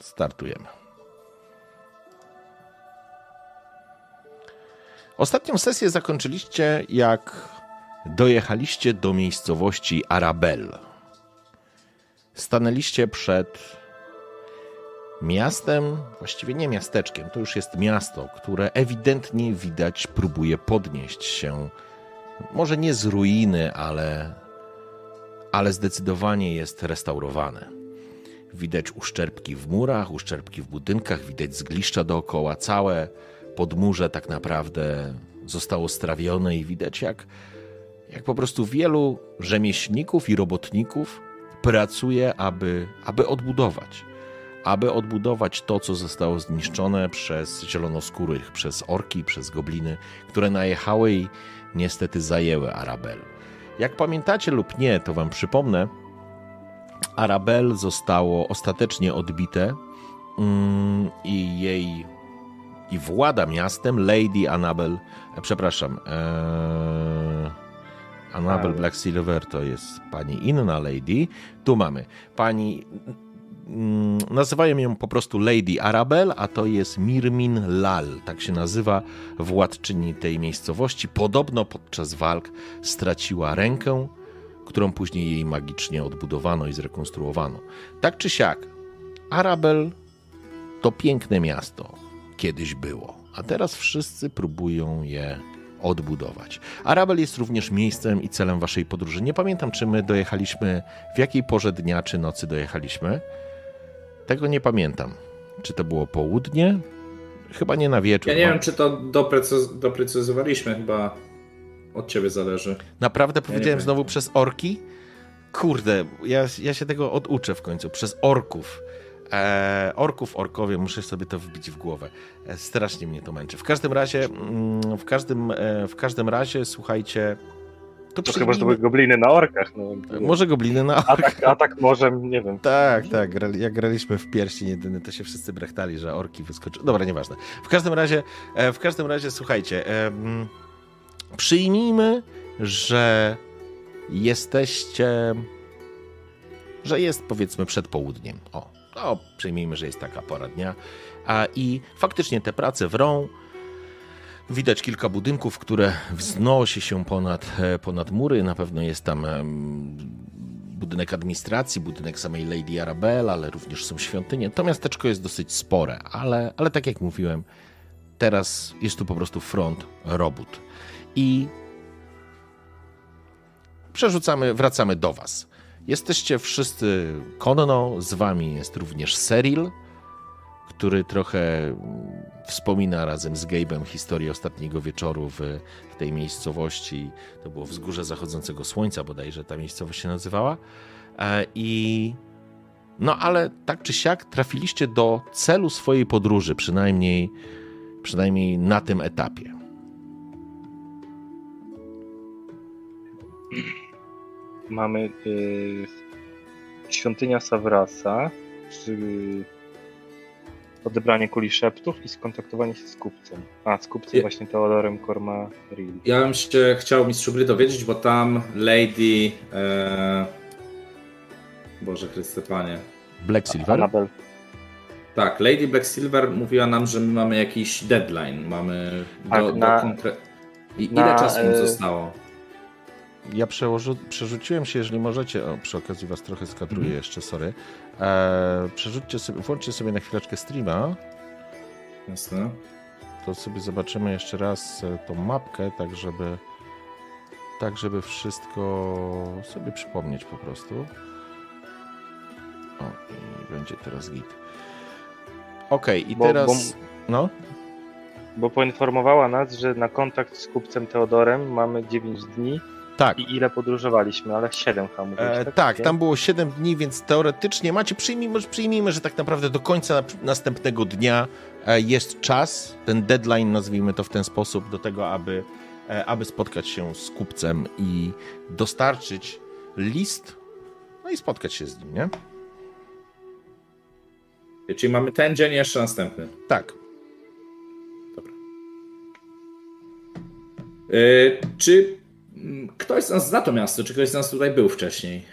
Startujemy. Ostatnią sesję zakończyliście, jak dojechaliście do miejscowości Arabel. Stanęliście przed miastem, właściwie nie miasteczkiem, to już jest miasto, które ewidentnie widać próbuje podnieść się, może nie z ruiny, ale, ale zdecydowanie jest restaurowane. Widać uszczerbki w murach, uszczerbki w budynkach, widać zgliszcza dookoła. Całe podmurze tak naprawdę zostało strawione i widać jak, jak po prostu wielu rzemieślników i robotników pracuje, aby, aby odbudować. Aby odbudować to, co zostało zniszczone przez zielonoskórych, przez orki, przez gobliny, które najechały i niestety zajęły Arabel. Jak pamiętacie lub nie, to wam przypomnę, Arabel zostało ostatecznie odbite mm, i jej i włada miastem Lady Annabel, e, przepraszam, ee, Annabel Black Silver to jest pani inna lady. Tu mamy pani mm, nazywają ją po prostu Lady Arabel, a to jest Mirmin Lal, tak się nazywa władczyni tej miejscowości. Podobno podczas walk straciła rękę, którą później jej magicznie odbudowano i zrekonstruowano. Tak czy siak, Arabel to piękne miasto. Kiedyś było, a teraz wszyscy próbują je odbudować. Arabel jest również miejscem i celem waszej podróży. Nie pamiętam, czy my dojechaliśmy, w jakiej porze dnia czy nocy dojechaliśmy. Tego nie pamiętam. Czy to było południe? Chyba nie na wieczór. Ja nie wiem, czy to doprecyz doprecyzowaliśmy. Chyba od ciebie zależy. Naprawdę powiedziałem znowu przez orki? Kurde, ja, ja się tego oduczę w końcu. Przez orków. E, orków, orkowie, muszę sobie to wbić w głowę. E, strasznie mnie to męczy. W każdym razie, mm, w każdym, e, w każdym razie, słuchajcie. To, to chyba, że to były gobliny na orkach. No, może gobliny na orkach. Atak, atak może, nie wiem. Tak, tak. Jak graliśmy w pierścień jedyny, to się wszyscy brechtali, że orki wyskoczyły. Dobra, nieważne. W każdym razie, e, w każdym razie, słuchajcie. E, Przyjmijmy, że jesteście, że jest powiedzmy przed południem. O, no, przyjmijmy, że jest taka pora dnia. A i faktycznie te prace wrą. Widać kilka budynków, które wznosi się ponad, e, ponad mury. Na pewno jest tam budynek administracji, budynek samej Lady Arabella, ale również są świątynie. To miasteczko jest dosyć spore, ale, ale tak jak mówiłem, teraz jest tu po prostu front robót i przerzucamy, wracamy do Was. Jesteście wszyscy konno, z Wami jest również Seril, który trochę wspomina razem z Gabe'em historię ostatniego wieczoru w, w tej miejscowości. To było wzgórze zachodzącego słońca, bodajże ta miejscowość się nazywała. E, I no ale tak czy siak trafiliście do celu swojej podróży, przynajmniej, przynajmniej na tym etapie. Mamy y, świątynia Savrasa, czy odebranie kuli szeptów i skontaktowanie się z kupcem. A, z kupcem ja, właśnie Teodorem Korma Ja bym się chciał mistrzu gry dowiedzieć, bo tam Lady... E... Boże Chryste Panie. Black Silver? Tak, Lady Black Silver mówiła nam, że my mamy jakiś deadline, mamy do, tak, na, do konkre... I ile na, czasu mu e, zostało? Ja przełoży, przerzuciłem się, jeżeli możecie, o, przy okazji was trochę skadruję mm. jeszcze, sorry. E, przerzućcie sobie, włączcie sobie na chwileczkę streama. Jasne. To sobie zobaczymy jeszcze raz e, tą mapkę, tak żeby tak żeby wszystko sobie przypomnieć po prostu. O, i będzie teraz git. Okej, okay, i bo, teraz... Bo, no? Bo poinformowała nas, że na kontakt z kupcem Teodorem mamy 9 dni Tak. I ile podróżowaliśmy, ale 7 hamów. E, tak, tak tam było 7 dni, więc teoretycznie macie, przyjmijmy, przyjmijmy, że tak naprawdę do końca następnego dnia e, jest czas, ten deadline, nazwijmy to w ten sposób, do tego, aby, e, aby spotkać się z kupcem i dostarczyć list, no i spotkać się z nim, nie? Czyli mamy ten dzień, jeszcze następny. Tak. Dobra. Yy, czy ktoś z nas zna to miasto? Czy ktoś z nas tutaj był wcześniej?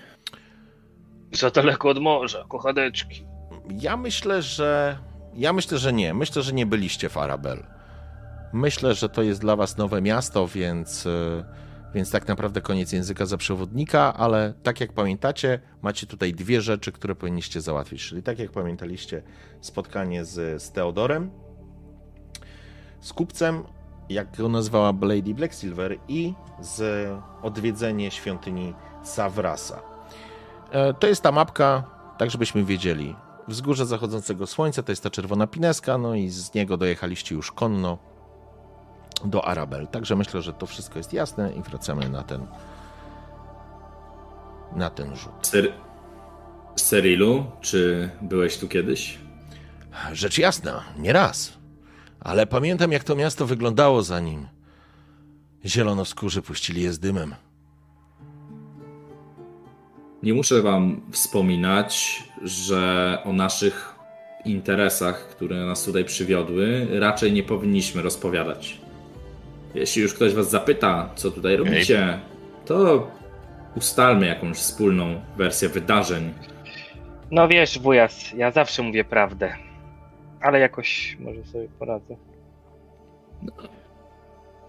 Za daleko od morza, kochadeczki. Ja myślę, że. Ja myślę, że nie. Myślę, że nie byliście w Arabel. Myślę, że to jest dla was nowe miasto, więc, e, więc tak naprawdę koniec języka za przewodnika, ale tak jak pamiętacie, macie tutaj dwie rzeczy, które powinniście załatwić. Czyli tak jak pamiętaliście, spotkanie z, z Teodorem, z kupcem jak go nazwała Lady Blacksilver, i z odwiedzenie świątyni Savrasa. E, to jest ta mapka, tak żebyśmy wiedzieli. Wzgórze zachodzącego słońca to jest ta czerwona pineska, no i z niego dojechaliście już konno do Arabel. Także myślę, że to wszystko jest jasne i wracamy na ten na ten rzut. Ser Serilu, czy byłeś tu kiedyś? Rzecz jasna, nie raz ale pamiętam, jak to miasto wyglądało zanim zielonoskórzy puścili je z dymem. Nie muszę wam wspominać, że o naszych interesach, które nas tutaj przywiodły, raczej nie powinniśmy rozpowiadać. Jeśli już ktoś was zapyta, co tutaj robicie, to ustalmy jakąś wspólną wersję wydarzeń. No wiesz, wujas, ja zawsze mówię prawdę ale jakoś może sobie poradzę.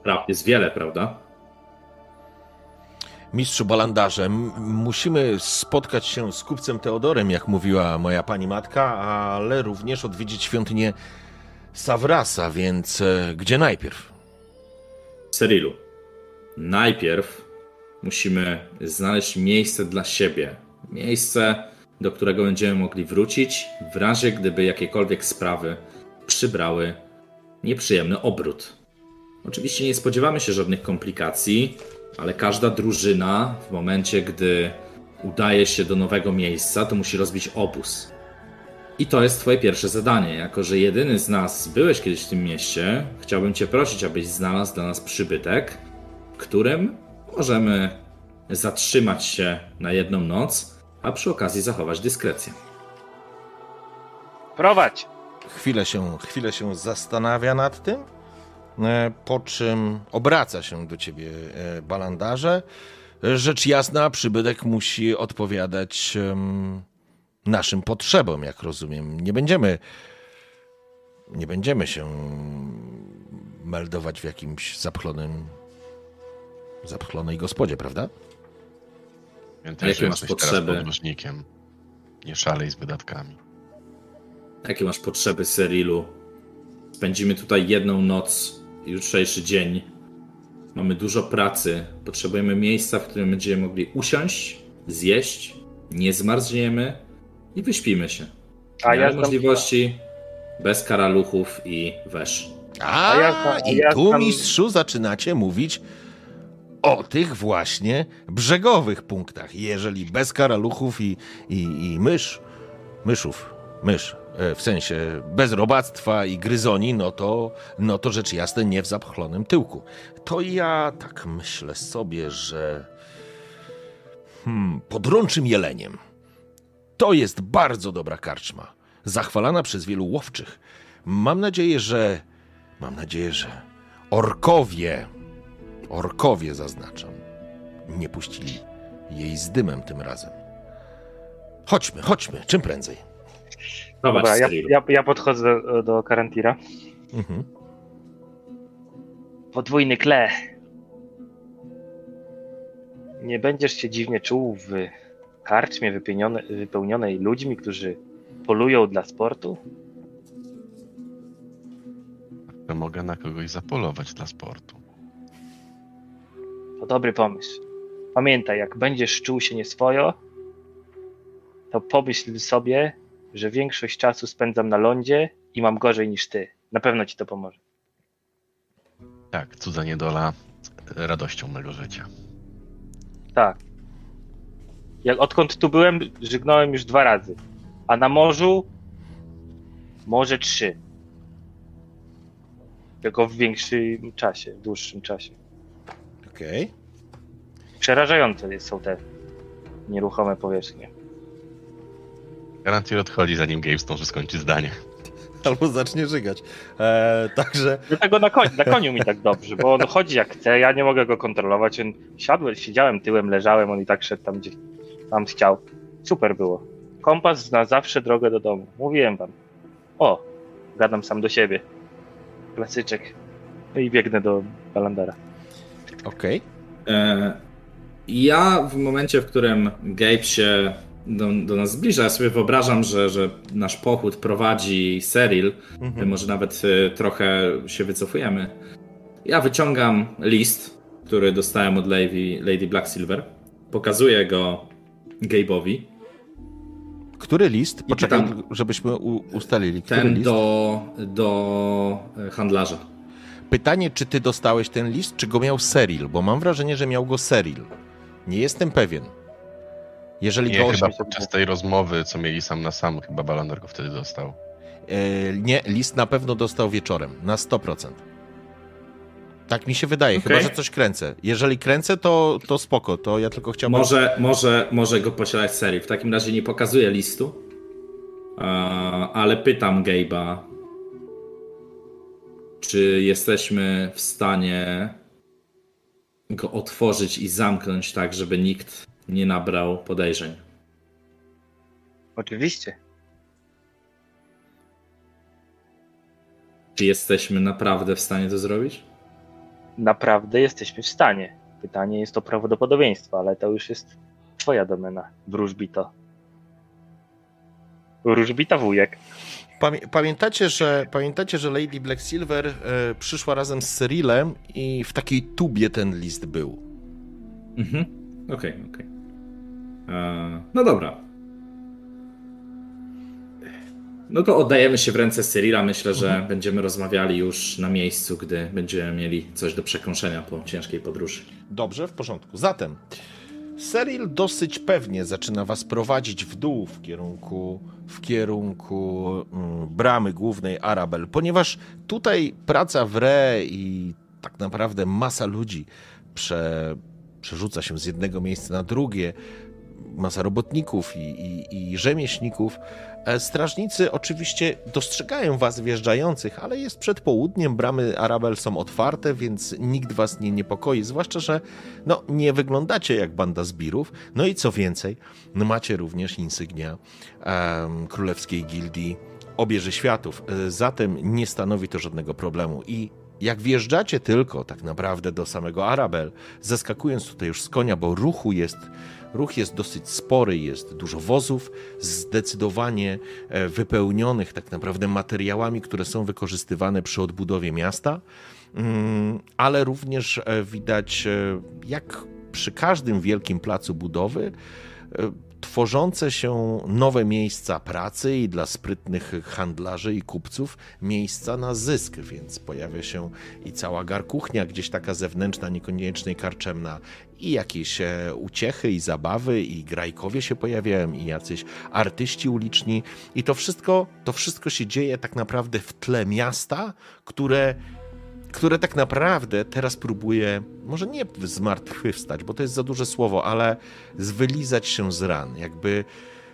No. Jest wiele, prawda? Mistrzu Balandarze, musimy spotkać się z kupcem Teodorem, jak mówiła moja pani matka, ale również odwiedzić świątynię Savrasa, więc e, gdzie najpierw? Cyrilu, najpierw musimy znaleźć miejsce dla siebie. Miejsce, do którego będziemy mogli wrócić w razie gdyby jakiekolwiek sprawy przybrały nieprzyjemny obrót. Oczywiście nie spodziewamy się żadnych komplikacji, ale każda drużyna w momencie, gdy udaje się do nowego miejsca, to musi rozbić obóz. I to jest Twoje pierwsze zadanie. Jako, że jedyny z nas byłeś kiedyś w tym mieście, chciałbym Cię prosić, abyś znalazł dla nas przybytek, w którym możemy zatrzymać się na jedną noc a przy okazji zachować dyskrecję. Prowadź! Chwilę się, chwilę się zastanawia nad tym, e, po czym obraca się do ciebie e, balandarze. Rzecz jasna, przybytek musi odpowiadać naszym potrzebom, jak rozumiem. Nie będziemy nie będziemy się meldować w jakimś zapchlonym zapchlonej gospodzie, prawda? Pamiętaj, Jakie masz potrzeby? podróżnikiem. Nie szalej z wydatkami. Jakie masz potrzeby, Serilu? Spędzimy tutaj jedną noc, jutrzejszy dzień. Mamy dużo pracy. Potrzebujemy miejsca, w którym będziemy mogli usiąść, zjeść, nie zmarzniemy i wyśpimy się. A ja możliwości bez karaluchów i wesz. A, a, ja, a i tu, tam... mistrzu, zaczynacie mówić o tych właśnie brzegowych punktach. Jeżeli bez karaluchów i, i, i mysz, myszów, mysz, e, w sensie bez robactwa i gryzoni, no to, no to rzecz jasna nie w zapchlonym tyłku. To ja tak myślę sobie, że hmm, podrączym jeleniem to jest bardzo dobra karczma, zachwalana przez wielu łowczych. Mam nadzieję, że mam nadzieję, że orkowie Orkowie zaznaczam. Nie puścili jej z dymem tym razem. Chodźmy, chodźmy, czym prędzej. Dobra, ja, ja, ja, podchodzę do, do Karantira. Mhm. Podwójny kle. Nie będziesz się dziwnie czuł w karczmie wypełnionej ludźmi, którzy polują dla sportu? Mogę na kogoś zapolować dla sportu. To dobry pomysł. Pamiętaj, jak będziesz czuł się nieswojo, to pomyśl sobie, że większość czasu spędzam na lądzie i mam gorzej niż ty. Na pewno ci to pomoże. Tak, cudza niedola radością mego życia. Tak. Jak odkąd tu byłem, żygnąłem już dwa razy. A na morzu może trzy. Tylko w większym czasie, w dłuższym czasie. Okej. Okay. Przerażające są te nieruchome powierzchnie. Garantuję odchodzi, zanim Gabe zdąży skończyć zdanie. Albo zacznie żygać. Eee, także... Dlatego na, koniu, na koniu mi tak dobrze, bo on chodzi jak chce, ja nie mogę go kontrolować. On siadłem, siedziałem tyłem, leżałem, on i tak szedł tam, gdzie tam chciał. Super było. Kompas zna zawsze drogę do domu. Mówiłem wam. O, gadam sam do siebie. Klasyczek. No i biegnę do Balandara. Okej. Okay. E, ja w momencie, w którym Gabe się do, do nas zbliża, ja sobie wyobrażam, że, że nasz pochód prowadzi Seril, mhm. może nawet e, trochę się wycofujemy. Ja wyciągam list, który dostałem od Lady, Lady Black Silver. Pokazuję go Gabe'owi. Który list? Poczekaj, żebyśmy ustalili. Który ten list? Do, do handlarza. Pytanie, czy ty dostałeś ten list, czy go miał Seril? Bo mam wrażenie, że miał go Seril. Nie jestem pewien. Jeżeli nie, chyba podczas tej rozmowy, co mieli sam na sam, chyba Balander go wtedy dostał. E, nie, list na pewno dostał wieczorem, na 100%. Tak mi się wydaje, okay. chyba że coś kręcę. Jeżeli kręcę, to, to spoko, to ja tylko chciałbym... Może, może, może go posiadać serii. W takim razie nie pokazuję listu, ale pytam Gabe'a, czy jesteśmy w stanie go otworzyć i zamknąć tak, żeby nikt nie nabrał podejrzeń. Oczywiście. Czy jesteśmy naprawdę w stanie to zrobić? Naprawdę jesteśmy w stanie. Pytanie jest o prawdopodobieństwo, ale to już jest twoja domena. Wróżbito. Wróżbita wujek. Pamiętacie, że, pamiętacie, że Lady Black Silver e, przyszła razem z Cyrilem i w takiej tubie ten list był. Mhm. Okej, okay, okej. Okay. No dobra. No to oddajemy się w ręce Cyrila. Myślę, że mhm. będziemy rozmawiali już na miejscu, gdy będziemy mieli coś do przekąszenia po ciężkiej podróży. Dobrze, w porządku. Zatem Cyril dosyć pewnie zaczyna was prowadzić w dół w kierunku, w kierunku mm, bramy głównej Arabel, ponieważ tutaj praca w Re i tak naprawdę masa ludzi prze, przerzuca się z jednego miejsca na drugie, masa robotników i, i, i rzemieślników, strażnicy oczywiście dostrzegają was wjeżdżających, ale jest przed południem, bramy Arabel są otwarte, więc nikt was nie niepokoi, zwłaszcza, że no, nie wyglądacie jak banda zbirów. No i co więcej, no, macie również insygnia um, Królewskiej Gildii Obieży Światów, e, zatem nie stanowi to żadnego problemu i jak wjeżdżacie tylko tak naprawdę do samego Arabel, zaskakując tutaj już z konia, bo ruchu jest Ruch jest dosyć spory, jest dużo wozów, zdecydowanie e, wypełnionych tak naprawdę materiałami, które są wykorzystywane przy odbudowie miasta, mm, ale również e, widać, e, jak przy każdym wielkim placu budowy, tworzące się nowe miejsca pracy i dla sprytnych handlarzy i kupców miejsca na zysk, więc pojawia się i cała garkuchnia, gdzieś taka zewnętrzna, niekoniecznie karczemna, i jakieś e, uciechy i zabawy i grajkowie się pojawiają i jacyś artyści uliczni. I to wszystko, to wszystko się dzieje tak naprawdę w tle miasta, które które tak naprawdę teraz próbuje, może nie zmartwychwstać, bo to jest za duże słowo, ale zwylizać się z ran, jakby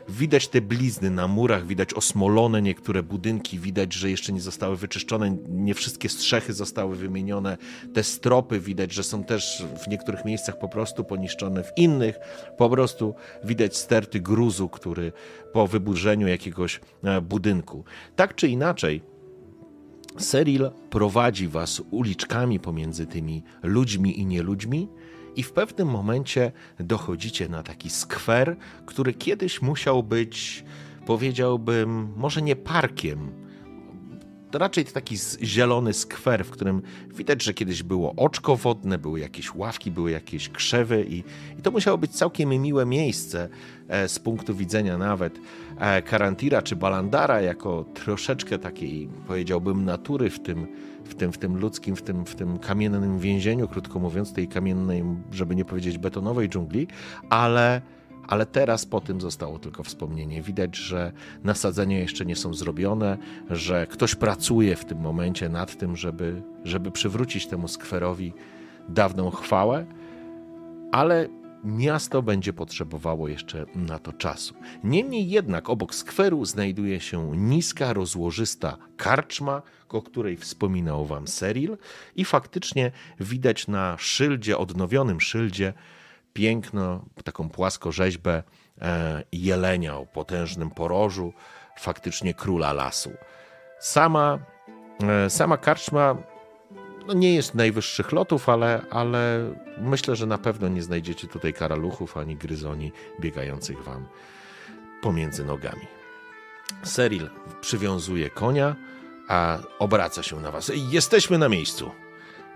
Widać te blizny na murach, widać osmolone niektóre budynki, widać, że jeszcze nie zostały wyczyszczone, nie wszystkie strzechy zostały wymienione. Te stropy widać, że są też w niektórych miejscach po prostu poniszczone, w innych po prostu widać sterty gruzu, który po wyburzeniu jakiegoś e, budynku. Tak czy inaczej, Seril prowadzi was uliczkami pomiędzy tymi ludźmi i nieludźmi, i w pewnym momencie dochodzicie na taki skwer, który kiedyś musiał być, powiedziałbym, może nie parkiem, raczej taki zielony skwer, w którym widać, że kiedyś było oczko wodne, były jakieś ławki, były jakieś krzewy i, i to musiało być całkiem miłe miejsce e, z punktu widzenia nawet Karantira czy Balandara jako troszeczkę takiej, powiedziałbym, natury w tym, w tym, w tym ludzkim, w tym, w tym kamiennym więzieniu, krótko mówiąc, tej kamiennej, żeby nie powiedzieć betonowej dżungli, ale ale teraz po tym zostało tylko wspomnienie. Widać, że nasadzenia jeszcze nie są zrobione, że ktoś pracuje w tym momencie nad tym, żeby, żeby przywrócić temu skwerowi dawną chwałę, ale miasto będzie potrzebowało jeszcze na to czasu. Niemniej jednak obok skweru znajduje się niska, rozłożysta karczma, o której wspominał wam Seril i faktycznie widać na szyldzie, odnowionym szyldzie, piękno, taką płaskorzeźbę e, jelenia o potężnym porożu, faktycznie króla lasu. Sama, e, sama karczma no nie jest najwyższych lotów, ale, ale myślę, że na pewno nie znajdziecie tutaj karaluchów ani gryzoni biegających wam pomiędzy nogami. Seril przywiązuje konia, a obraca się na was. Jesteśmy na miejscu.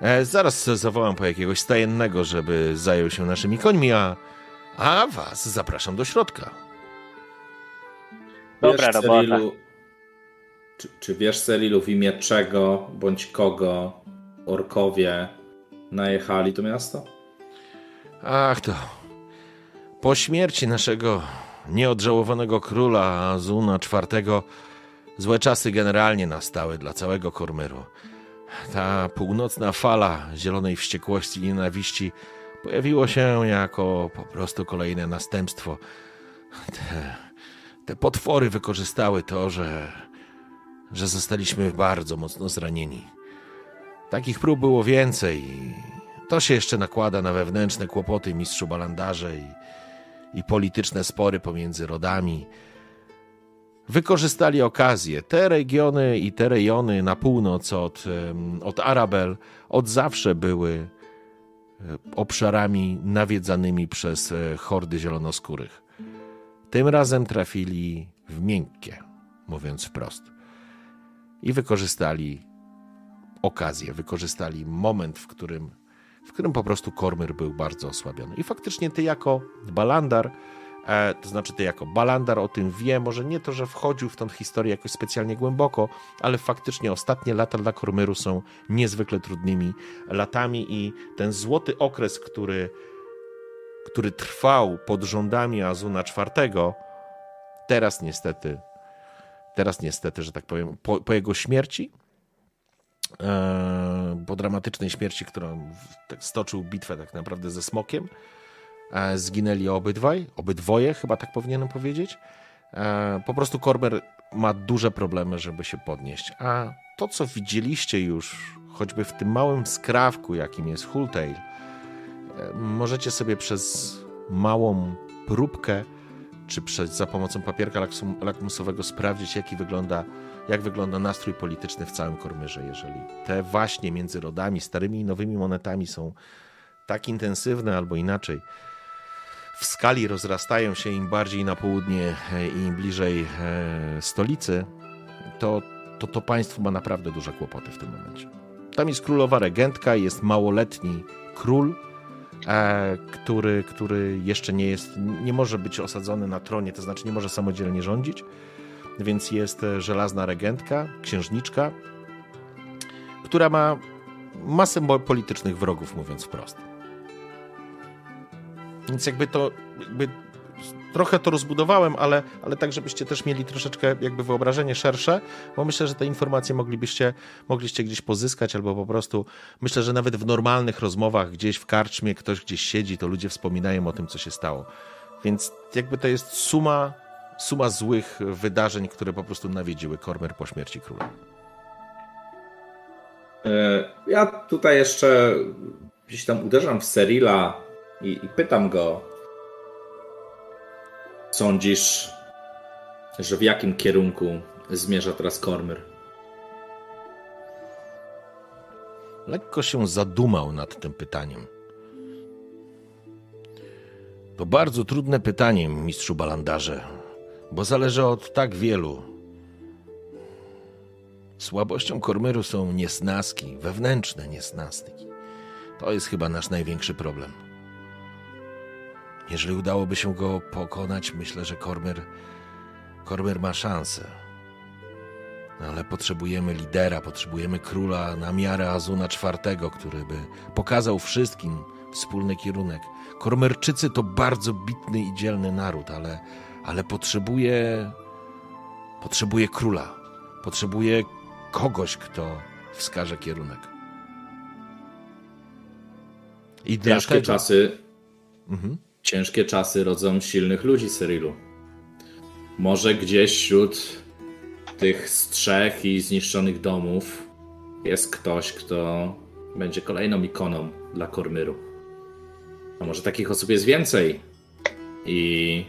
E, zaraz zawołam po jakiegoś stajennego, żeby zajął się naszymi końmi, a, a was zapraszam do środka. Dobra wiesz, robota. czy, czy wiesz, Celilu, w imię czego bądź kogo orkowie najechali to miasto? Ach to. Po śmierci naszego nieodżałowanego króla Azuna IV złe czasy generalnie nastały dla całego Kormyru. Ta północna fala zielonej wściekłości i nienawiści pojawiło się jako po prostu kolejne następstwo. Te, te potwory wykorzystały to, że, że zostaliśmy bardzo mocno zranieni. Takich prób było więcej. To się jeszcze nakłada na wewnętrzne kłopoty mistrzu balandarze i, i polityczne spory pomiędzy rodami wykorzystali okazję. Te regiony i te rejony na północ od, od Arabel od zawsze były e, obszarami nawiedzanymi przez e, hordy zielonoskórych. Tym razem trafili w miękkie, mówiąc wprost. I wykorzystali okazję, wykorzystali moment, w którym, w którym po prostu Kormyr był bardzo osłabiony. I faktycznie ty jako Balandar E, to znaczy ty jako Balandar o tym wie, może nie to, że wchodził w tą historię jakoś specjalnie głęboko, ale faktycznie ostatnie lata dla Kormyru są niezwykle trudnymi latami i ten złoty okres, który, który trwał pod rządami Azuna IV, teraz niestety, teraz niestety, że tak powiem, po, po jego śmierci, po dramatycznej śmierci, którą tak stoczył bitwę tak naprawdę ze smokiem, E, zginęli obydwaj, obydwoje, chyba tak powinienem powiedzieć. E, po prostu Korber ma duże problemy, żeby się podnieść. A to, co widzieliście już, choćby w tym małym skrawku, jakim jest Hultail, e, możecie sobie przez małą próbkę, czy przez, za pomocą papierka lakmusowego sprawdzić, jaki wygląda, jak wygląda nastrój polityczny w całym Kormyrze, jeżeli te właśnie między rodami, starymi i nowymi monetami są tak intensywne albo inaczej, w skali rozrastają się im bardziej na południe e, i im bliżej e, stolicy, to, to to państwo ma naprawdę duże kłopoty w tym momencie. Tam jest królowa regentka, jest małoletni król, e, który, który jeszcze nie jest, nie może być osadzony na tronie, to znaczy nie może samodzielnie rządzić, więc jest żelazna regentka, księżniczka, która ma masę politycznych wrogów, mówiąc wprost. Więc jakby to, jakby trochę to rozbudowałem, ale, ale tak, żebyście też mieli troszeczkę jakby wyobrażenie szersze, bo myślę, że te informacje moglibyście, mogliście gdzieś pozyskać, albo po prostu myślę, że nawet w normalnych rozmowach gdzieś w karczmie ktoś gdzieś siedzi, to ludzie wspominają o tym, co się stało. Więc jakby to jest suma, suma złych wydarzeń, które po prostu nawiedziły Kormer po śmierci króla. E, ja tutaj jeszcze gdzieś tam uderzam w Serila i, i pytam go, sądzisz, że w jakim kierunku zmierza teraz Kormyr? Lekko się zadumał nad tym pytaniem. To bardzo trudne pytanie, mistrzu Balandarze, bo zależy od tak wielu Słabością Kormyru są niesnaski, wewnętrzne niesnaski. To jest chyba nasz największy problem. Jeżeli udałoby się go pokonać, myślę, że Kormyr, Kormyr ma szansę. Ale potrzebujemy lidera, potrzebujemy króla na miarę Azuna IV, który by pokazał wszystkim wspólny kierunek. Kormerczycy to bardzo bitny i dzielny naród, ale, ale potrzebuje, potrzebuje króla. Potrzebuje kogoś, kto wskaże kierunek. I ciężkie czasy. Mhm. Ciężkie czasy rodzą silnych ludzi, Cyrilu. Może gdzieś wśród tych strzech i zniszczonych domów jest ktoś, kto będzie kolejną ikoną dla Kormyru. A może takich osób jest więcej i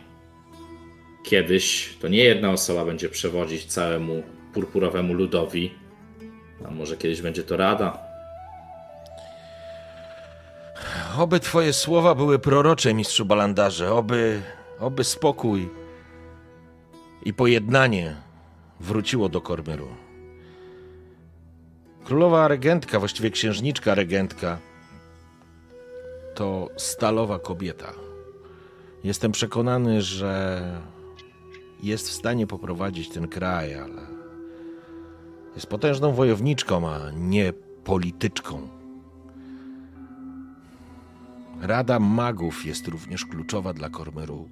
kiedyś to nie jedna osoba będzie przewodzić całemu purpurowemu ludowi, a może kiedyś będzie to Rada. Oby twoje słowa były prorocze, mistrzu Balandarze. Oby, oby spokój i pojednanie wróciło do Kormyru. Królowa regentka, właściwie księżniczka regentka, to stalowa kobieta. Jestem przekonany, że jest w stanie poprowadzić ten kraj, ale jest potężną wojowniczką, a nie polityczką. Rada magów jest również kluczowa dla Kormyru.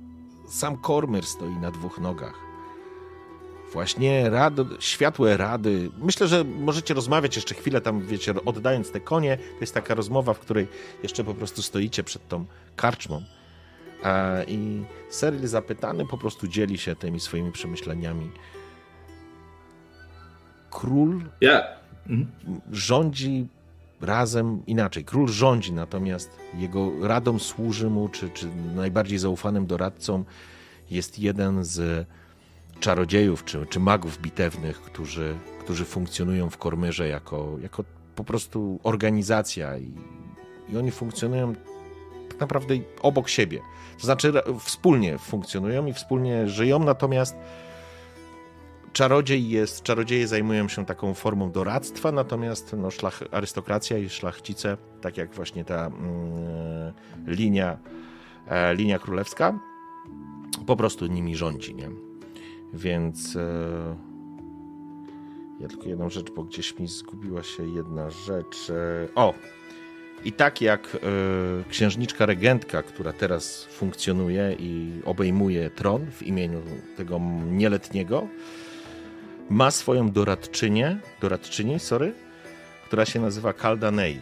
Sam Kormyr stoi na dwóch nogach. Właśnie rad, światłe rady. Myślę, że możecie rozmawiać jeszcze chwilę tam, wiecie, oddając te konie. To jest taka rozmowa, w której jeszcze po prostu stoicie przed tą karczmą. I Seril zapytany po prostu dzieli się tymi swoimi przemyśleniami. Król yeah. rządzi razem inaczej. Król rządzi, natomiast jego radą służy mu, czy, czy najbardziej zaufanym doradcą jest jeden z czarodziejów czy, czy magów bitewnych, którzy, którzy funkcjonują w Kormyrze jako, jako po prostu organizacja i, i oni funkcjonują tak naprawdę obok siebie. To znaczy wspólnie funkcjonują i wspólnie żyją, natomiast czarodziej jest, czarodzieje zajmują się taką formą doradztwa, natomiast no, szlach, arystokracja i szlachcice, tak jak właśnie ta mm, linia, e, linia królewska, po prostu nimi rządzi, nie? Więc e, ja tylko jedną rzecz, bo gdzieś mi zgubiła się jedna rzecz. E, o! I tak jak e, księżniczka regentka, która teraz funkcjonuje i obejmuje tron w imieniu tego nieletniego, ma swoją doradczynię, doradczyni, sorry, która się nazywa Kaldanei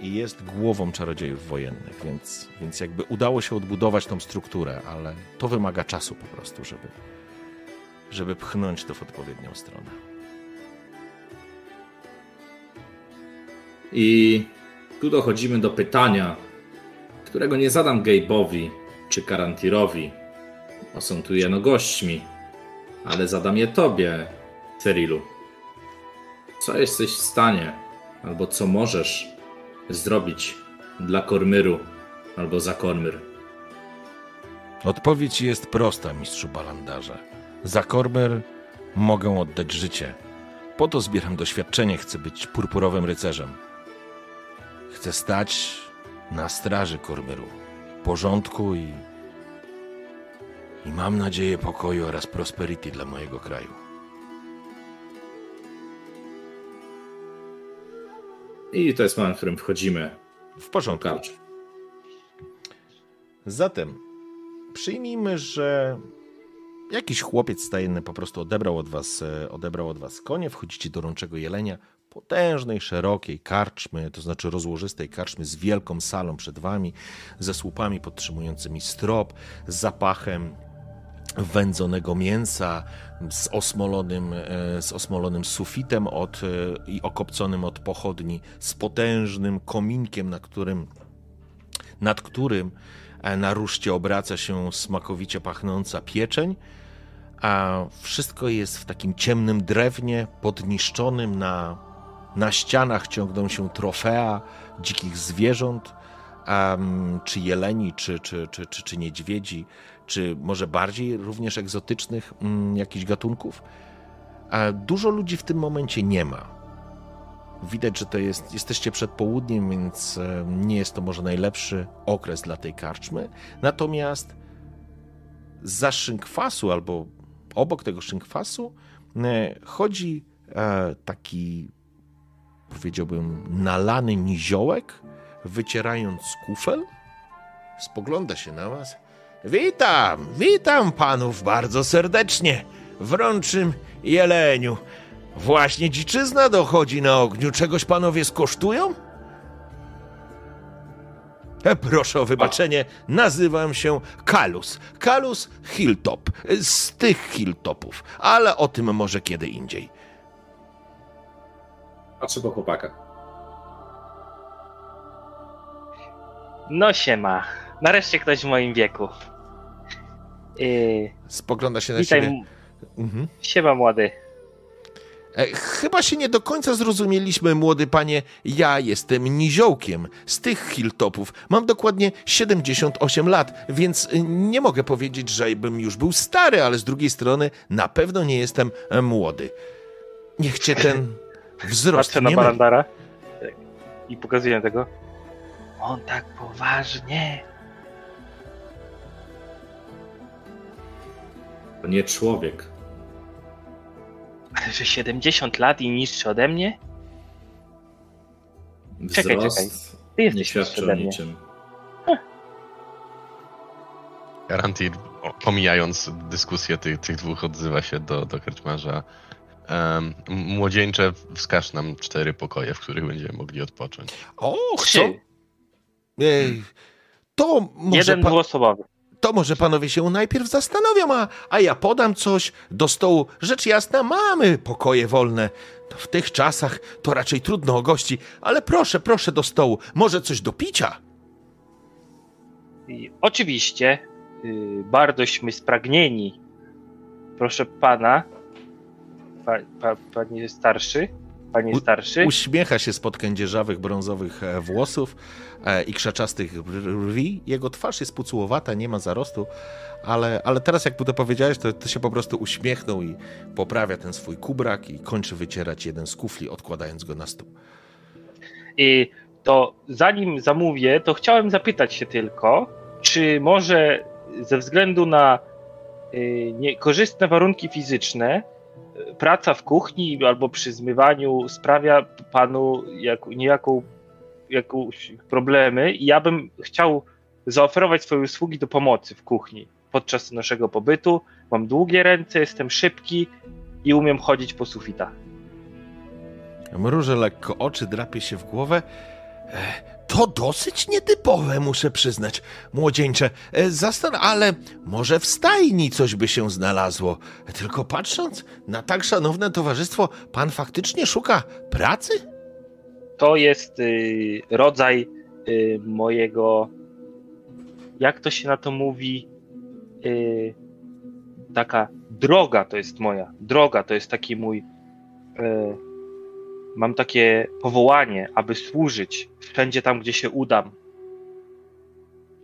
i jest głową czarodziejów wojennych, więc, więc jakby udało się odbudować tą strukturę, ale to wymaga czasu po prostu, żeby, żeby pchnąć to w odpowiednią stronę. I tu dochodzimy do pytania, którego nie zadam Gabe'owi czy Karantirowi, bo są tu jeno gośćmi, ale zadam je tobie, Cyrilu. Co jesteś w stanie, albo co możesz zrobić dla Kormyru, albo za Kormyr? Odpowiedź jest prosta, mistrzu Balandarze. Za Kormyr mogę oddać życie. Po to zbieram doświadczenie, chcę być purpurowym rycerzem. Chcę stać na straży Kormyru, porządku i, i mam nadzieję pokoju oraz prosperity dla mojego kraju. I to jest moment, w którym wchodzimy. W porządku. Zatem przyjmijmy, że jakiś chłopiec stajenny po prostu odebrał od was, e, odebrał od was konie, wchodzicie do rączego jelenia, potężnej, szerokiej karczmy, to znaczy rozłożystej karczmy z wielką salą przed wami, ze słupami podtrzymującymi strop, z zapachem wędzonego mięsa, z osmolonym, e, z osmolonym sufitem od, e, i okopconym od pochodni, z potężnym kominkiem, na którym, nad którym E, na ruszcie obraca się smakowicie pachnąca pieczeń, a wszystko jest w takim ciemnym drewnie, podniszczonym na, na ścianach ciągną się trofea dzikich zwierząt, um, czy jeleni, czy, czy, czy, czy, czy niedźwiedzi, czy może bardziej również egzotycznych um, jakichś gatunków. Dużo ludzi w tym momencie nie ma. Widać, że to jest, jesteście przed południem, więc e, nie jest to może najlepszy okres dla tej karczmy. Natomiast za szynkwasu albo obok tego szynkwasu e, chodzi e, taki, powiedziałbym, nalany niziołek, wycierając kufel. Spogląda się na was. Witam, witam panów bardzo serdecznie. Wrączym jeleniu. Właśnie dziczyzna dochodzi na ogniu. Czegoś panowie skosztują? E, proszę o wybaczenie, nazywam się Kalus. Kalus Hilltop. Z tych Hilltopów, ale o tym może kiedy indziej. Patrzę po chłopaka. No siema. Nareszcie ktoś w moim wieku. Yy... Spogląda się na Witaj, siebie. Mhm. Siema młody. E, chyba się nie do końca zrozumieliśmy, młody panie. Ja jestem niziołkiem z tych hilltopów. Mam dokładnie 78 lat, więc e, nie mogę powiedzieć, że bym już był stary, ale z drugiej strony na pewno nie jestem e, młody. Niech cię ten wzrost Patrzę nie na Barandara i pokazuję tego. On tak poważnie. To nie człowiek. Że 70 lat i niższy ode mnie? Wzrost czekaj, czekaj. Ty jesteś nie świadczy o niczym. Garantir, pomijając dyskusję tych, tych dwóch, odzywa się do, do karczmarza. Um, młodzieńcze, wskaż nam cztery pokoje, w których będziemy mogli odpocząć. O? Ej, to może Jeden dwuosobowy to może panowie się najpierw zastanowią, a, a ja podam coś do stołu. Rzecz jasna, mamy pokoje wolne. w tych czasach to raczej trudno o gości, ale proszę, proszę do stołu. Może coś do picia? I oczywiście, yy, bardośmy spragnieni. Proszę pana, pa, pa, panie starszy, panie starszy. U, uśmiecha się spod kędzierzawych, brązowych e, włosów e, i krzaczastych brwi. Jego twarz jest pucułowata, nie ma zarostu, ale, ale teraz jak to powiedziałeś, to, to się po prostu uśmiechnął i poprawia ten swój kubrak i kończy wycierać jeden z kufli, odkładając go na stół. I to zanim zamówię, to chciałem zapytać się tylko, czy może ze względu na y, niekorzystne warunki fizyczne, praca w kuchni albo przy zmywaniu sprawia panu jak, niejaką jakąś problemy i ja bym chciał zaoferować swoje usługi do pomocy w kuchni podczas naszego pobytu. Mam długie ręce, jestem szybki i umiem chodzić po sufitach. Mrużę lekko oczy, drapie się w głowę. To dosyć nietypowe, muszę przyznać, młodzieńcze. E, zastan, ale może w stajni coś by się znalazło. Tylko patrząc na tak szanowne towarzystwo, pan faktycznie szuka pracy? To jest y, rodzaj y, mojego. Jak to się na to mówi? Y, taka droga to jest moja. Droga to jest taki mój y, mam takie powołanie, aby służyć wszędzie tam, gdzie się udam.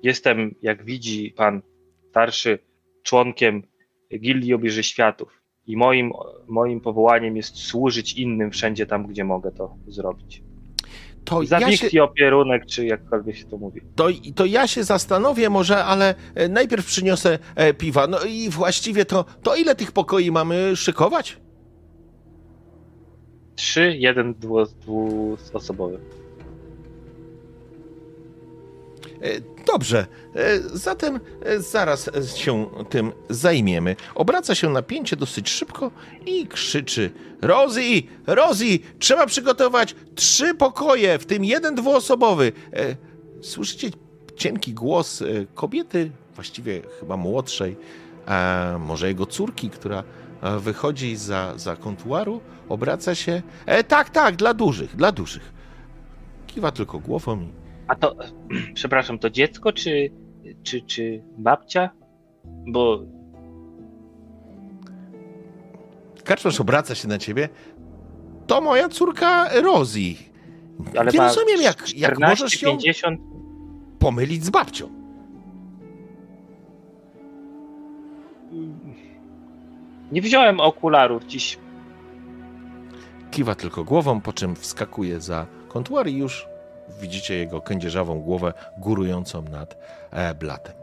Jestem, jak widzi pan starszy, członkiem Gildii Obieży Światów. I moim, moim powołaniem jest służyć innym wszędzie tam, gdzie mogę to zrobić. To Zawicht ja się... opierunek, czy jakkolwiek się to mówi. To, to ja się zastanowię może, ale e, najpierw przyniosę e, piwa. No i właściwie to, to ile tych pokoi mamy szykować? Trzy, jeden dwuosobowy. E, dobrze, e, zatem e, zaraz się tym zajmiemy. Obraca się napięcie dosyć szybko i krzyczy: Rozi, Rozi, trzeba przygotować trzy pokoje, w tym jeden dwuosobowy. Słyszycie cienki głos kobiety, właściwie chyba młodszej, a może jego córki, która wychodzi za, za kontuaru, obraca się. E, tak, tak, dla dużych, dla dużych. Kiwa tylko głową i. A to, przepraszam, to dziecko czy, czy, czy babcia? Bo. Kaczmarz obraca się na ciebie. To moja córka Rosie. Ale Nie rozumiem, jak, jak możesz ją 50... pomylić z babcią. Nie wziąłem okularów dziś. kiwa tylko głową, po czym wskakuje za kontuar i już widzicie jego kędzierzawą głowę górującą nad e, blatem.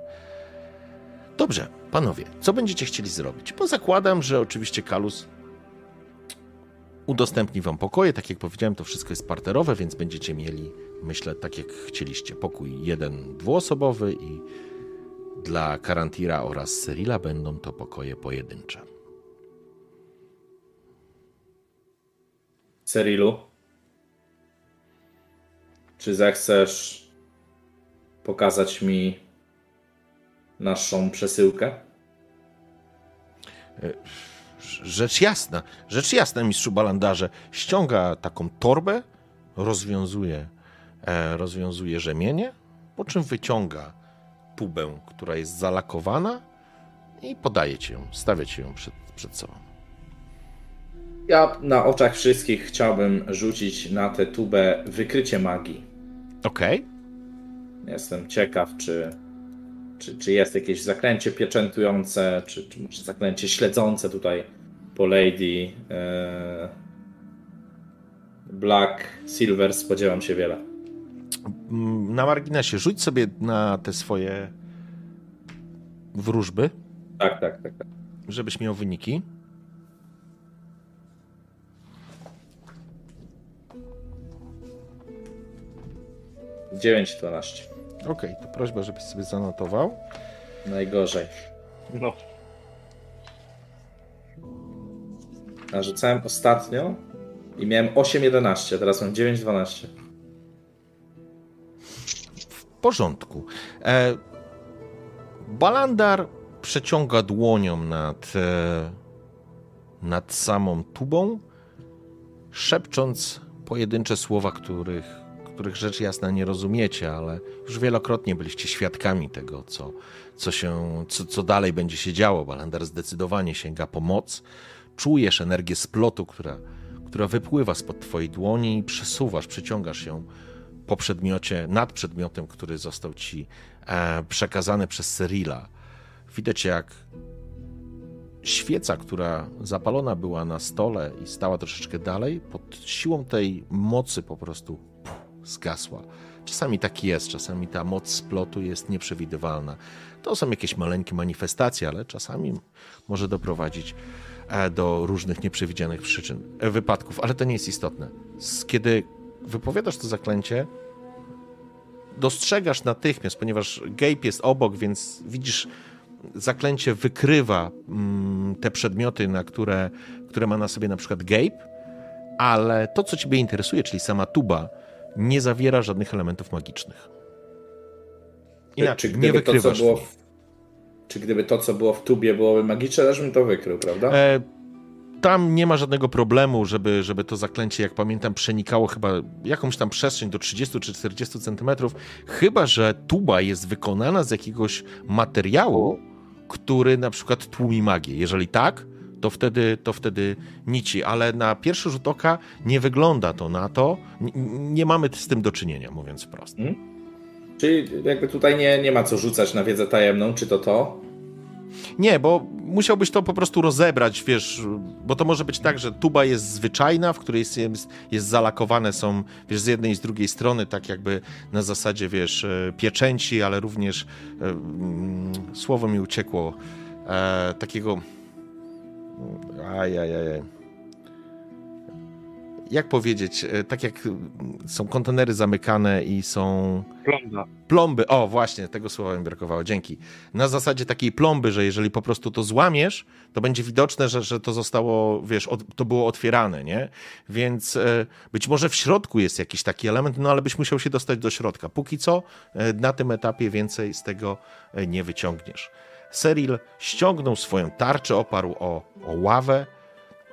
Dobrze, panowie, co będziecie chcieli zrobić? Bo zakładam, że oczywiście Kalus udostępni wam pokoje. Tak jak powiedziałem, to wszystko jest parterowe, więc będziecie mieli, myślę, tak jak chcieliście, pokój jeden dwuosobowy i dla Karantira oraz Cyrila będą to pokoje pojedyncze. Cyrilu, czy zechcesz pokazać mi naszą przesyłkę? Rzecz jasna, rzecz jasna, mistrzu Balandarze. Ściąga taką torbę, rozwiązuje, e, rozwiązuje rzemienie, po czym wyciąga tubę, która jest zalakowana i podaje ci ją, stawia ci ją przed, przed sobą. Ja na oczach wszystkich chciałbym rzucić na tę tubę wykrycie magii. Okej. Jestem ciekaw, czy, czy, czy jest jakieś zaklęcie pieczętujące, czy, czy może zaklęcie śledzące tutaj po Lady e, Black, Silver, spodziewam się wiele. Mm, Na marginesie, rzuć sobie na te swoje wróżby, Tak, tak, tak. tak. żebyś miał wyniki. Dziewięć, 12. Okej, to prośba, żebyś sobie zanotował. Najgorzej. No, Narzucałem ostatnio i miałem 8-11, teraz mam 9-12. W porządku. E, Balandar przeciąga dłonią nad, e, nad samą tubą, szepcząc pojedyncze słowa, których, których rzecz jasna nie rozumiecie, ale już wielokrotnie byliście świadkami tego, co, co, się, co, co dalej będzie się działo. Balandar zdecydowanie sięga po moc. Czujesz energię splotu, która, która wypływa spod twojej dłoni i przesuwasz, przeciągasz ją po przedmiocie, nad przedmiotem, który został ci e, przekazany przez Cyrila. Widać jak świeca, która zapalona była na stole i stała troszeczkę dalej, pod siłą tej mocy po prostu zgasła. Czasami tak jest, czasami ta moc splotu jest nieprzewidywalna. To są jakieś maleńkie manifestacje, ale czasami może doprowadzić e, do różnych nieprzewidzianych przyczyn, e, wypadków, ale to nie jest istotne. Kiedy wypowiadasz to zaklęcie, dostrzegasz natychmiast, ponieważ Gabe jest obok, więc widzisz, zaklęcie wykrywa mm, te przedmioty, na które, które ma na sobie na przykład Gabe, ale to, co ciebie interesuje, czyli sama tuba, nie zawiera żadnych elementów magicznych. Inaczej, czy nie gdyby to, co wykrywasz. było w, czy gdyby to, co było w tubie, byłoby magiczne, też bym to wykrył, prawda? E, tam nie ma żadnego problemu, żeby, żeby to zaklęcie, jak pamiętam, przenikało chyba jakąś tam przestrzeń do 30 czy 40 centymetrów, chyba że tuba jest wykonana z jakiegoś materiału, który na przykład tłumi magię. Jeżeli tak, to wtedy, to wtedy nici, ale na pierwszy rzut oka nie wygląda to na to. N- nie mamy z tym do czynienia, mówiąc wprost. Czyli jakby tutaj nie, nie ma co rzucać na wiedzę tajemną, czy to to? Nie, bo musiałbyś to po prostu rozebrać, wiesz, bo to może być tak, że tuba jest zwyczajna, w której jest, jest, jest zalakowane są, wiesz, z jednej i z drugiej strony, tak jakby na zasadzie, wiesz, e, pieczęci, ale również, e, mm, słowo mi uciekło, e, takiego, ajajaj, jak powiedzieć, e, tak jak są kontenery zamykane i są plomba. plomby, o właśnie, tego słowa mi brakowało, dzięki. Na zasadzie takiej plomby, że jeżeli po prostu to złamiesz, to będzie widoczne, że, że to zostało, wiesz, od, to było otwierane, nie? Więc e, być może w środku jest jakiś taki element, no ale byś musiał się dostać do środka. Póki co e, na tym etapie więcej z tego nie wyciągniesz. Cyril ściągnął swoją tarczę, oparł o, o ławę,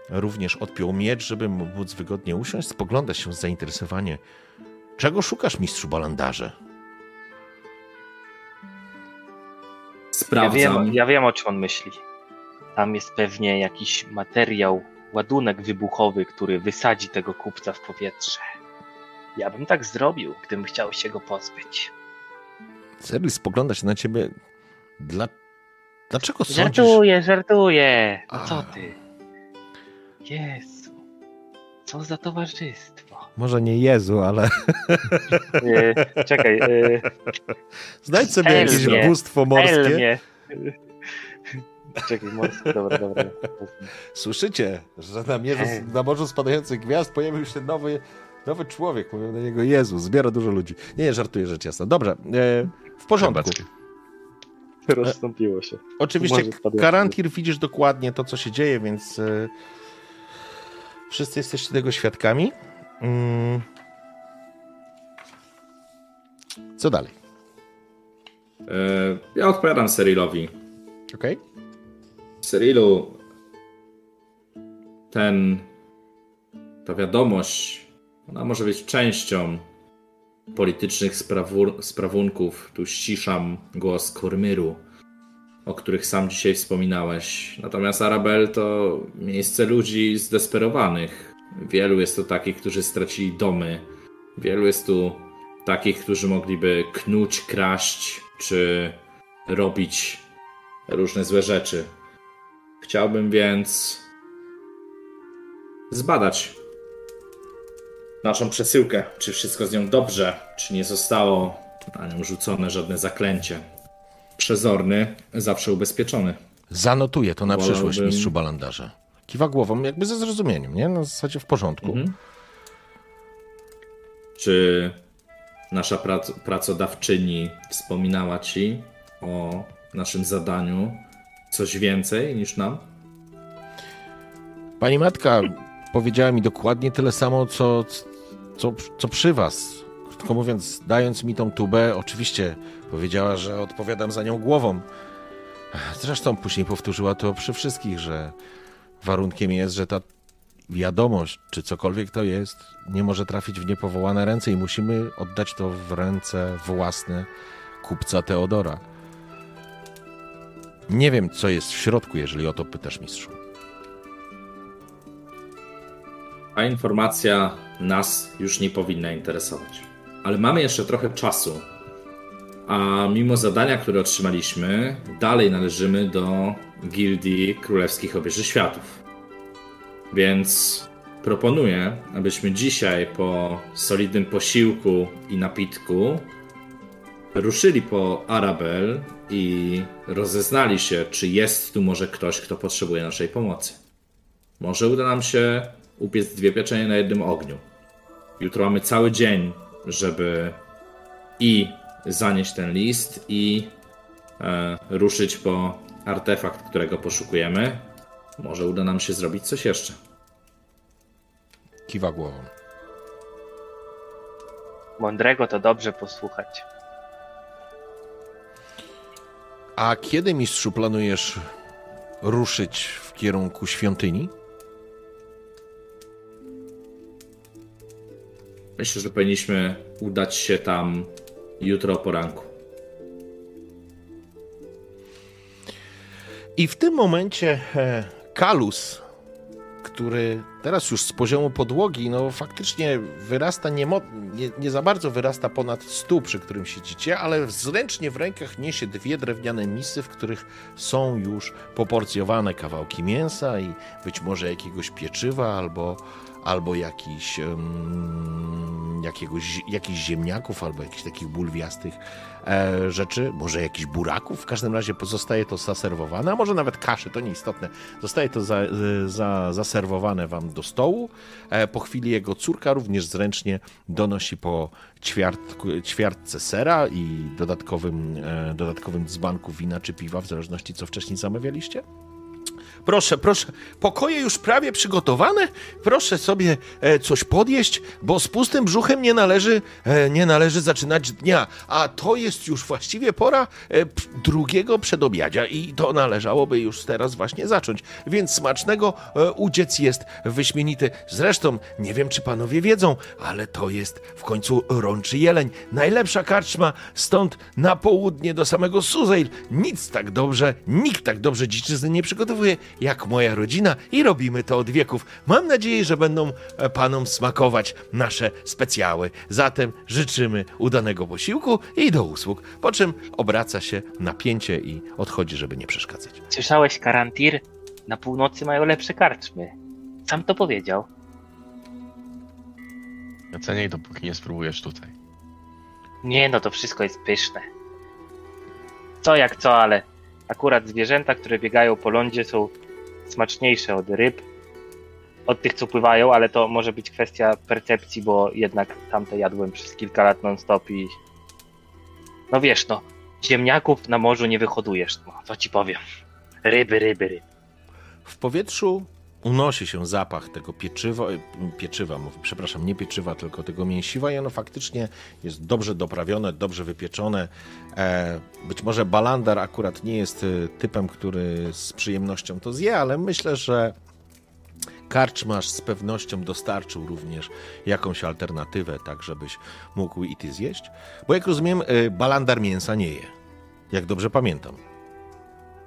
również odpiął miecz, żeby móc wygodnie usiąść, spogląda się z zainteresowaniem. Czego szukasz, mistrzu Balandarze? Ja Sprawdzam. wiem, ja wiem, o czym on myśli. Tam jest pewnie jakiś materiał, ładunek wybuchowy, który wysadzi tego kupca w powietrze. Ja bym tak zrobił, gdybym chciał się go pozbyć. Cyril spogląda się na ciebie. Dla... Dlaczego sądzisz? Żartuję, żartuję. No co ty? Jezu. Co za towarzystwo. Może nie Jezu, ale E, czekaj, e, znajdź sobie jakieś Elmie. bóstwo morskie. Elmie. Czekaj, morskie, dobra, dobra. Słyszycie, że na, mierze, na morzu spadających gwiazd pojawił się nowy, nowy człowiek. Mówią na niego Jezu, zbiera dużo ludzi. Nie, żartuję rzecz jasna. Dobra, e, w porządku. Rozstąpiło się. Oczywiście. Karantir widzisz dokładnie to, co się dzieje, więc e, wszyscy jesteście tego świadkami. Mm. Co dalej? E, ja odpowiadam Cyrilowi. Okej? Cyrilu, ten, ta wiadomość, ona może być częścią politycznych sprawur- sprawunków. Tu ściszam głos Kormyru, o których sam dzisiaj wspominałeś. Natomiast Arabel to miejsce ludzi zdesperowanych. Wielu jest tu takich, którzy stracili domy. Wielu jest tu takich, którzy mogliby knuć, kraść, czy robić różne złe rzeczy. Chciałbym więc zbadać naszą przesyłkę, czy wszystko z nią dobrze, czy nie zostało na nią rzucone żadne zaklęcie. Przezorny, zawsze ubezpieczony. Zanotuję to na Wolałbym- przyszłość, mistrzu Balandarze. Kiwa głową, jakby ze zrozumieniem, nie? Na zasadzie w porządku. Mhm. Czy nasza prac- pracodawczyni wspominała ci o naszym zadaniu coś więcej niż nam? Pani matka powiedziała mi dokładnie tyle samo, co, co, co przy was. Krótko mówiąc, dając mi tą tubę, oczywiście powiedziała, że odpowiadam za nią głową. Zresztą później powtórzyła to przy wszystkich, że warunkiem jest, że ta wiadomość, czy cokolwiek to jest, nie może trafić w niepowołane ręce i musimy oddać to w ręce własne kupca Teodora. Nie wiem, co jest w środku, jeżeli o to pytasz, mistrzu. Ta informacja nas już nie powinna interesować. Ale mamy jeszcze trochę czasu. A mimo zadania, które otrzymaliśmy, dalej należymy do Gildii Królewskich Obieży Światów. Więc proponuję, abyśmy dzisiaj po solidnym posiłku i napitku ruszyli po Arabel i rozeznali się, czy jest tu może ktoś, kto potrzebuje naszej pomocy. Może uda nam się upiec dwie pieczenie na jednym ogniu. Jutro mamy cały dzień, żeby i zanieść ten list, i e, ruszyć po artefakt, którego poszukujemy. Może uda nam się zrobić coś jeszcze. Kiwa głową. Mądrego to dobrze posłuchać. A kiedy, mistrzu, planujesz ruszyć w kierunku świątyni? Myślę, że powinniśmy udać się tam jutro o poranku. I w tym momencie e, Kalus, który teraz już z poziomu podłogi, no faktycznie wyrasta, nie, nie za bardzo wyrasta ponad stół, przy którym siedzicie, ale zręcznie w rękach niesie dwie drewniane misy, w których są już poporcjowane kawałki mięsa i być może jakiegoś pieczywa albo, albo jakiś, um, jakiegoś, jakichś ziemniaków albo jakichś takich bulwiastych e, rzeczy, może jakichś buraków, w każdym razie pozostaje to zaserwowane, a może nawet kaszy, to nieistotne. Zostaje to za, e, za, zaserwowane wam do stołu. E, po chwili jego córka również zręcznie donosi po ćwiartku, ćwiartce sera i dodatkowym, e, dodatkowym dzbanku wina czy piwa, w zależności co wcześniej zamawialiście. Proszę, proszę, pokoje już prawie przygotowane. Proszę sobie e, coś podjeść, bo z pustym brzuchem nie należy, e, nie należy zaczynać dnia. A to jest już właściwie pora e, drugiego przedobiadzia i to należałoby już teraz właśnie zacząć. Więc smacznego udziec jest wyśmienity. Zresztą, nie wiem czy panowie wiedzą, ale to jest w końcu rączy jeleń. Najlepsza karczma stąd na południe do samego Suzeil. Nic tak dobrze, nikt tak dobrze dziczyzny nie przygotowuje jak moja rodzina i robimy to od wieków. Mam nadzieję, że będą e, panom smakować nasze specjały. Zatem życzymy udanego posiłku i do usług. Po czym obraca się na pięcie i odchodzi, żeby nie przeszkadzać. Słyszałeś, Karantir? Na północy mają lepsze karczmy. Sam to powiedział. Oceniaj, dopóki nie spróbujesz tutaj. Nie no, to wszystko jest pyszne. Co jak co, ale akurat zwierzęta, które biegają po lądzie są smaczniejsze od ryb, od tych, co pływają, ale to może być kwestia percepcji, bo jednak tamte jadłem przez kilka lat non-stop i no wiesz, no, ziemniaków na morzu nie wyhodujesz, no, co ci powiem. Ryby, ryby, ryby. W powietrzu unosi się zapach tego pieczywa, pieczywa, mówię, przepraszam, nie pieczywa, tylko tego mięsiwa i ono faktycznie jest dobrze doprawione, dobrze wypieczone. E, być może Balandar akurat nie jest e, typem, który z przyjemnością to zje, ale myślę, że karczmasz z pewnością dostarczył również jakąś alternatywę, tak żebyś mógł i ty zjeść. Bo jak rozumiem, e, Balandar mięsa nie je. Jak dobrze pamiętam.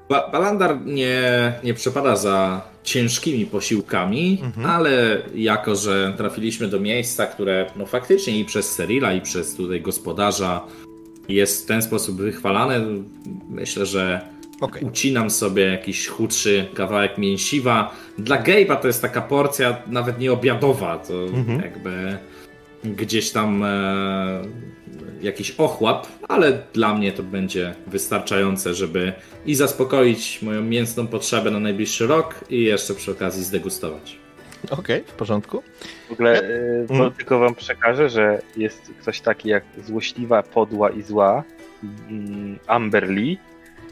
Ba Balandar nie, nie przepada za ciężkimi posiłkami, Mhm. ale jako, że trafiliśmy do miejsca, które no faktycznie i przez Serila, i przez tutaj gospodarza jest w ten sposób wychwalane, myślę, że Okej. ucinam sobie jakiś chudszy kawałek mięsiwa. Dla Gabe'a to jest taka porcja nawet nie obiadowa, to Mhm. jakby gdzieś tam e, jakiś ochłap, ale dla mnie to będzie wystarczające, żeby i zaspokoić moją mięsną potrzebę na najbliższy rok i jeszcze przy okazji zdegustować. Okej, w porządku. W ogóle y, Mm. tylko wam przekażę, że jest ktoś taki jak złośliwa, podła i zła. mm, Amber Lee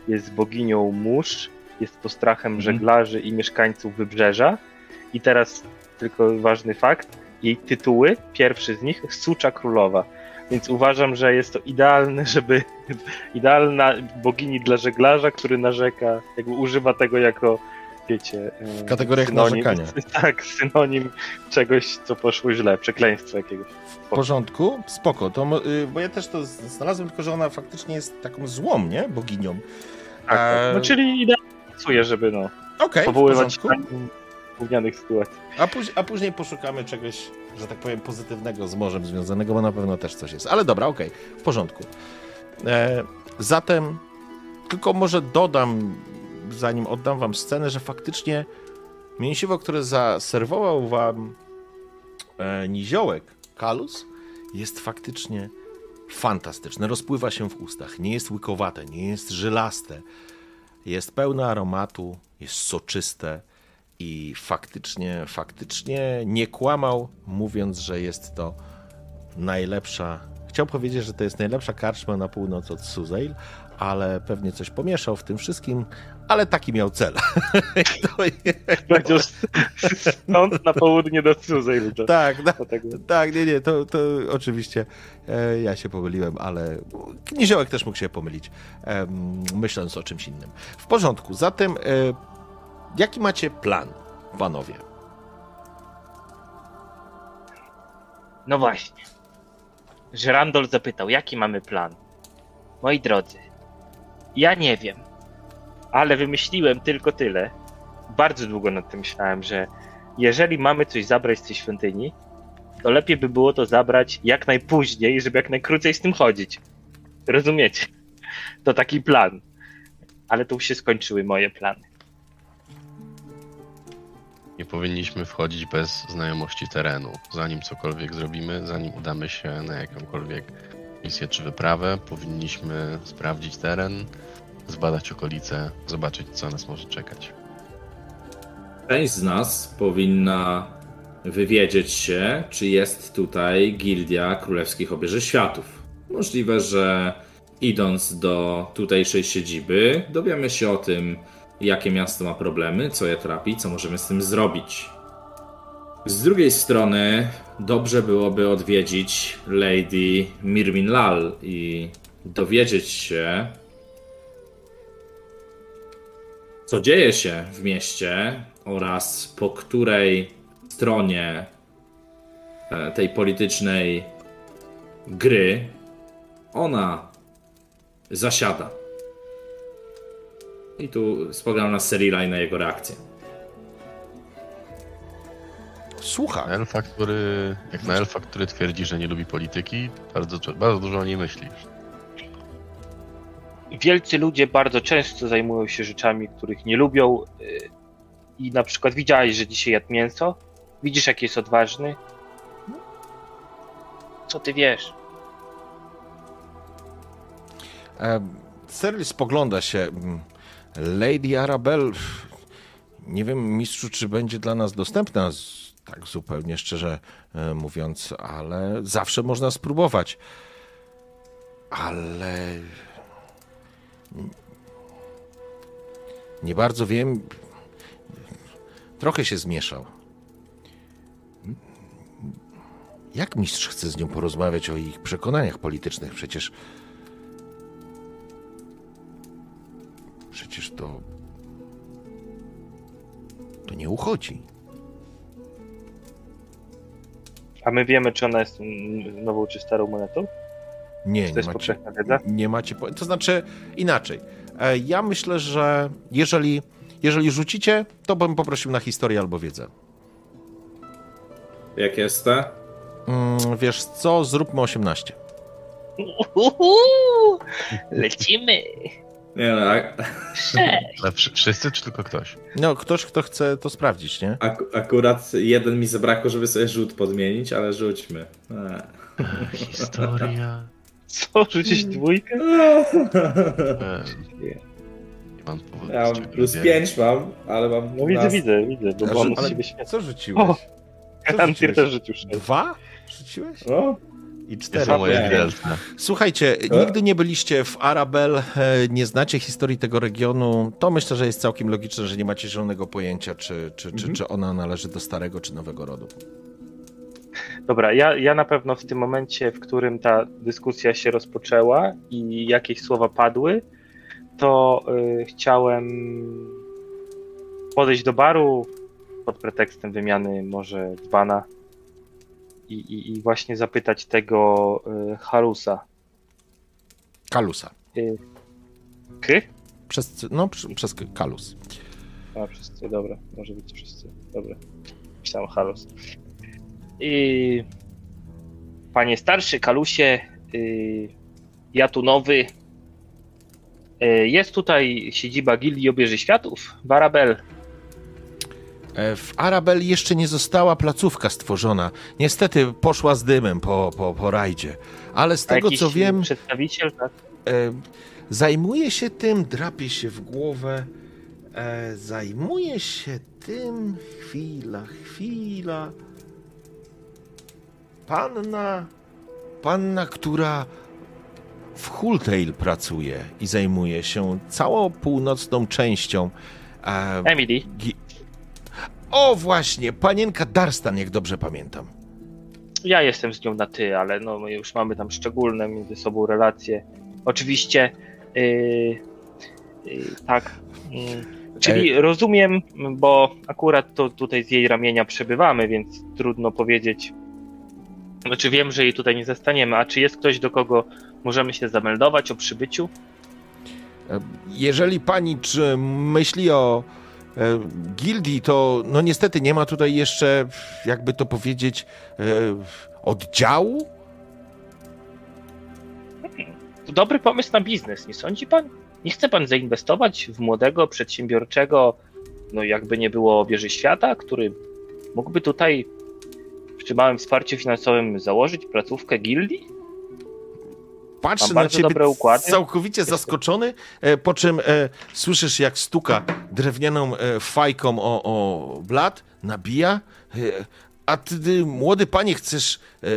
jest boginią mórz, jest postrachem Mhm. żeglarzy i mieszkańców wybrzeża. I teraz tylko ważny fakt, jej tytuły, pierwszy z nich, Sucza Królowa. Więc uważam, że jest to idealne, żeby idealna bogini dla żeglarza, który narzeka, jakby używa tego jako wiecie, W kategoriach narzekania. Tak, synonim czegoś, co poszło źle, przekleństwa jakiegoś. W porządku, spoko. To, y, bo ja też to znalazłem, tylko że ona faktycznie jest taką złą, nie? Boginią. Tak, Eee, no czyli idealnie pasuje, żeby no, w powoływać gównianych sytuacji. A, a później poszukamy czegoś, że tak powiem, pozytywnego z morzem związanego, bo na pewno też coś jest. Ale dobra, okej, w porządku. E, zatem, tylko może dodam, zanim oddam wam scenę, że faktycznie mięsiwo, które zaserwował wam e, niziołek Kalus, jest faktycznie fantastyczne. Rozpływa się w ustach. Nie jest łykowate, nie jest żylaste. Jest pełne aromatu, jest soczyste i faktycznie, faktycznie nie kłamał, mówiąc, że jest to najlepsza. Chciał powiedzieć, że to jest najlepsza karczma na północ od Suzail, ale pewnie coś pomieszał w tym wszystkim, ale taki miał cel. to jest, stąd na południe do Suzy. To, tak, no, to tego. tak, nie, nie, to, to oczywiście e, ja się pomyliłem, ale Niziołek też mógł się pomylić, em, myśląc o czymś innym. W porządku, zatem e, jaki macie plan, panowie? No właśnie. Żerandol zapytał, jaki mamy plan? Moi drodzy, ja nie wiem, ale wymyśliłem tylko tyle. Bardzo długo nad tym myślałem, że jeżeli mamy coś zabrać z tej świątyni, to lepiej by było to zabrać jak najpóźniej, żeby jak najkrócej z tym chodzić. Rozumiecie? To taki plan. Ale tu się skończyły moje plany. Nie powinniśmy wchodzić bez znajomości terenu. Zanim cokolwiek zrobimy, zanim udamy się na jakąkolwiek misję czy wyprawę, powinniśmy sprawdzić teren, zbadać okolice, zobaczyć, co nas może czekać. Część z nas powinna wywiedzieć się, czy jest tutaj Gildia Królewskich Obieży Światów. Możliwe, że idąc do tutejszej siedziby, dowiemy się o tym, jakie miasto ma problemy, co je trapi, co możemy z tym zrobić. Z drugiej strony, dobrze byłoby odwiedzić Lady Mirmin Lal i dowiedzieć się, co dzieje się w mieście oraz po której stronie e, tej politycznej gry ona zasiada. I tu spoglądam na Serila i na jego reakcję. Słucha. Elfa, który, jak na elfa, który twierdzi, że nie lubi polityki, bardzo, bardzo dużo o niej myślisz. wielcy ludzie bardzo często zajmują się rzeczami, których nie lubią. y, I na przykład widziałeś, że dzisiaj jadł mięso? Widzisz, jaki jest odważny? Co ty wiesz? Cyril spogląda się. Lady Arabelle, nie wiem, mistrzu, czy będzie dla nas dostępna, tak zupełnie szczerze e, mówiąc, ale zawsze można spróbować. Ale. Nie bardzo wiem. Trochę się zmieszał. Jak mistrz chce z nią porozmawiać o ich przekonaniach politycznych? Przecież. Przecież to. To nie uchodzi. A my wiemy, czy ona jest nową czy starą monetą? Nie, nie to jest macie, powszechna wiedza? nie macie. po- To znaczy inaczej. E, Ja myślę, że jeżeli, jeżeli rzucicie, to bym poprosił na historię albo wiedzę. Jak jest te? Mm, Wiesz co, zróbmy 18. Uhu, lecimy. Nie no, a, wszyscy czy tylko ktoś? No, ktoś, kto chce to sprawdzić, nie? ak akurat jeden mi zabrakło, żeby sobie rzut podmienić, ale rzućmy. E. Historia. Co, rzucić dwójkę? E, Nie mam powodu. Ja mam plus. 5 mam, ale mam No widzę, 12. widzę, widzę, bo Ale- on z ale-. Co rzuciłeś? O, Co rzuciłeś? też rzucił sześć. Dwa? Rzuciłeś? No, I To cztery. są moje widelce. Słuchajcie, E? nigdy nie byliście w Arabel, e, nie znacie historii tego regionu. To myślę, że jest całkiem logiczne, że nie macie zielonego pojęcia, czy, czy, czy, Mhm. czy ona należy do starego czy nowego rodu. Dobra, ja, ja na pewno w tym momencie, w którym ta dyskusja się rozpoczęła i jakieś słowa padły, to y, chciałem podejść do baru pod pretekstem wymiany może dzbana i, i, i właśnie zapytać tego y, Harusa. Kalusa. Y? Przez, no, przy- przez K- Kalus. A, wszyscy, dobra, może być wszyscy, dobra. Pisałem Halus. I... Panie starszy, Kalusie, y, ja tu nowy. Y, jest tutaj siedziba Gildii Obieży Światów, Barabel. E, W Arabel jeszcze nie została placówka stworzona. Niestety poszła z dymem po, po, po rajdzie. Ale z A tego co wiem, Przedstawiciel, tak? e, zajmuje się tym, drapie się w głowę. E, zajmuje się tym. Chwila, chwila. Panna. Panna, która w Hultail pracuje i zajmuje się całą północną częścią. Emily. O właśnie, panienka Darstan, jak dobrze pamiętam. Ja jestem z nią na ty, ale no my już mamy tam szczególne między sobą relacje. Oczywiście, yy, yy, tak. Yy, czyli rozumiem, bo akurat to tutaj z jej ramienia przebywamy, więc trudno powiedzieć. Znaczy wiem, że jej tutaj nie zastaniemy, a czy jest ktoś, do kogo możemy się zameldować o przybyciu? E, Jeżeli pani czy myśli o e, gildii, to no niestety nie ma tutaj jeszcze, jakby to powiedzieć, e, oddziału. To dobry pomysł na biznes, nie sądzi pan? Nie chce pan zainwestować w młodego, przedsiębiorczego, no jakby nie było obieży świata, który mógłby tutaj przy małym wsparciu finansowym założyć placówkę gildii? Patrzy na ciebie całkowicie zaskoczony, e, po czym e, słyszysz jak stuka drewnianą e, fajką o, o blat, nabija. E, a ty, ty, młody panie, chcesz e,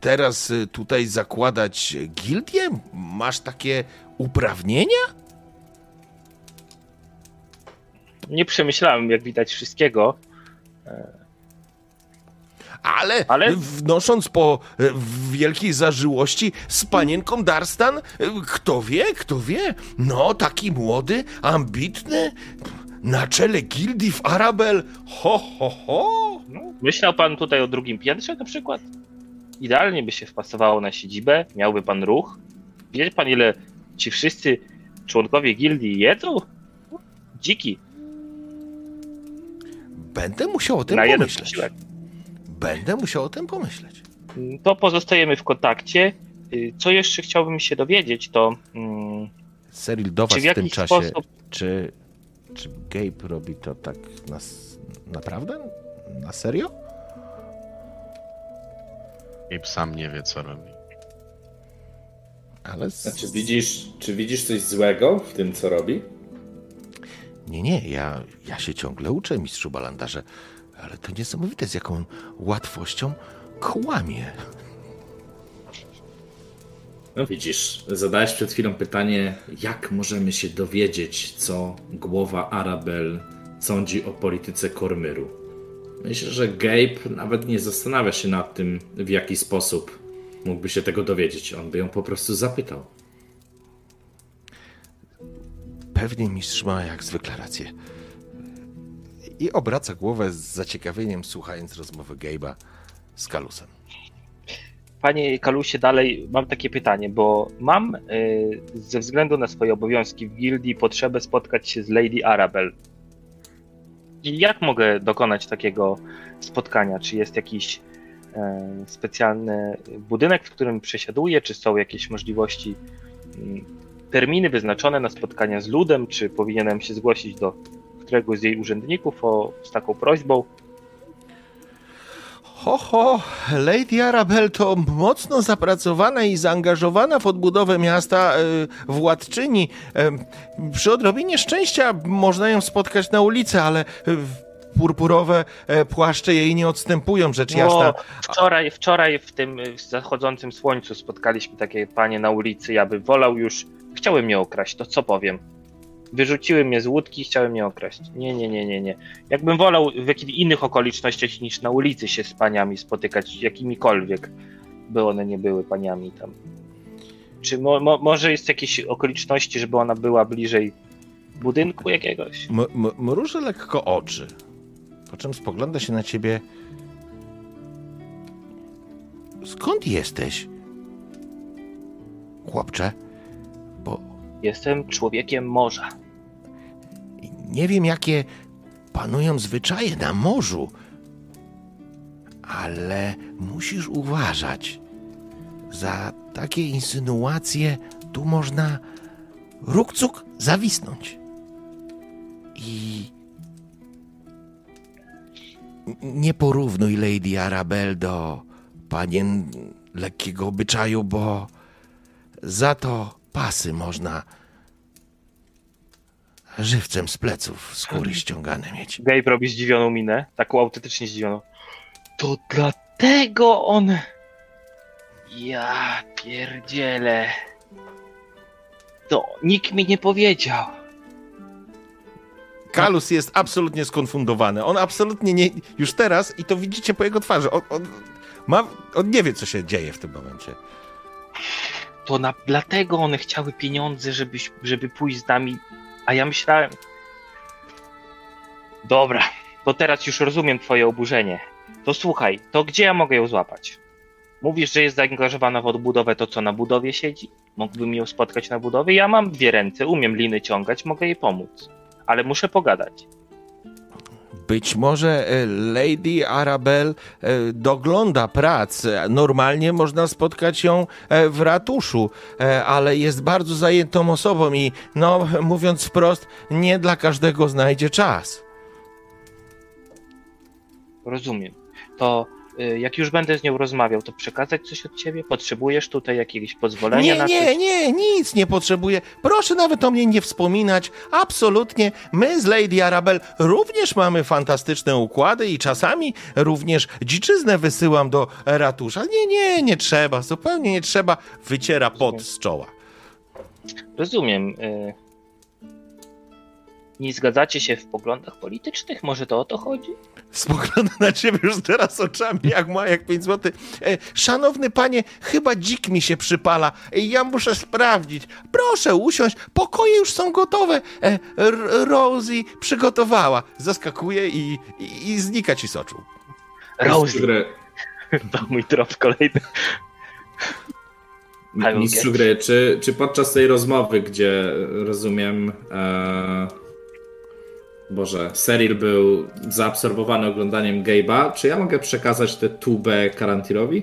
teraz e, tutaj zakładać gildię? Masz takie uprawnienia? Nie przemyślałem, jak widać, wszystkiego. Ale, Ale- wnosząc po e, wielkiej zażyłości z panienką Darstan, e, kto wie, kto wie, no taki młody, ambitny, na czele gildii w Arabel, ho, ho, ho. No, myślał pan tutaj o drugim piętrze na przykład? Idealnie by się wpasowało na siedzibę, miałby pan ruch. Wie pan, ile ci wszyscy członkowie gildii jedzą? Dziki, Będę musiał o tym na jeden pomyśleć. posiłek. Będę musiał o tym pomyśleć. To pozostajemy w kontakcie. Y, Co jeszcze chciałbym się dowiedzieć, to mm, Cyril do czy was w w tym czasie, sposób czy, czy Gabe robi to tak na, naprawdę? Na serio? Gabe sam nie wie, co robi. Ale... Z... Czy widzisz, czy widzisz coś złego w tym, co robi? Nie, nie, ja, ja się ciągle uczę, mistrzu Balandarze, ale to niesamowite, z jaką łatwością kłamie. No widzisz, zadałeś przed chwilą pytanie, jak możemy się dowiedzieć, co głowa Arabel sądzi o polityce Kormyru. Myślę, że Gabe nawet nie zastanawia się nad tym, w jaki sposób mógłby się tego dowiedzieć. On by ją po prostu zapytał. Pewnie mistrz ma jak zwykle rację. I obraca głowę z zaciekawieniem, słuchając rozmowy Gabe'a z Kalusem. Panie Kalusie, dalej mam takie pytanie, bo mam y, ze względu na swoje obowiązki w gildii potrzebę spotkać się z Lady Arabel. I jak mogę dokonać takiego spotkania? Czy jest jakiś e, specjalny budynek, w którym przesiaduję? Czy są jakieś możliwości, mm, terminy wyznaczone na spotkania z ludem? Czy powinienem się zgłosić do któregoś z jej urzędników o, z taką prośbą? Ho, ho, Lady Arabel to mocno zapracowana i zaangażowana w odbudowę miasta e, władczyni. E, przy odrobinie szczęścia można ją spotkać na ulicy, ale e, purpurowe płaszcze jej nie odstępują, rzecz jasna. No, wczoraj, wczoraj w tym zachodzącym słońcu spotkaliśmy takie panie na ulicy. Ja bym wolał już. Chciałem mnie okraść, to co powiem? Wyrzuciły mnie z łódki i chciały mnie okraść. Nie, nie, nie, nie, nie. Jakbym wolał w jakichś innych okolicznościach niż na ulicy się z paniami spotykać, jakimikolwiek by one nie były paniami tam. Czy mo, mo, może jest jakieś okoliczności, żeby ona była bliżej budynku jakiegoś? M- m- mruży lekko oczy, po czym spogląda się na ciebie. Skąd jesteś? Chłopcze, Jestem człowiekiem morza. nie wiem, jakie panują zwyczaje na morzu, ale musisz uważać. Za takie insynuacje tu można rukcuk zawisnąć. I nie porównuj Lady Arabel do panien lekkiego obyczaju, bo za to pasy można żywcem z pleców skóry ściągane mieć. Gabe robi zdziwioną minę, taką autentycznie zdziwioną. To dlatego on... Ja pierdzielę. To nikt mi nie powiedział. Kalus jest absolutnie skonfundowany. On absolutnie nie. Już teraz, i to widzicie po jego twarzy, on, on, ma, on nie wie, co się dzieje w tym momencie. To na, dlatego one chciały pieniądze, żeby, żeby pójść z nami. A ja myślałem. Dobra, to teraz już rozumiem twoje oburzenie. To słuchaj, to gdzie ja mogę ją złapać? Mówisz, że jest zaangażowana w odbudowę, to co na budowie siedzi? Mógłbym ją spotkać na budowie? Ja mam dwie ręce, umiem liny ciągać, mogę jej pomóc. Ale muszę pogadać. Być może e, Lady Arabel e, dogląda prac. Normalnie można spotkać ją e, w ratuszu, ale jest bardzo zajętą osobą i, no, mówiąc wprost, nie dla każdego znajdzie czas. Rozumiem. To jak już będę z nią rozmawiał, to przekazać coś od ciebie? Potrzebujesz tutaj jakiegoś pozwolenia Nie, na nie, coś? nie, nic nie potrzebuję. Proszę nawet o mnie nie wspominać. Absolutnie. My z Lady Arabel również mamy fantastyczne układy i czasami również dziczyznę wysyłam do ratusza. Nie, nie, nie trzeba, zupełnie nie trzeba. Wyciera pot z czoła. Rozumiem. y, Nie zgadzacie się w poglądach politycznych? Może to o to chodzi? Spogląda na ciebie już teraz oczami, jak ma, jak 5 zł. E, szanowny panie, chyba dzik mi się przypala. E, ja muszę sprawdzić. Proszę usiąść, pokoje już są gotowe. E, Rosie przygotowała. Zaskakuje i, i, i znika ci z oczu. Rosie, to mój trop kolejny. Mistrzu gry czy, czy podczas tej rozmowy, gdzie rozumiem, e, Boże, Cyril był zaabsorbowany oglądaniem Gabe'a, czy ja mogę przekazać tę tubę Karantirowi?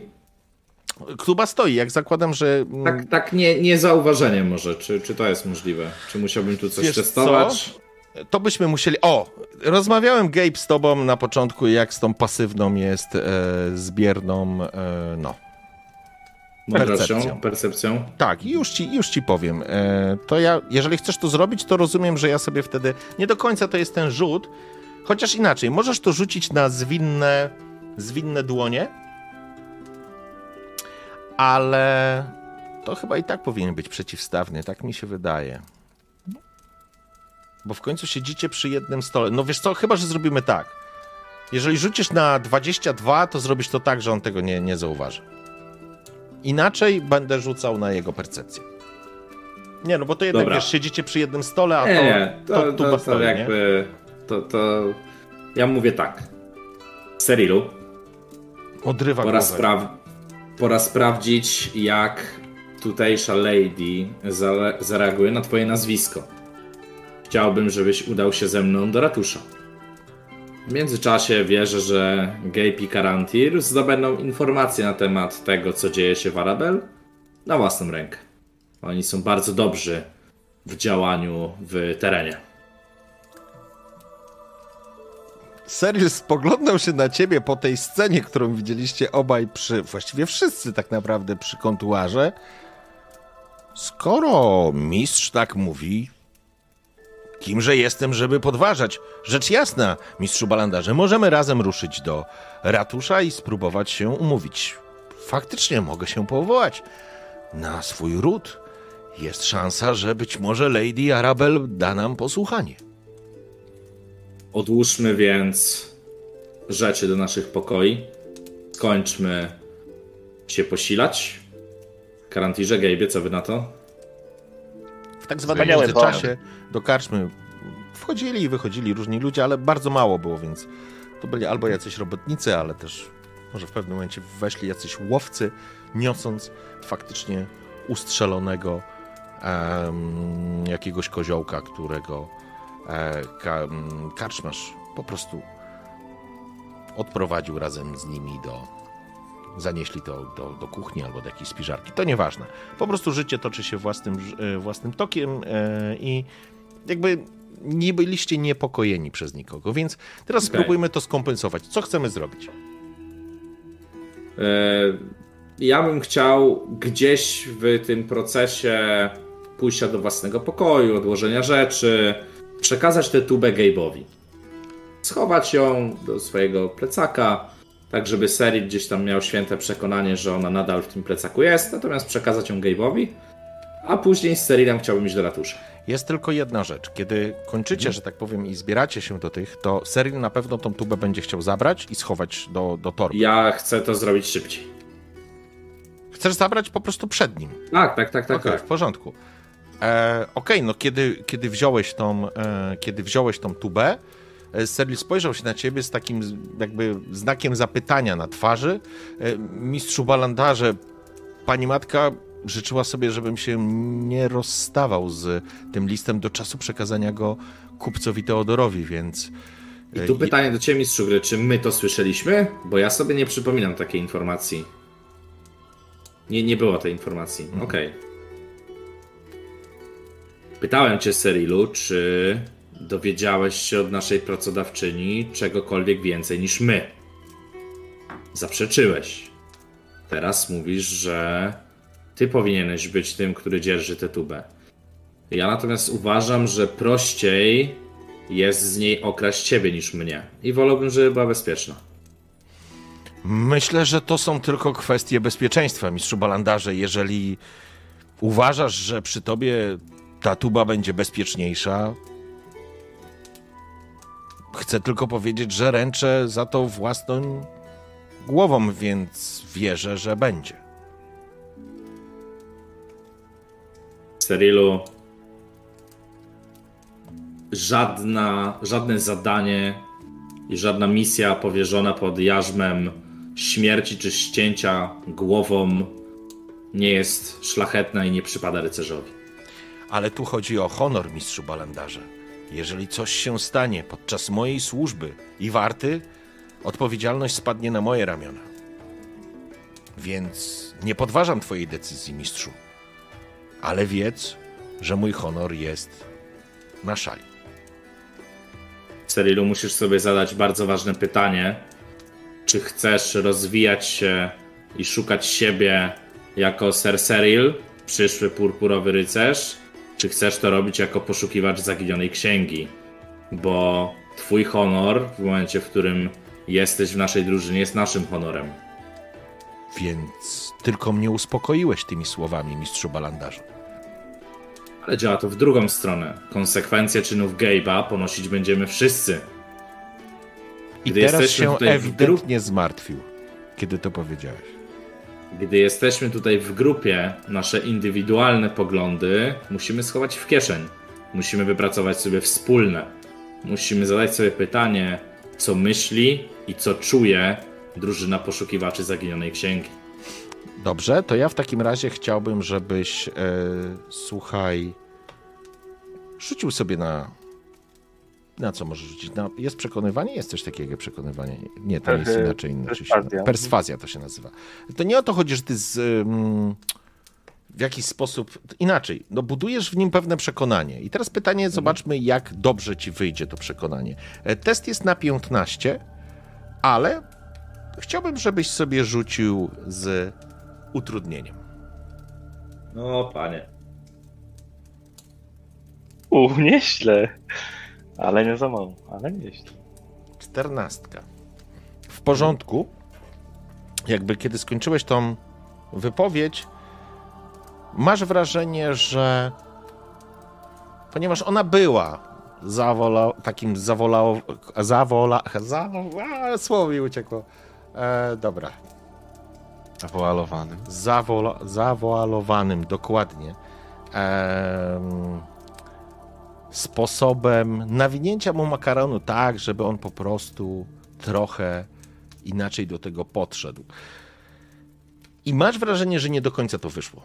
Kluba stoi, jak zakładam, że... mm, Tak, tak nie, nie zauważeniem może, czy, czy to jest możliwe? Czy musiałbym tu coś Wiesz testować? To byśmy musieli. O! Rozmawiałem Gabe z tobą na początku, jak z tą pasywną jest e, zbierną. E, no. Mądrością, Percepcją. percepcją. Tak, już ci, już ci powiem. E, to ja, jeżeli chcesz to zrobić, to rozumiem, że ja sobie wtedy. Nie do końca to jest ten rzut, chociaż inaczej. Możesz to rzucić na zwinne, zwinne dłonie, ale to chyba i tak powinien być przeciwstawny, tak mi się wydaje. Bo w końcu siedzicie przy jednym stole. No wiesz co, chyba że zrobimy tak. Jeżeli rzucisz na 22, to zrobisz to tak, że on tego nie, nie zauważy. Inaczej będę rzucał na jego percepcję. Nie, no bo to jednak Dobra. wiesz, siedzicie przy jednym stole, a Nie, to, nie, to, to, to, to, jakby. To, to. Ja mówię tak. Serilu, Odrywa pora, spraw... pora sprawdzić, jak tutejsza lady za... zareaguje na twoje nazwisko. Chciałbym, żebyś udał się ze mną do ratusza. W międzyczasie wierzę, że Gabe i Karantir zdobędą informacje na temat tego, co dzieje się w Arabel na własną rękę. Oni są bardzo dobrzy w działaniu w terenie. Cyril spoglądał się na ciebie po tej scenie, którą widzieliście obaj przy, właściwie wszyscy tak naprawdę przy kontuarze. Skoro mistrz tak mówi, kimże jestem, żeby podważać? Rzecz jasna, mistrzu Balandarze, możemy razem ruszyć do ratusza i spróbować się umówić. Faktycznie mogę się powołać na swój ród. Jest szansa, że być może Lady Arabel da nam posłuchanie. Odłóżmy więc rzeczy do naszych pokoi. Skończmy się posilać. Karantirze, Gabe'ie, co wy na to? W tak zwanym Wspaniały międzyczasie do karczmy wchodzili i wychodzili różni ludzie, ale bardzo mało było, więc to byli albo jacyś robotnicy, ale też może w pewnym momencie weszli jacyś łowcy, niosąc faktycznie ustrzelonego em, jakiegoś koziołka, którego e, ka, karczmasz po prostu odprowadził razem z nimi do, zanieśli to do, do kuchni albo do jakiejś spiżarki. To nieważne. Po prostu życie toczy się własnym, e, własnym tokiem e, i jakby nie byliście niepokojeni przez nikogo, więc teraz Okej. spróbujmy to skompensować. Co chcemy zrobić? E, Ja bym chciał gdzieś w tym procesie pójścia do własnego pokoju, odłożenia rzeczy, przekazać tę tubę Gabe'owi. Schować ją do swojego plecaka, tak żeby Serit gdzieś tam miał święte przekonanie, że ona nadal w tym plecaku jest, natomiast przekazać ją Gabe'owi, a później z Serilem chciałbym iść do ratusza. Jest tylko jedna rzecz. Kiedy kończycie, że tak powiem, i zbieracie się do tych, to Seril na pewno tą tubę będzie chciał zabrać i schować do, do torby. Ja chcę to zrobić szybciej. Chcesz zabrać po prostu przed nim. Tak, tak, tak, tak. Okej, tak. w porządku. E, Okej, no kiedy, kiedy, wziąłeś tą, e, kiedy wziąłeś tą tubę, Seril spojrzał się na ciebie z takim jakby znakiem zapytania na twarzy. E, mistrzu Balandarze, pani matka życzyła sobie, żebym się nie rozstawał z tym listem do czasu przekazania go kupcowi Teodorowi, więc... I tu pytanie do Ciebie, mistrzu gry, czy my to słyszeliśmy? Bo ja sobie nie przypominam takiej informacji. Nie, nie było tej informacji. Okej. Pytałem Cię, Serilu, czy dowiedziałeś się od naszej pracodawczyni czegokolwiek więcej niż my. Zaprzeczyłeś. Teraz mówisz, że Ty powinieneś być tym, który dzierży tę tubę. Ja natomiast uważam, że prościej jest z niej okraść ciebie niż mnie. I wolałbym, żeby była bezpieczna. Myślę, że to są tylko kwestie bezpieczeństwa, mistrzu Balandarze. Jeżeli uważasz, że przy tobie ta tuba będzie bezpieczniejsza, chcę tylko powiedzieć, że ręczę za to własną głową, więc wierzę, że będzie. Sterilu, żadna, żadne zadanie i żadna misja powierzona pod jarzmem śmierci czy ścięcia głową nie jest szlachetna i nie przypada rycerzowi. Ale tu chodzi o honor, mistrzu Balandarze. Jeżeli coś się stanie podczas mojej służby i warty, odpowiedzialność spadnie na moje ramiona. Więc nie podważam twojej decyzji, mistrzu. Ale wiedz, że mój honor jest na szali. Sterilu, musisz sobie zadać bardzo ważne pytanie. Czy chcesz rozwijać się i szukać siebie jako Ser Cyril, przyszły purpurowy rycerz, czy chcesz to robić jako poszukiwacz zaginionej księgi? Bo twój honor w momencie, w którym jesteś w naszej drużynie, jest naszym honorem. Więc tylko mnie uspokoiłeś tymi słowami, mistrzu Balandarzu. Ale działa to w drugą stronę. Konsekwencje czynów Gabe'a ponosić będziemy wszyscy. I Gdy teraz jesteśmy się ewidentnie zmartwił, kiedy to powiedziałeś. Gdy jesteśmy tutaj w grupie, nasze indywidualne poglądy musimy schować w kieszeń. Musimy wypracować sobie wspólne. Musimy zadać sobie pytanie, co myśli i co czuje drużyna poszukiwaczy zaginionej księgi. Dobrze, to ja w takim razie chciałbym, żebyś, e, słuchaj, rzucił sobie na. Na co możesz rzucić? Na, jest przekonywanie? Jest coś takiego przekonywanie. Nie, to jest inaczej. inaczej perswazja. perswazja to się nazywa. To nie o to chodzi, że ty z, ym, w jakiś sposób. Inaczej. No, budujesz w nim pewne przekonanie. I teraz pytanie, zobaczmy, jak dobrze ci wyjdzie to przekonanie. E, Test jest na 15, ale chciałbym, żebyś sobie rzucił z utrudnieniem. No, panie. U, nieźle. Ale nie za mało, ale nieźle. Czternastka. W porządku. Jakby kiedy skończyłeś tą wypowiedź, masz wrażenie, że ponieważ ona była zawola, takim zawolał, zawola, zawola, słowo mi uciekło. E, dobra, Zawoalowany. zawola, zawoalowanym, dokładnie. Em, sposobem nawinięcia mu makaronu tak, żeby on po prostu trochę inaczej do tego podszedł. I masz wrażenie, że nie do końca to wyszło.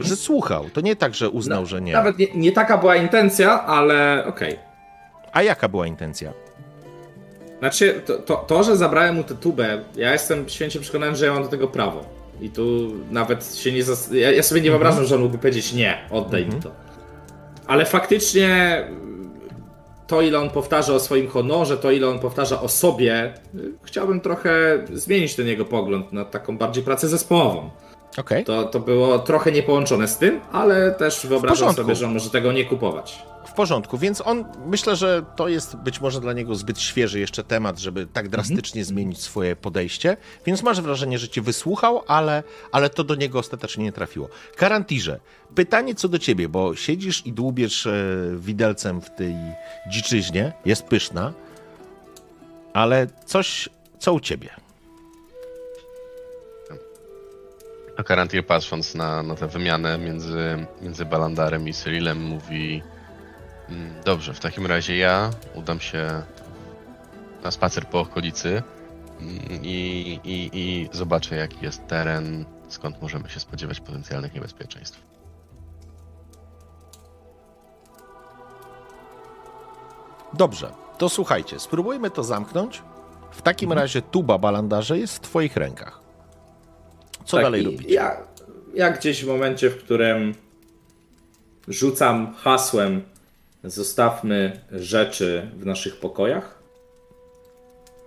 Że słuchał. To nie tak, że uznał, że nie. Nawet nie, nie taka była intencja, ale okej. A jaka była intencja? Znaczy, to, to, to, że zabrałem mu tę tubę, ja jestem święcie przekonany, że ja mam do tego prawo. I tu nawet się nie. Zas... Ja, ja sobie nie wyobrażam, że on mógłby powiedzieć nie, oddaj mi to. Ale faktycznie to, ile on powtarza o swoim honorze, to, ile on powtarza o sobie, chciałbym trochę zmienić ten jego pogląd na taką bardziej pracę zespołową. Okej. To, to było trochę niepołączone z tym, ale też wyobrażam sobie, że on może tego nie kupować. W porządku, więc on myślę, że to jest być może dla niego zbyt świeży jeszcze temat, żeby tak drastycznie zmienić swoje podejście, więc masz wrażenie, że cię wysłuchał, ale, ale to do niego ostatecznie nie trafiło. Karantirze, pytanie co do ciebie, bo siedzisz i dłubiesz e, widelcem w tej dziczyźnie, jest pyszna, ale coś, co u ciebie? A Karantir patrząc na, na tę wymianę między, między Balandarem i Cyrilem mówi "Mm, Dobrze, w takim razie ja udam się na spacer po okolicy mm, i, i, i zobaczę jaki jest teren, skąd możemy się spodziewać potencjalnych niebezpieczeństw. Dobrze, to słuchajcie, spróbujmy to zamknąć. W takim Mhm. razie tuba balandarze jest w twoich rękach. Co Tak, dalej robić? Ja, ja gdzieś w momencie, w którym rzucam hasłem zostawmy rzeczy w naszych pokojach.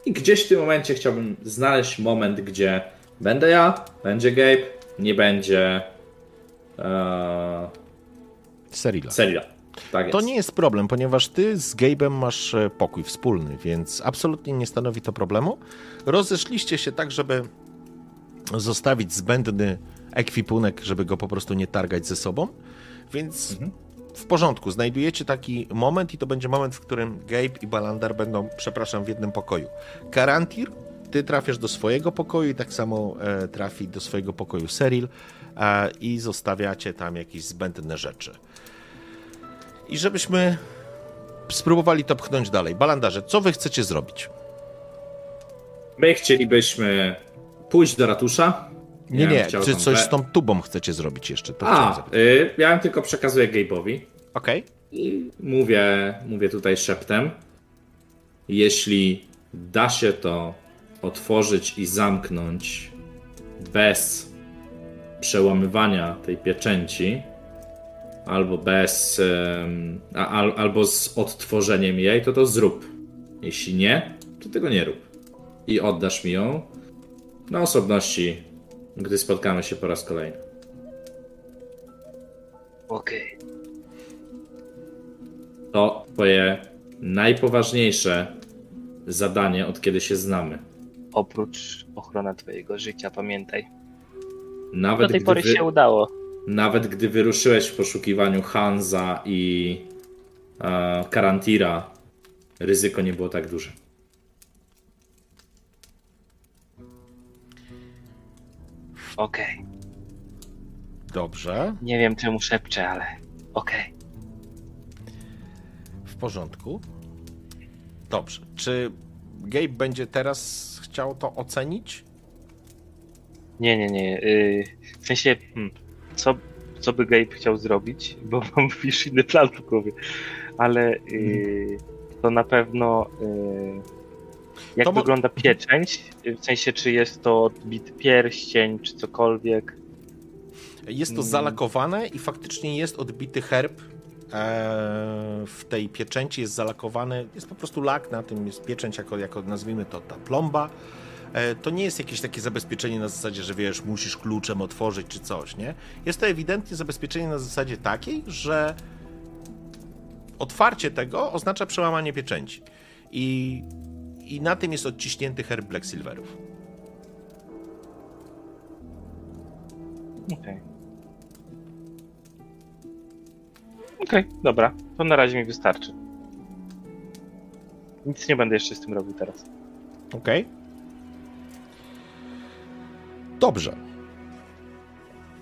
I gdzieś w tym momencie chciałbym znaleźć moment, gdzie będę ja, będzie Gabe, nie będzie e, Serila. Serila. Tak. To nie jest problem, ponieważ ty z Gabe'em masz e, pokój wspólny, więc absolutnie nie stanowi to problemu. Rozeszliście się tak, żeby zostawić zbędny ekwipunek, żeby go po prostu nie targać ze sobą, więc w porządku. Znajdujecie taki moment i to będzie moment, w którym Gabe i Balandar będą, przepraszam, w jednym pokoju. Karantir, ty trafiasz do swojego pokoju i tak samo e, trafi do swojego pokoju Seril e, i zostawiacie tam jakieś zbędne rzeczy. I żebyśmy spróbowali to pchnąć dalej. Balandarze, co wy chcecie zrobić? My chcielibyśmy pójść do ratusza. Nie, nie, chciał czy coś we- z tą tubą chcecie zrobić jeszcze? To A, y, ja ją tylko przekazuję Gabe'owi. Okej. I mówię, mówię tutaj szeptem. Jeśli da się to otworzyć i zamknąć bez przełamywania tej pieczęci, albo bez. a, al, albo z odtworzeniem jej, to to zrób. Jeśli nie, to tego nie rób. I oddasz mi ją na osobności gdy spotkamy się po raz kolejny. Okej. To twoje najpoważniejsze zadanie, od kiedy się znamy. Oprócz ochrona twojego życia, pamiętaj. Do Nawet tej gdy, pory wy, się udało. nawet gdy wyruszyłeś w poszukiwaniu Hanza i e, Karantira, ryzyko nie było tak duże. Okej. Dobrze, Nie wiem czemu szepczę, ale okej. w porządku. Dobrze. Czy Gabe będzie teraz chciał to ocenić? Nie, nie, nie. Yy, w sensie, hmm, co, co by Gabe chciał zrobić, bo mam już inny plan w głowie, ale yy, to na pewno yy, jak To wygląda pieczęć, w sensie czy jest to odbity pierścień, czy cokolwiek. Jest to Mm. zalakowane i faktycznie jest odbity herb. e, W tej pieczęci jest zalakowany, jest po prostu lak na tym, jest pieczęć jako, jako nazwijmy to ta plomba. E, To nie jest jakieś takie zabezpieczenie na zasadzie, że wiesz, musisz kluczem otworzyć czy coś, nie? Jest to ewidentnie zabezpieczenie na zasadzie takiej, że otwarcie tego oznacza przełamanie pieczęci. I, i na tym jest odciśnięty herb Black Silverów. Okej. Okej, dobra. To na razie mi wystarczy. Nic nie będę jeszcze z tym robił teraz. Okej. Dobrze.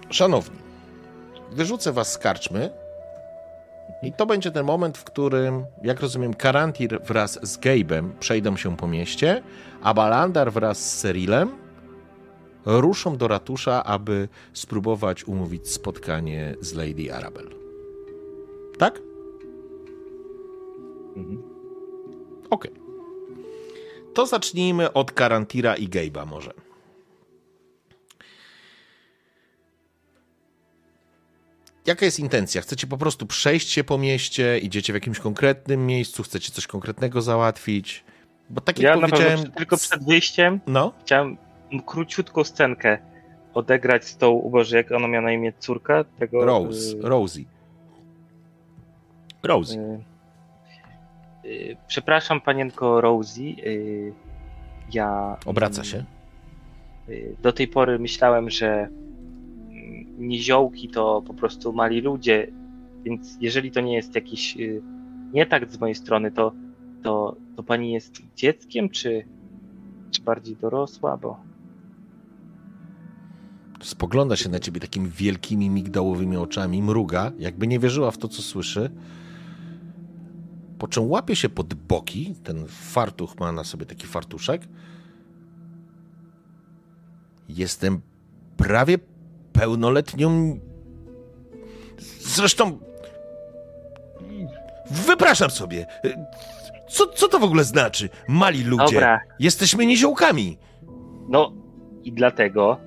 Szanowni, wyrzucę was z karczmy i to będzie ten moment, w którym, jak rozumiem, Karantir wraz z Gabe'em przejdą się po mieście, a Balandar wraz z Serilem ruszą do ratusza, aby spróbować umówić spotkanie z Lady Arabel. Tak? Mhm. Okej. To zacznijmy od Karantira i Gabe'a może. Jaka jest intencja? Chcecie po prostu przejść się po mieście? Idziecie w jakimś konkretnym miejscu? Chcecie coś konkretnego załatwić? Bo tak jak Ja powiedziałem... pewno tylko przed wyjściem No, chciałem króciutką scenkę odegrać z tą, Boże, jak ona miała na imię córka tego... Rose, y, Rosie. Rosie. y, y, Przepraszam, panienko Rosie. y, Ja... Obraca się. y, Do tej pory myślałem, że niziołki to po prostu mali ludzie, więc jeżeli to nie jest jakiś y, nie tak z mojej strony, to, to, to pani jest dzieckiem, czy, czy bardziej dorosła, bo... Spogląda się na ciebie takimi wielkimi, migdałowymi oczami, mruga, jakby nie wierzyła w to, co słyszy. Po czym łapie się pod boki, ten fartuch ma na sobie taki fartuszek. Jestem prawie pełnoletnią. Zresztą. Wypraszam sobie. Co, co to w ogóle znaczy? Mali ludzie. Dobra, Jesteśmy niziołkami. no i dlatego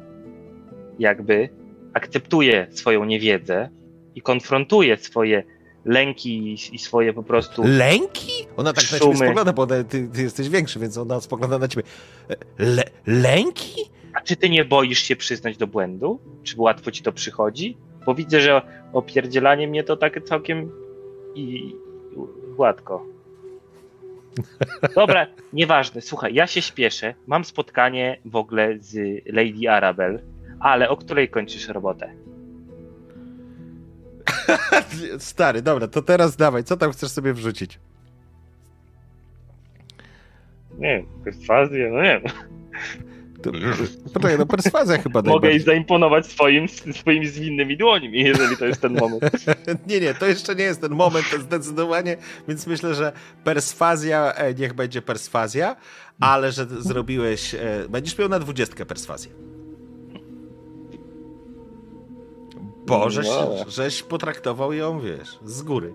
jakby akceptuję swoją niewiedzę i konfrontuję swoje lęki i, swoje po prostu... Lęki? Ona tak na ciebie Szumy. spogląda, bo ty, ty jesteś większy, więc ona spogląda na ciebie. Le, lęki? A czy ty nie boisz się przyznać do błędu? Czy łatwo ci to przychodzi? Bo widzę, że opierdzielanie mnie to tak całkiem i gładko. Dobra, nieważne. Słuchaj, ja się śpieszę. Mam spotkanie w ogóle z Lady Arabel, ale o której kończysz robotę? Stary, dobra, to teraz dawaj, co tam chcesz sobie wrzucić? Nie wiem, perswazję, no nie wiem. To, poczekaj, no perswazja chyba Mogę najbardziej. zaimponować swoim, swoimi zwinnymi dłońmi, jeżeli to jest ten moment. Nie, nie, to jeszcze nie jest ten moment, to zdecydowanie, więc myślę, że perswazja, e, niech będzie perswazja, ale że zrobiłeś, e, będziesz miał na dwudziestkę perswazję. Bo żeś, No. żeś potraktował ją, wiesz, z góry.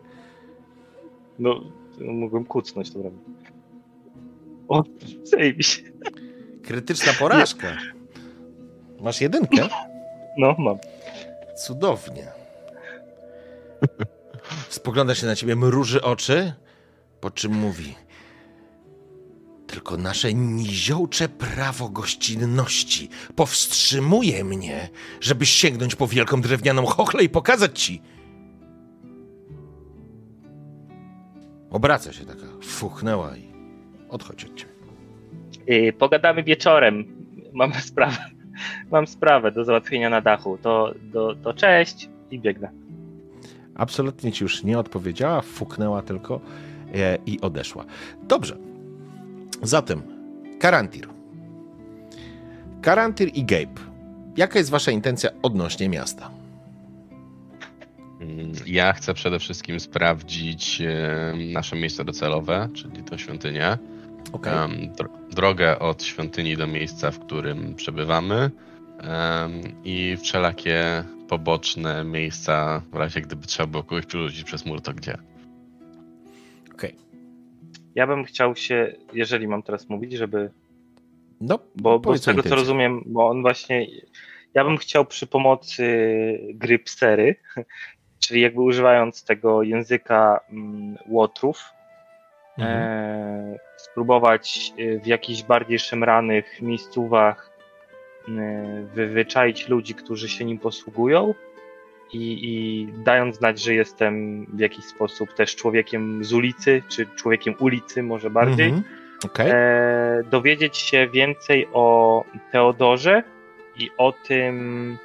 No, mogłem kucnąć to prawda. O, zajebiście. Krytyczna porażka. Masz jedynkę? No, mam. Cudownie. Spogląda się na ciebie, mruży oczy, po czym mówi: tylko nasze niziołcze prawo gościnności powstrzymuje mnie, żeby sięgnąć po wielką drewnianą chochlę i pokazać ci. Obraca się taka, fuchnęła i odchodzi od ciebie. Yy, pogadamy wieczorem. Mam sprawę. Mam sprawę do załatwienia na dachu. To, to, to cześć i biegnę. Absolutnie ci już nie odpowiedziała, fuknęła tylko e, i odeszła. Dobrze. Zatem, Karantir. Karantir i Gabe. Jaka jest wasza intencja odnośnie miasta? Mm, Ja chcę przede wszystkim sprawdzić e, nasze miejsce docelowe, czyli to świątynię. Em, dro- drogę od świątyni do miejsca, w którym przebywamy em, i wszelakie poboczne miejsca, w razie gdyby trzeba było kogoś przerzucić przez mur, to gdzie. Okej. Ja bym chciał się, jeżeli mam teraz mówić, żeby No, Bo, bo z tego co rozumiem, bo on właśnie. Ja bym chciał przy pomocy gry psery, czyli jakby używając tego języka mm, łotrów, Mhm. e, spróbować e, w jakichś bardziej szemranych miejscówach e, wy, wyczaić ludzi, którzy się nim posługują i, i dając znać, że jestem w jakiś sposób też człowiekiem z ulicy, czy człowiekiem ulicy może bardziej Mhm. Okej. e, dowiedzieć się więcej o Teodorze i o tym,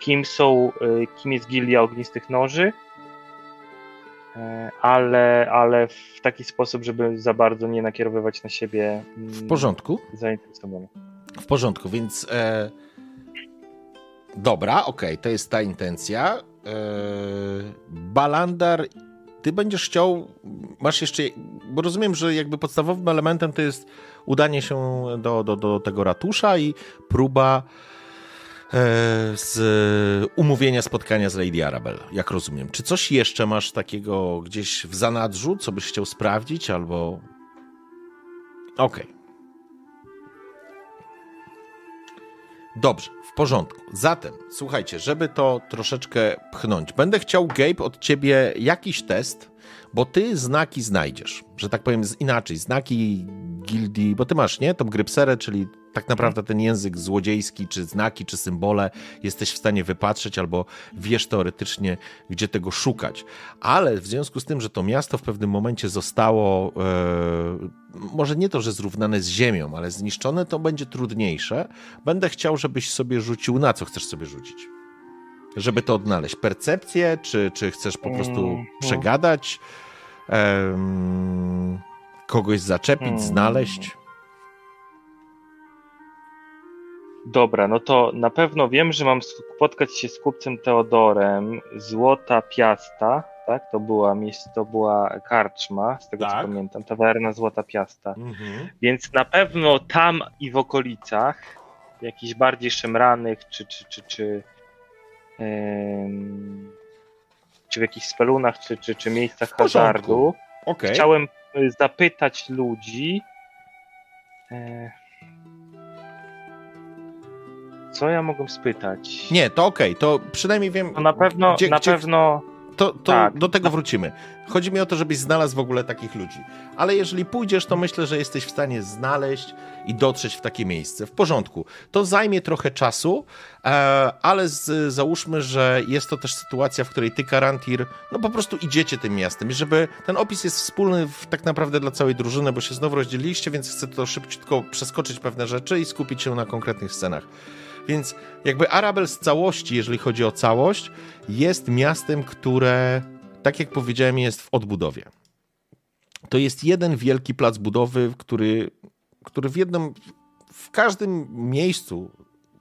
kim są, e, kim jest Gilia Ognistych Noży, ale, ale w taki sposób, żeby za bardzo nie nakierowywać na siebie mm, W porządku. zainteresowania. W porządku, więc. E... Dobra, okej, to jest ta intencja. E... Balandar, ty będziesz chciał. Masz jeszcze. Bo rozumiem, że jakby podstawowym elementem to jest udanie się do, do, do tego ratusza i próba e, z umówienia spotkania z Lady Arabel, jak rozumiem. Czy coś jeszcze masz takiego gdzieś w zanadrzu, co byś chciał sprawdzić, albo. Okej. Dobrze, w porządku. Zatem, słuchajcie, żeby to troszeczkę pchnąć, będę chciał, Gabe, od ciebie jakiś test, bo ty znaki znajdziesz, że tak powiem inaczej, znaki gildii, bo ty masz, nie, tą grypserę, czyli tak naprawdę ten język złodziejski, czy znaki, czy symbole jesteś w stanie wypatrzeć, albo wiesz teoretycznie, gdzie tego szukać. Ale w związku z tym, że to miasto w pewnym momencie zostało, e, może nie to, że zrównane z ziemią, ale zniszczone, to będzie trudniejsze. Będę chciał, żebyś sobie rzucił, na co chcesz sobie rzucić? Żeby to odnaleźć. Percepcję, czy, czy chcesz po prostu Mhm. przegadać, em, kogoś zaczepić, Hmm. znaleźć? Dobra, no to na pewno wiem, że mam spotkać się z kupcem Teodorem, Złota Piasta, tak? To była to była karczma, z tego Tak. co pamiętam, tawerna Złota Piasta. Mhm. Więc na pewno tam i w okolicach, jakichś bardziej szemranych, czy, czy, czy, czy, em, czy w jakichś spelunach, czy, czy, czy miejscach hazardu, Okej. chciałem y, zapytać ludzi, e, co ja mogłem spytać? Nie, to okej, to przynajmniej wiem. No na pewno, gdzie- na gdzie- pewno, To, to Tak. do tego wrócimy. Chodzi mi o to, żebyś znalazł w ogóle takich ludzi. Ale jeżeli pójdziesz, to myślę, że jesteś w stanie znaleźć i dotrzeć w takie miejsce. W porządku. To zajmie trochę czasu, e, ale z, załóżmy, że jest to też sytuacja, w której ty, Karantir, no po prostu idziecie tym miastem. I żeby ten opis jest wspólny w, tak naprawdę dla całej drużyny, bo się znowu rozdzieliliście, więc chcę to szybciutko przeskoczyć pewne rzeczy i skupić się na konkretnych scenach. Więc jakby Arabel z całości, jeżeli chodzi o całość, jest miastem, które, tak jak powiedziałem, jest w odbudowie. To jest jeden wielki plac budowy, który, który w jednym, w każdym miejscu,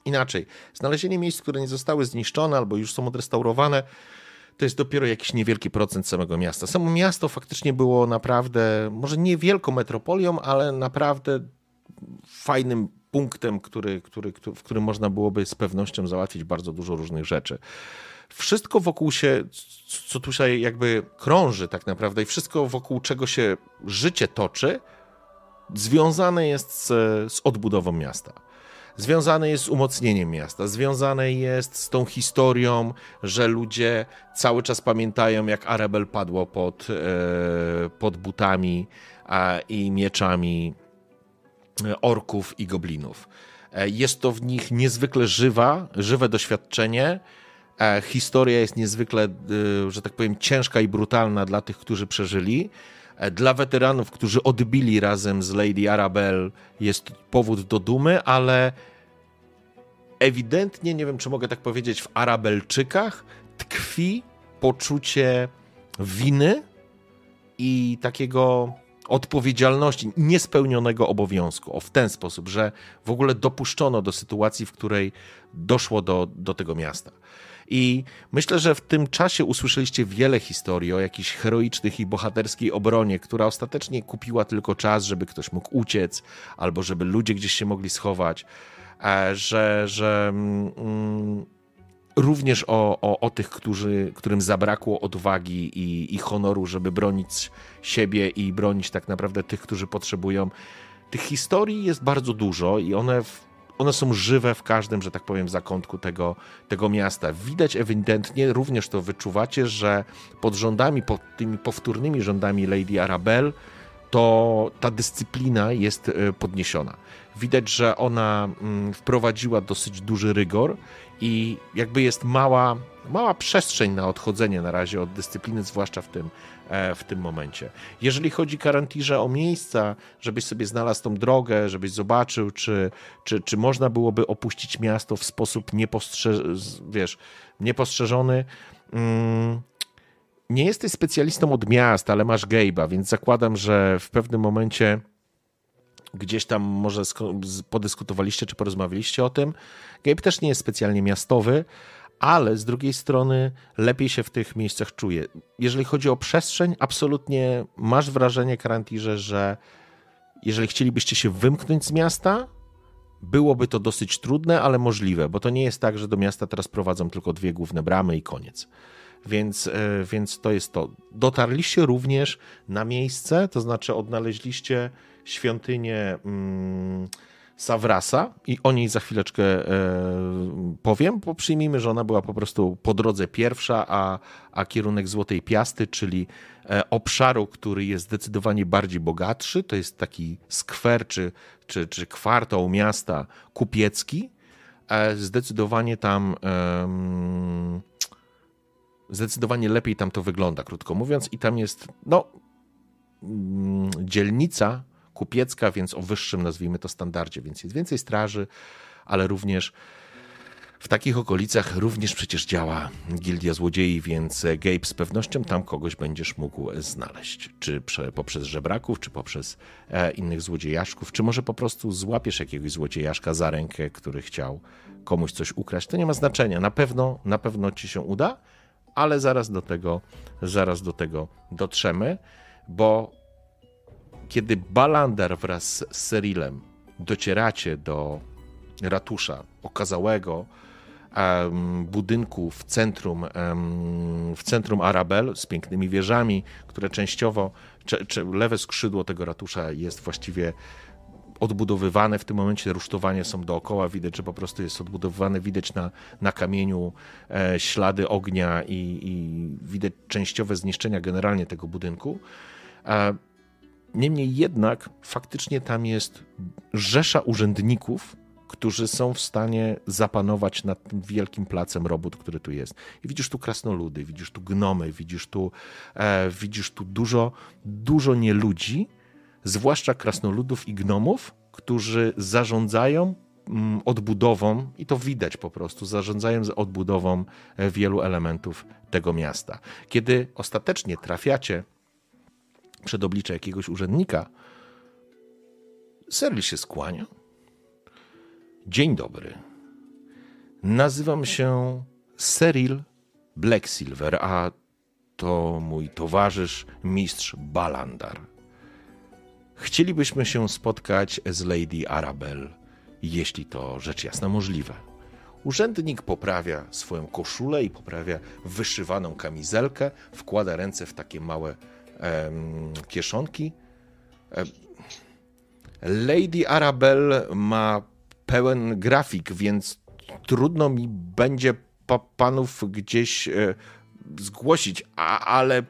inaczej, znalezienie miejsc, które nie zostały zniszczone albo już są odrestaurowane, to jest dopiero jakiś niewielki procent samego miasta. Samo miasto faktycznie było naprawdę, może nie wielką metropolią, ale naprawdę fajnym punktem, który, który, w którym można byłoby z pewnością załatwić bardzo dużo różnych rzeczy. Wszystko wokół się, co tutaj jakby krąży tak naprawdę i wszystko wokół czego się życie toczy, związane jest z, z odbudową miasta. Związane jest z umocnieniem miasta, związane jest z tą historią, że ludzie cały czas pamiętają, jak Arabel padło pod, e, pod butami i mieczami orków i goblinów. Jest to w nich niezwykle żywa, żywe doświadczenie. Historia jest niezwykle, że tak powiem, ciężka i brutalna dla tych, którzy przeżyli. Dla weteranów, którzy odbili razem z Lady Arabelle, jest powód do dumy, ale ewidentnie, nie wiem czy mogę tak powiedzieć, w Arabelczykach tkwi poczucie winy i takiego odpowiedzialności, niespełnionego obowiązku. O w ten sposób, że w ogóle dopuszczono do sytuacji, w której doszło do, do tego miasta. I myślę, że w tym czasie usłyszeliście wiele historii o jakiejś heroicznych i bohaterskiej obronie, która ostatecznie kupiła tylko czas, żeby ktoś mógł uciec, albo żeby ludzie gdzieś się mogli schować, e, że, że mm, również o, o, o tych, którzy, którym zabrakło odwagi i, i honoru, żeby bronić siebie i bronić tak naprawdę tych, którzy potrzebują. Tych historii jest bardzo dużo i one w one są żywe w każdym, że tak powiem, zakątku tego, tego miasta. Widać ewidentnie, również to wyczuwacie, że pod rządami, pod tymi powtórnymi rządami Lady Arabelle, to ta dyscyplina jest e, podniesiona. Widać, że ona mm, wprowadziła dosyć duży rygor i jakby jest mała, mała przestrzeń na odchodzenie na razie od dyscypliny, zwłaszcza w tym, e, w tym momencie. Jeżeli chodzi Karantirze o miejsca, żebyś sobie znalazł tą drogę, żebyś zobaczył, czy, czy, czy można byłoby opuścić miasto w sposób niepostrze wiesz, niepostrzeżony, mm, nie jesteś specjalistą od miast, ale masz Gabe'a, więc zakładam, że w pewnym momencie gdzieś tam może podyskutowaliście czy porozmawialiście o tym. Gabe też nie jest specjalnie miastowy, ale z drugiej strony lepiej się w tych miejscach czuje. Jeżeli chodzi o przestrzeń, absolutnie masz wrażenie, Karantirze, że jeżeli chcielibyście się wymknąć z miasta, byłoby to dosyć trudne, ale możliwe, bo to nie jest tak, że do miasta teraz prowadzą tylko dwie główne bramy i koniec. Więc, e, więc to jest to. Dotarliście również na miejsce, to znaczy odnaleźliście świątynię mm, Sawrasa i o niej za chwileczkę e, powiem, bo przyjmijmy, że ona była po prostu po drodze pierwsza, a, a kierunek Złotej Piasty, czyli e, obszaru, który jest zdecydowanie bardziej bogatszy, to jest taki skwer czy, czy, czy kwartał miasta kupiecki, e, zdecydowanie tam zdecydowanie lepiej tam to wygląda, krótko mówiąc, i tam jest, no, mm, dzielnica kupiecka, więc o wyższym, nazwijmy to, standardzie, więc jest więcej straży, ale również w takich okolicach również przecież działa Gildia Złodziei, więc Gabe z pewnością tam kogoś będziesz mógł znaleźć. Czy poprzez żebraków, czy poprzez e, innych złodziejaszków, czy może po prostu złapiesz jakiegoś złodziejaszka za rękę, który chciał komuś coś ukraść. To nie ma znaczenia. Na pewno, na pewno ci się uda, ale zaraz do tego, zaraz do tego dotrzemy, bo kiedy Balander wraz z Serilem docieracie do ratusza okazałego um, budynku w centrum, um, w centrum Arabel z pięknymi wieżami, które częściowo, czy, lewe skrzydło tego ratusza jest właściwie odbudowywane. W tym momencie rusztowania są dookoła, widać, że po prostu jest odbudowywane, widać na, na kamieniu e, ślady ognia i, i, widać częściowe zniszczenia generalnie tego budynku. E, Niemniej jednak faktycznie tam jest rzesza urzędników, którzy są w stanie zapanować nad tym wielkim placem robót, który tu jest. I widzisz tu krasnoludy, widzisz tu gnomy, widzisz tu, e, widzisz tu dużo, dużo nieludzi, zwłaszcza krasnoludów i gnomów, którzy zarządzają mm, odbudową, i to widać po prostu, zarządzają odbudową e, wielu elementów tego miasta. Kiedy ostatecznie trafiacie przed oblicze jakiegoś urzędnika, Serli się skłania. Dzień dobry. Nazywam się Cyril Blacksilver, a to mój towarzysz, mistrz Balandar. Chcielibyśmy się spotkać z Lady Arabel, jeśli to rzecz jasna możliwe. Urzędnik poprawia swoją koszulę i poprawia wyszywaną kamizelkę, wkłada ręce w takie małe kieszonki. Lady Arabelle ma pełen grafik, więc trudno mi będzie pa panów gdzieś e, zgłosić, a, ale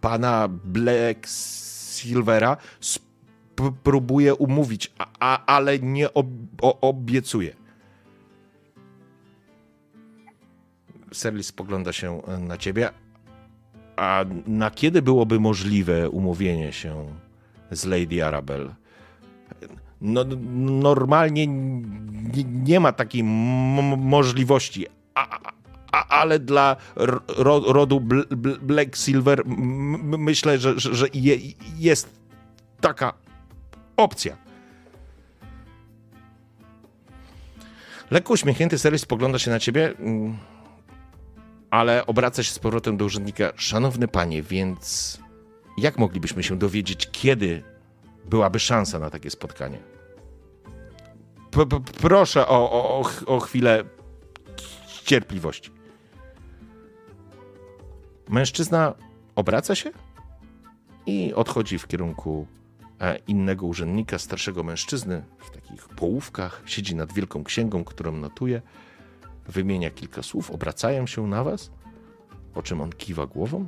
pana Black Silvera próbuję umówić, a, a, ale nie ob, obiecuję. Serlis spogląda się na ciebie. A na kiedy byłoby możliwe umówienie się z Lady Arabel? No, normalnie nie ma takiej możliwości, a, a, ale dla ro, rodu Black Silver myślę, że, że, je, jest taka opcja. Lekko uśmiechnięty Seris spogląda się na ciebie, mm, ale obraca się z powrotem do urzędnika. Szanowny panie, więc jak moglibyśmy się dowiedzieć, kiedy byłaby szansa na takie spotkanie? P -p Proszę o, o, o chwilę cierpliwości. Mężczyzna obraca się i odchodzi w kierunku e, innego urzędnika, starszego mężczyzny w takich połówkach, siedzi nad wielką księgą, którą notuje, wymienia kilka słów, obracają się na was, po czym on kiwa głową.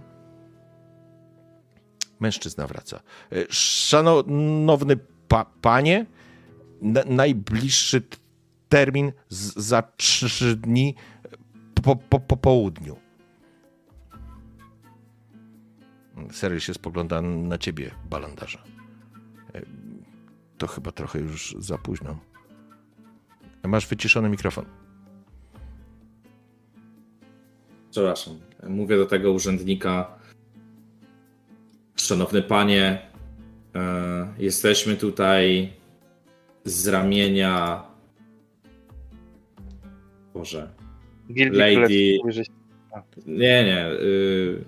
Mężczyzna wraca. E, szanowny pa panie, najbliższy termin za trzy dni po, po, po południu. Seryl się spogląda na ciebie, balandarza. E, to chyba trochę już za późno. Masz wyciszony mikrofon. Przepraszam. Mówię do tego urzędnika. Szanowny panie, e, jesteśmy tutaj z ramienia. Boże. Lady. Nie, nie. Y,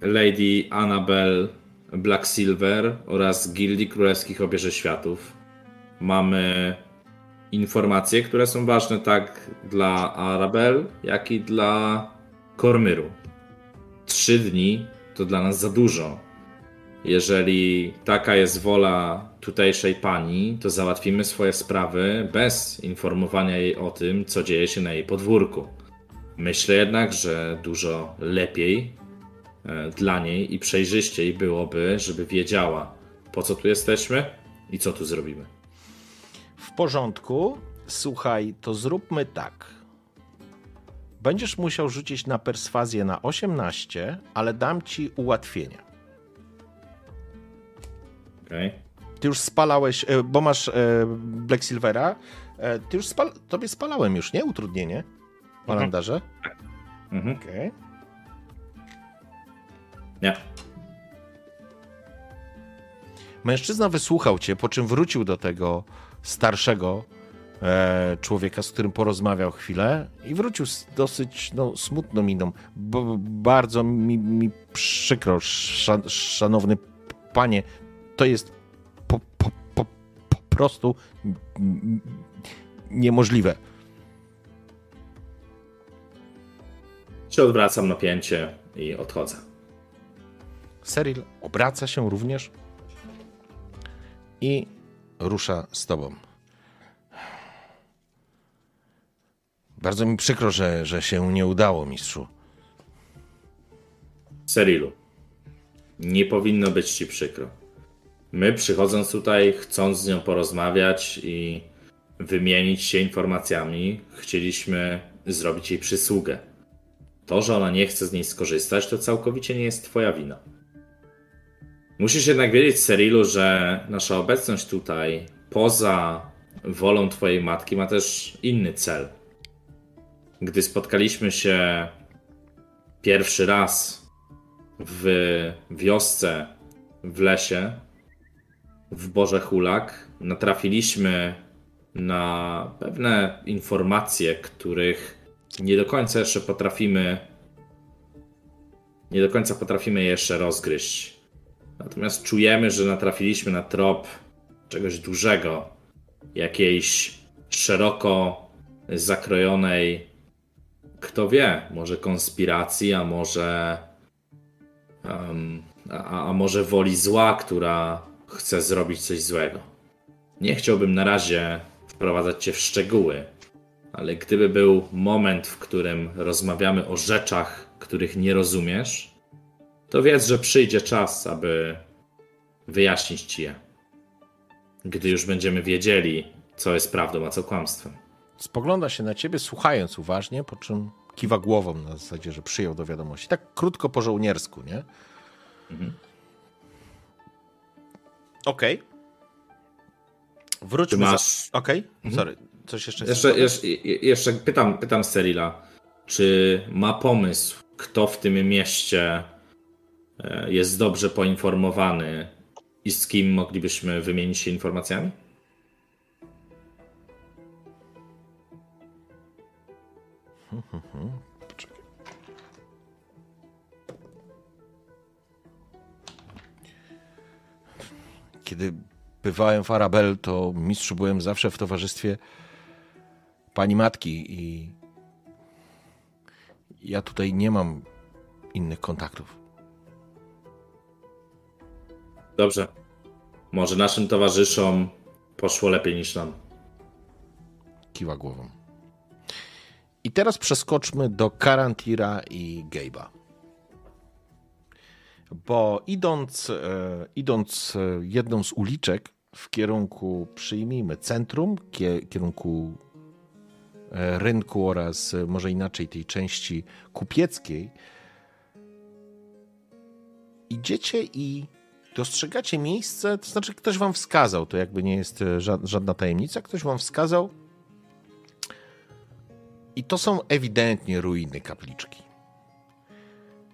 Lady Annabel Black Silver oraz Gildii Królewskich Obieży Światów. Mamy informacje, które są ważne tak dla Arabel, jak i dla Kormyru. Trzy dni to dla nas za dużo. Jeżeli taka jest wola tutejszej pani, to załatwimy swoje sprawy bez informowania jej o tym, co dzieje się na jej podwórku. Myślę jednak, że dużo lepiej e, dla niej i przejrzyściej byłoby, żeby wiedziała, po co tu jesteśmy i co tu zrobimy. W porządku. Słuchaj, to zróbmy tak. Będziesz musiał rzucić na perswazję na 18, ale dam ci ułatwienia. Okej. Okay. Ty już spalałeś, e, bo masz e, Black Silvera. Ty już spal, tobie spalałem już, nie? Utrudnienie. W kalendarze? Mhm. Okej. Okay. Nie. Mężczyzna wysłuchał cię, po czym wrócił do tego starszego e, człowieka, z którym porozmawiał chwilę i wrócił z dosyć no, smutną miną. Bo, bardzo mi, mi przykro, szan, szanowny panie, to jest po, po, po, po prostu niemożliwe. się odwracam napięcie i odchodzę. Seril obraca się również i rusza z tobą. Bardzo mi przykro, że, że się nie udało, mistrzu. Serilu, nie powinno być ci przykro. My, przychodząc tutaj, chcąc z nią porozmawiać i wymienić się informacjami, chcieliśmy zrobić jej przysługę. To, że ona nie chce z niej skorzystać, to całkowicie nie jest Twoja wina. Musisz jednak wiedzieć, Serilu, że nasza obecność tutaj, poza wolą Twojej matki, ma też inny cel. Gdy spotkaliśmy się pierwszy raz w wiosce, w lesie, w Boże Hulak, natrafiliśmy na pewne informacje, których nie do końca jeszcze potrafimy. Nie do końca potrafimy je jeszcze rozgryźć. Natomiast czujemy, że natrafiliśmy na trop czegoś dużego, jakiejś szeroko zakrojonej, kto wie, może konspiracji, a może. Um, a, a może woli zła, która chce zrobić coś złego. Nie chciałbym na razie wprowadzać cię w szczegóły, ale gdyby był moment, w którym rozmawiamy o rzeczach, których nie rozumiesz, to wiedz, że przyjdzie czas, aby wyjaśnić ci je. gdy już będziemy wiedzieli, co jest prawdą, a co kłamstwem. Spogląda się na ciebie, słuchając uważnie, po czym kiwa głową na zasadzie, że przyjął do wiadomości. Tak krótko po żołniersku, nie? Mhm. Okej. Okay. Wróćmy. Ty masz... Za... Okej, okay. Mhm. sorry. Coś jeszcze jeszcze, jeszcze, jeszcze pytam, pytam Serila, czy ma pomysł, kto w tym mieście e, jest dobrze poinformowany i z kim moglibyśmy wymienić się informacjami? Poczekaj. Kiedy bywałem w Arabel, to mistrzu byłem zawsze w towarzystwie pani matki i ja tutaj nie mam innych kontaktów. Dobrze. Może naszym towarzyszom poszło lepiej niż nam. Kiwa głową. I teraz przeskoczmy do Karantira i Gabe'a. Bo idąc, e, idąc e, jedną z uliczek w kierunku, przyjmijmy, centrum, kierunku e, rynku oraz może inaczej tej części kupieckiej, idziecie i dostrzegacie miejsce, to znaczy ktoś wam wskazał, to jakby nie jest żadna tajemnica, ktoś wam wskazał i to są ewidentnie ruiny kapliczki.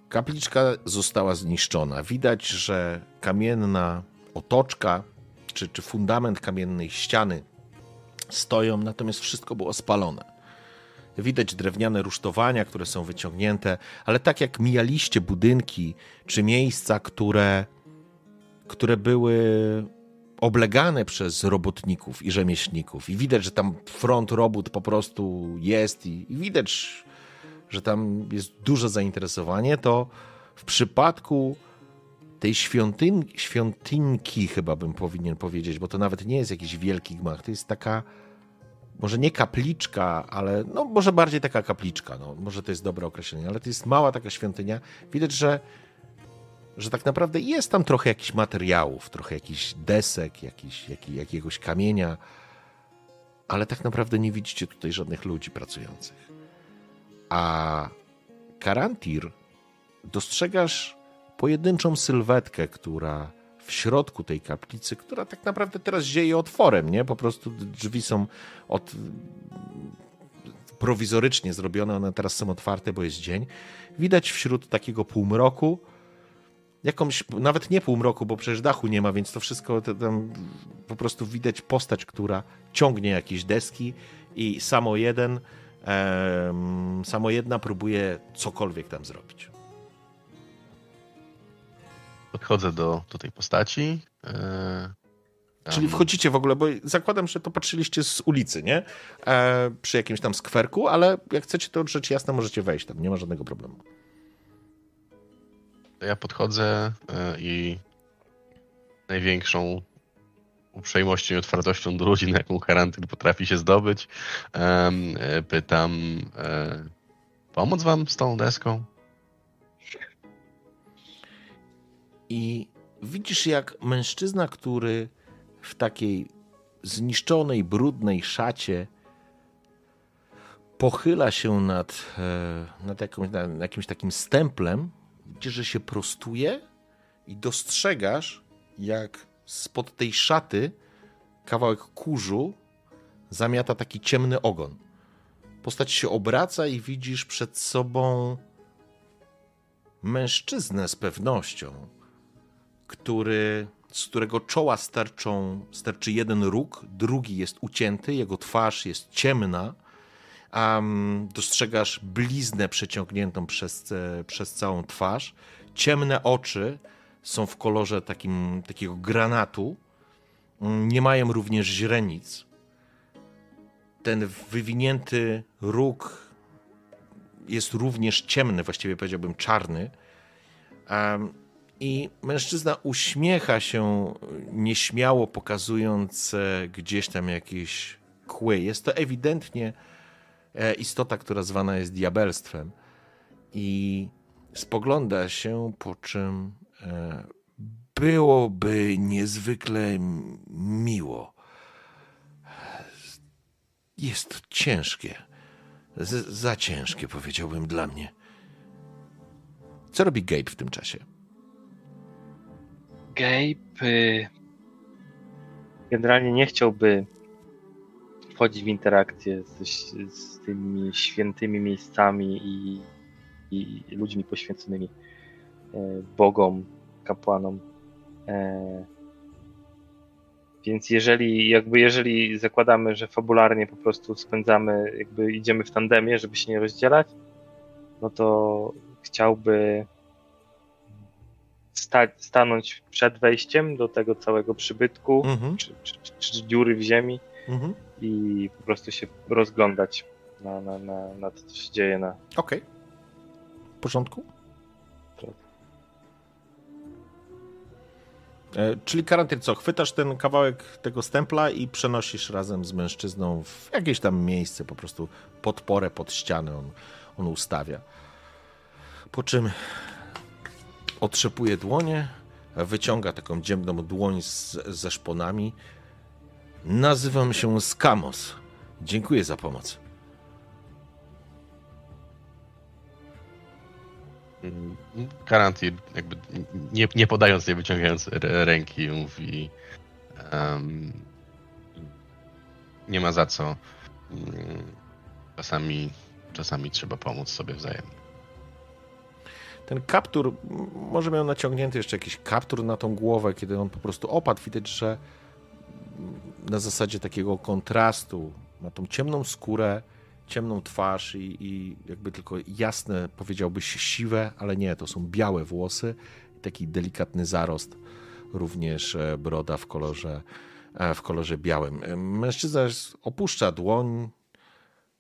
Kapliczka została zniszczona. Widać, że kamienna otoczka czy, czy fundament kamiennej ściany stoją, natomiast wszystko było spalone. Widać drewniane rusztowania, które są wyciągnięte, ale tak jak mijaliście budynki czy miejsca, które, które były oblegane przez robotników i rzemieślników. I widać, że tam front robót po prostu jest i, i widać, że tam jest duże zainteresowanie, to w przypadku tej świątyn, świątynki, chyba bym powinien powiedzieć, bo to nawet nie jest jakiś wielki gmach, to jest taka, może nie kapliczka, ale no może bardziej taka kapliczka, no, może to jest dobre określenie, ale to jest mała taka świątynia. Widać, że że tak naprawdę jest tam trochę jakichś materiałów, trochę jakichś desek, jakiś, jak, jakiegoś kamienia, ale tak naprawdę nie widzicie tutaj żadnych ludzi pracujących. A Karantir dostrzegasz pojedynczą sylwetkę, która w środku tej kaplicy, która tak naprawdę teraz zieje otworem, nie? Po prostu drzwi są od prowizorycznie zrobione, one teraz są otwarte, bo jest dzień. Widać wśród takiego półmroku jakąś, nawet nie półmroku, bo przecież dachu nie ma, więc to wszystko to tam po prostu widać postać, która ciągnie jakieś deski i samo jeden, um, samo jedna próbuje cokolwiek tam zrobić. Podchodzę do, do tej postaci. E, Czyli wchodzicie w ogóle, bo zakładam, że to patrzyliście z ulicy, nie? E, przy jakimś tam skwerku, ale jak chcecie to rzecz jasna, możecie wejść tam, nie ma żadnego problemu ja podchodzę e, i największą uprzejmością i otwartością do ludzi, na jaką karantyn potrafi się zdobyć, e, pytam, e, pomóc wam z tą deską? I widzisz, jak mężczyzna, który w takiej zniszczonej, brudnej szacie pochyla się nad, nad, jakąś, nad jakimś takim stemplem, widzisz, że się prostuje i dostrzegasz, jak spod tej szaty kawałek kurzu zamiata taki ciemny ogon. Postać się obraca i widzisz przed sobą mężczyznę z pewnością, który, z którego czoła starczą, starczy jeden róg, drugi jest ucięty, jego twarz jest ciemna, um, dostrzegasz bliznę przeciągniętą przez, e, przez całą twarz. Ciemne oczy są w kolorze takim, takiego granatu. Nie mają również źrenic. Ten wywinięty róg jest również ciemny, właściwie powiedziałbym czarny. Um, I mężczyzna uśmiecha się nieśmiało, pokazując e, gdzieś tam jakieś kły. Jest to ewidentnie E, istota, która zwana jest diabelstwem. I spogląda się, po czym e, byłoby niezwykle miło. Jest ciężkie. Z za ciężkie, powiedziałbym, dla mnie. Co robi Gabe w tym czasie? Gabe y, generalnie nie chciałby wchodzić w interakcję z, z tymi świętymi miejscami i, i ludźmi poświęconymi e, bogom, kapłanom. E, więc jeżeli, jakby jeżeli zakładamy, że fabularnie po prostu spędzamy, jakby idziemy w tandemie, żeby się nie rozdzielać, no to chciałby sta stanąć przed wejściem do tego całego przybytku, mhm. czy, czy, czy, dziury w ziemi mhm. i po prostu się rozglądać na, na, na, na to, co się dzieje na. Okej. Okay. W porządku? Tak. E, czyli karantin co? Chwytasz ten kawałek tego stempla i przenosisz razem z mężczyzną w jakieś tam miejsce, po prostu podporę pod ścianę on, on ustawia. Po czym otrzepuje dłonie, wyciąga taką dziemną dłoń z, ze szponami. Nazywam się Skamos. Dziękuję za pomoc. Karanti jakby nie, nie podając, nie wyciągając ręki mówi um, nie ma za co. Czasami, czasami trzeba pomóc sobie wzajemnie. Ten kaptur, może miał naciągnięty jeszcze jakiś kaptur na tą głowę, kiedy on po prostu opadł. Widać, że na zasadzie takiego kontrastu ma tą ciemną skórę, ciemną twarz i, i jakby tylko jasne, powiedziałbyś, siwe, ale nie, to są białe włosy taki delikatny zarost, również e, broda w kolorze, e, w kolorze białym. E, mężczyzna opuszcza dłoń,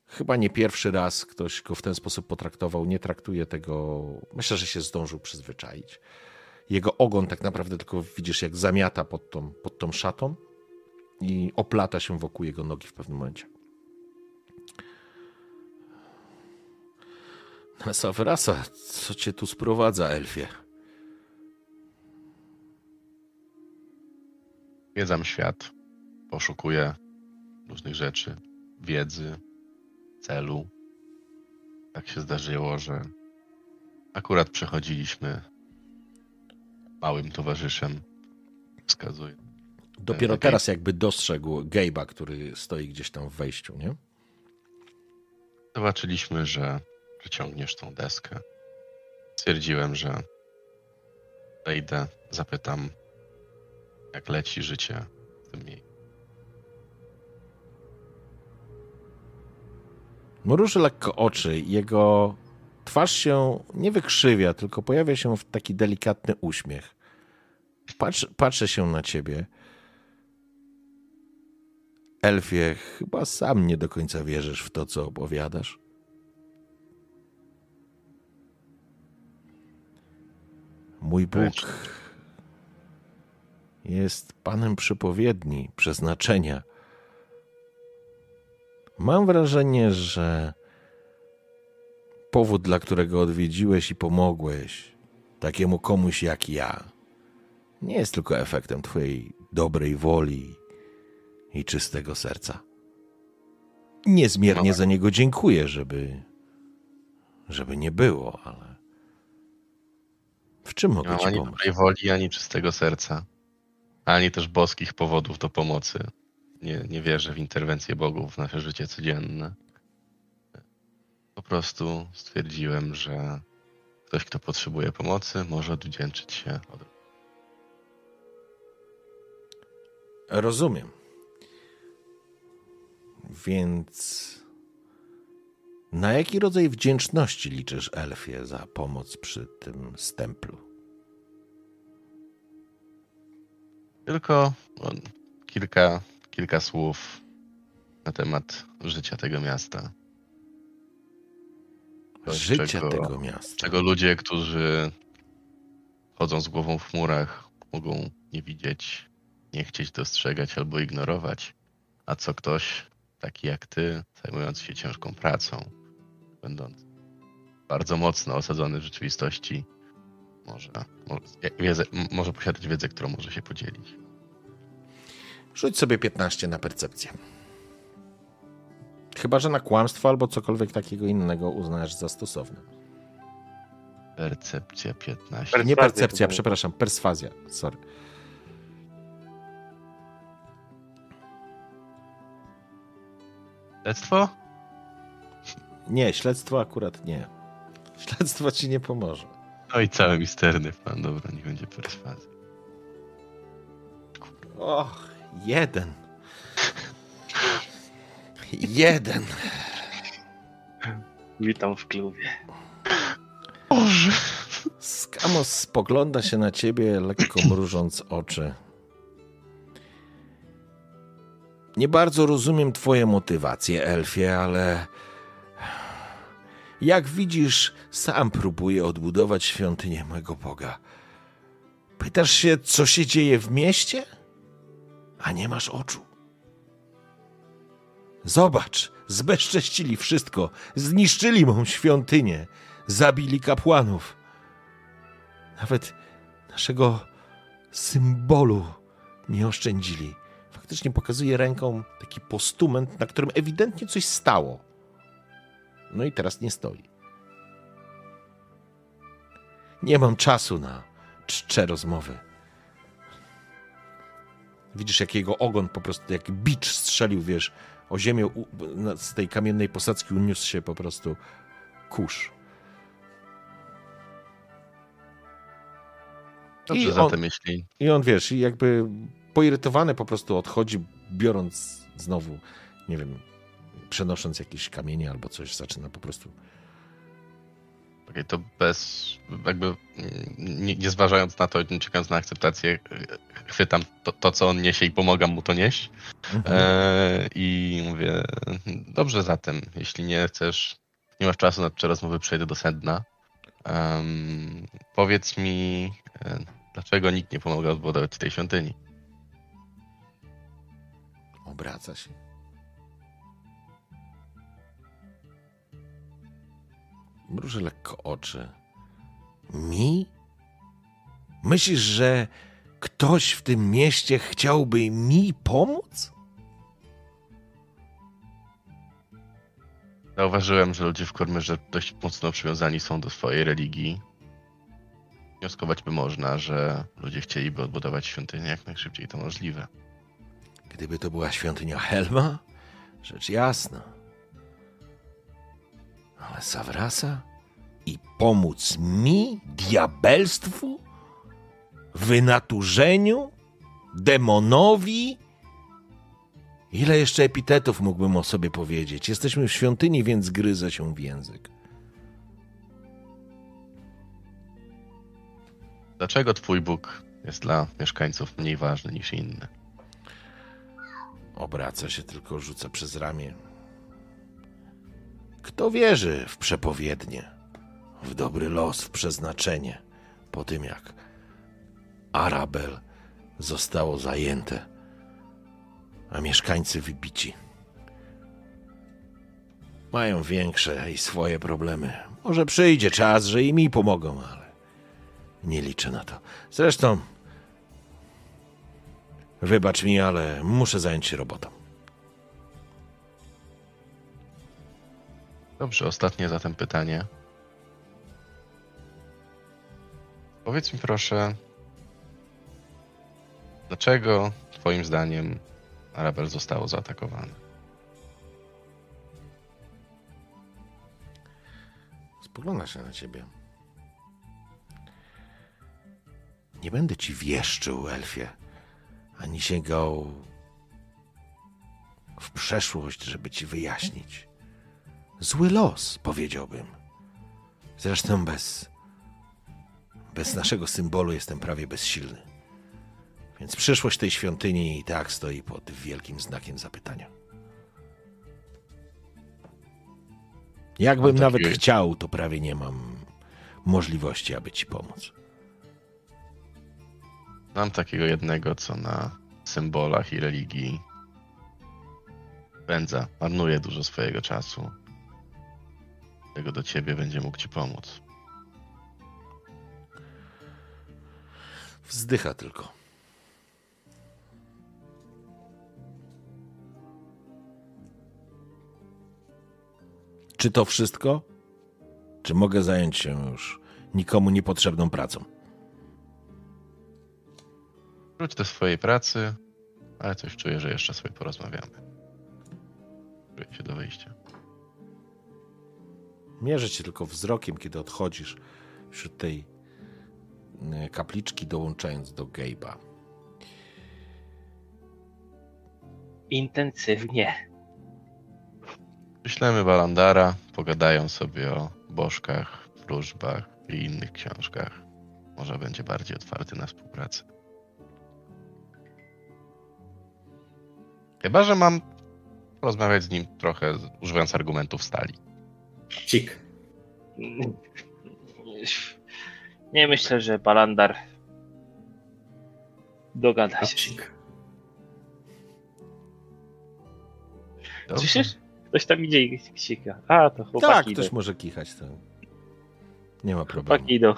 chyba nie pierwszy raz ktoś go w ten sposób potraktował, nie traktuje tego, myślę, że się zdążył przyzwyczaić. Jego ogon tak naprawdę tylko widzisz, jak zamiata pod tą, pod tą szatą i oplata się wokół jego nogi w pewnym momencie. Nasa wrasa, co cię tu sprowadza, Elfie? Wiedzam świat, poszukuję różnych rzeczy, wiedzy, celu. Tak się zdarzyło, że akurat przechodziliśmy małym towarzyszem. Wskazuje. Dopiero teraz jakby dostrzegł Gabe'a, który stoi gdzieś tam w wejściu, nie? Zobaczyliśmy, że wyciągniesz tą deskę. Stwierdziłem, że wejdę, zapytam, jak leci życie w tym miejscu. Mruży lekko oczy, jego twarz się nie wykrzywia, tylko pojawia się w taki delikatny uśmiech. Patrz, patrzę się na ciebie. Elfie, chyba sam nie do końca wierzysz w to, co opowiadasz. Mój Bóg jest Panem przepowiedni, przeznaczenia. Mam wrażenie, że powód, dla którego odwiedziłeś i pomogłeś takiemu komuś jak ja, nie jest tylko efektem Twojej dobrej woli i czystego serca. Niezmiernie za niego dziękuję, żeby, żeby nie było, ale w czym mogę nie ci ani pomóc? dobrej woli, ani czystego serca, ani też boskich powodów do pomocy. Nie, nie wierzę w interwencję bogów w nasze życie codzienne. Po prostu stwierdziłem, że ktoś, kto potrzebuje pomocy, może odwdzięczyć się od. Rozumiem. Więc na jaki rodzaj wdzięczności liczysz, Elfie, za pomoc przy tym stemplu? Tylko kilka kilka słów na temat życia tego miasta. Coś, życia czego, tego miasta. Czego ludzie, którzy chodzą z głową w chmurach, mogą nie widzieć, nie chcieć dostrzegać albo ignorować, a co ktoś taki jak ty, zajmujący się ciężką pracą, będąc bardzo mocno osadzony w rzeczywistości, może, może, wiedzę, może posiadać wiedzę, którą może się podzielić. Rzuć sobie 15 na percepcję. Chyba, że na kłamstwo albo cokolwiek takiego innego uznasz za stosowne. Percepcja 15. Perswazja Nie percepcja, przepraszam, perswazja. Sorry. Śledztwo? Nie, śledztwo akurat nie. Śledztwo ci nie pomoże. No i cały misterny plan. Dobra, niech będzie perswazja. Och, jeden. Jeden. Witam w klubie. Boże! Skamos spogląda się na ciebie, lekko mrużąc oczy. Nie bardzo rozumiem twoje motywacje, Elfie, ale jak widzisz, sam próbuję odbudować świątynię mego Boga. Pytasz się, co się dzieje w mieście? A nie masz oczu. Zobacz, zbezcześcili wszystko, zniszczyli mą świątynię, zabili kapłanów. Nawet naszego symbolu nie oszczędzili. Faktycznie pokazuje ręką taki postument, na którym ewidentnie coś stało. No i teraz nie stoi. Nie mam czasu na czcze rozmowy. Widzisz, jak jego ogon po prostu jak bicz strzelił, wiesz, o ziemię z tej kamiennej posadzki uniósł się po prostu kurz. Dobrze, I on- zatem jeśli I on, wiesz, i jakby poirytowany po prostu odchodzi, biorąc znowu, nie wiem, przenosząc jakieś kamienie albo coś, zaczyna po prostu. Okej, to bez, jakby nie, nie zważając na to, nie czekając na akceptację, chwytam to, to, co on niesie i pomagam mu to nieść. Mhm. E, I mówię, dobrze zatem, jeśli nie chcesz, nie masz czasu na trzy rozmowy, przejdę do sedna. Em, powiedz mi, e, dlaczego nikt nie pomagał odbudować tej świątyni? Obraca się. Mruży lekko oczy. Mi? Myślisz, że ktoś w tym mieście chciałby mi pomóc? Zauważyłem, że ludzie w Kormyrze dość mocno przywiązani są do swojej religii. Wnioskować by można, że ludzie chcieliby odbudować świątynię jak najszybciej to możliwe. Gdyby to była świątynia Helma, rzecz jasna. Ale Sawrasa? I pomóc mi, diabelstwu? Wynaturzeniu? Demonowi? Ile jeszcze epitetów mógłbym o sobie powiedzieć? Jesteśmy w świątyni, więc gryzę się w język. Dlaczego twój Bóg jest dla mieszkańców mniej ważny niż inny? Obraca się, tylko rzuca przez ramię. Kto wierzy w przepowiednie, w dobry los, w przeznaczenie, po tym jak Arabel zostało zajęte, a mieszkańcy wybici? Mają większe i swoje problemy. Może przyjdzie czas, że i mi pomogą, ale nie liczę na to. Zresztą Wybacz mi, ale muszę zająć się robotą. Dobrze, ostatnie zatem pytanie. Powiedz mi proszę, dlaczego twoim zdaniem Arabel zostało zaatakowane? Spogląda się na ciebie. Nie będę ci wieszczył, Elfie, ani sięgał w przeszłość, żeby ci wyjaśnić. Zły los, powiedziałbym. Zresztą bez. Bez naszego symbolu jestem prawie bezsilny. Więc przyszłość tej świątyni i tak stoi pod wielkim znakiem zapytania. Jakbym Mam taki- nawet chciał, to prawie nie mam możliwości, aby ci pomóc. Znam takiego jednego, co na symbolach i religii pędza, marnuje dużo swojego czasu. Tego do ciebie będzie mógł ci pomóc. Wzdycha tylko. Czy to wszystko? Czy mogę zająć się już nikomu niepotrzebną pracą? Wróć do swojej pracy, ale coś czuję, że jeszcze sobie porozmawiamy. Czuję się do wyjścia. Mierzę cię tylko wzrokiem, kiedy odchodzisz wśród tej e, kapliczki, dołączając do Gabe'a. Intensywnie. Wyślemy Walandara, pogadają sobie o bożkach, wróżbach i innych książkach. Może będzie bardziej otwarty na współpracę. Chyba, że mam rozmawiać z nim trochę, używając argumentów stali. Cik. Nie myślę, że Balandar dogada się. Cik. Słyszysz? Ktoś tam idzie i ksika. A, to Tak, chłopaki ktoś idą. może kichać. To nie ma problemu. Chłopaki idą.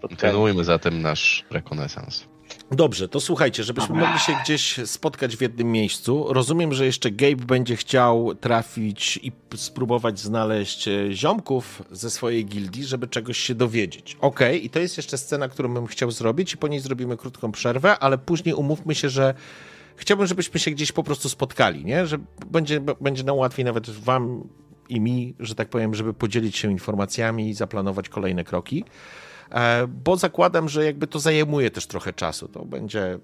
Kontynuujmy zatem nasz rekonesans. Dobrze, to słuchajcie, żebyśmy mogli się gdzieś spotkać w jednym miejscu. Rozumiem, że jeszcze Gabe będzie chciał trafić i spróbować znaleźć e, ziomków ze swojej gildii, żeby czegoś się dowiedzieć. Okej, i to jest jeszcze scena, którą bym chciał zrobić i po niej zrobimy krótką przerwę, ale później umówmy się, że chciałbym, żebyśmy się gdzieś po prostu spotkali, nie? Że będzie, będzie nam łatwiej nawet wam i mi, że tak powiem, żeby podzielić się informacjami i zaplanować kolejne kroki. E, bo zakładam, że jakby to zajmuje też trochę czasu. To będzie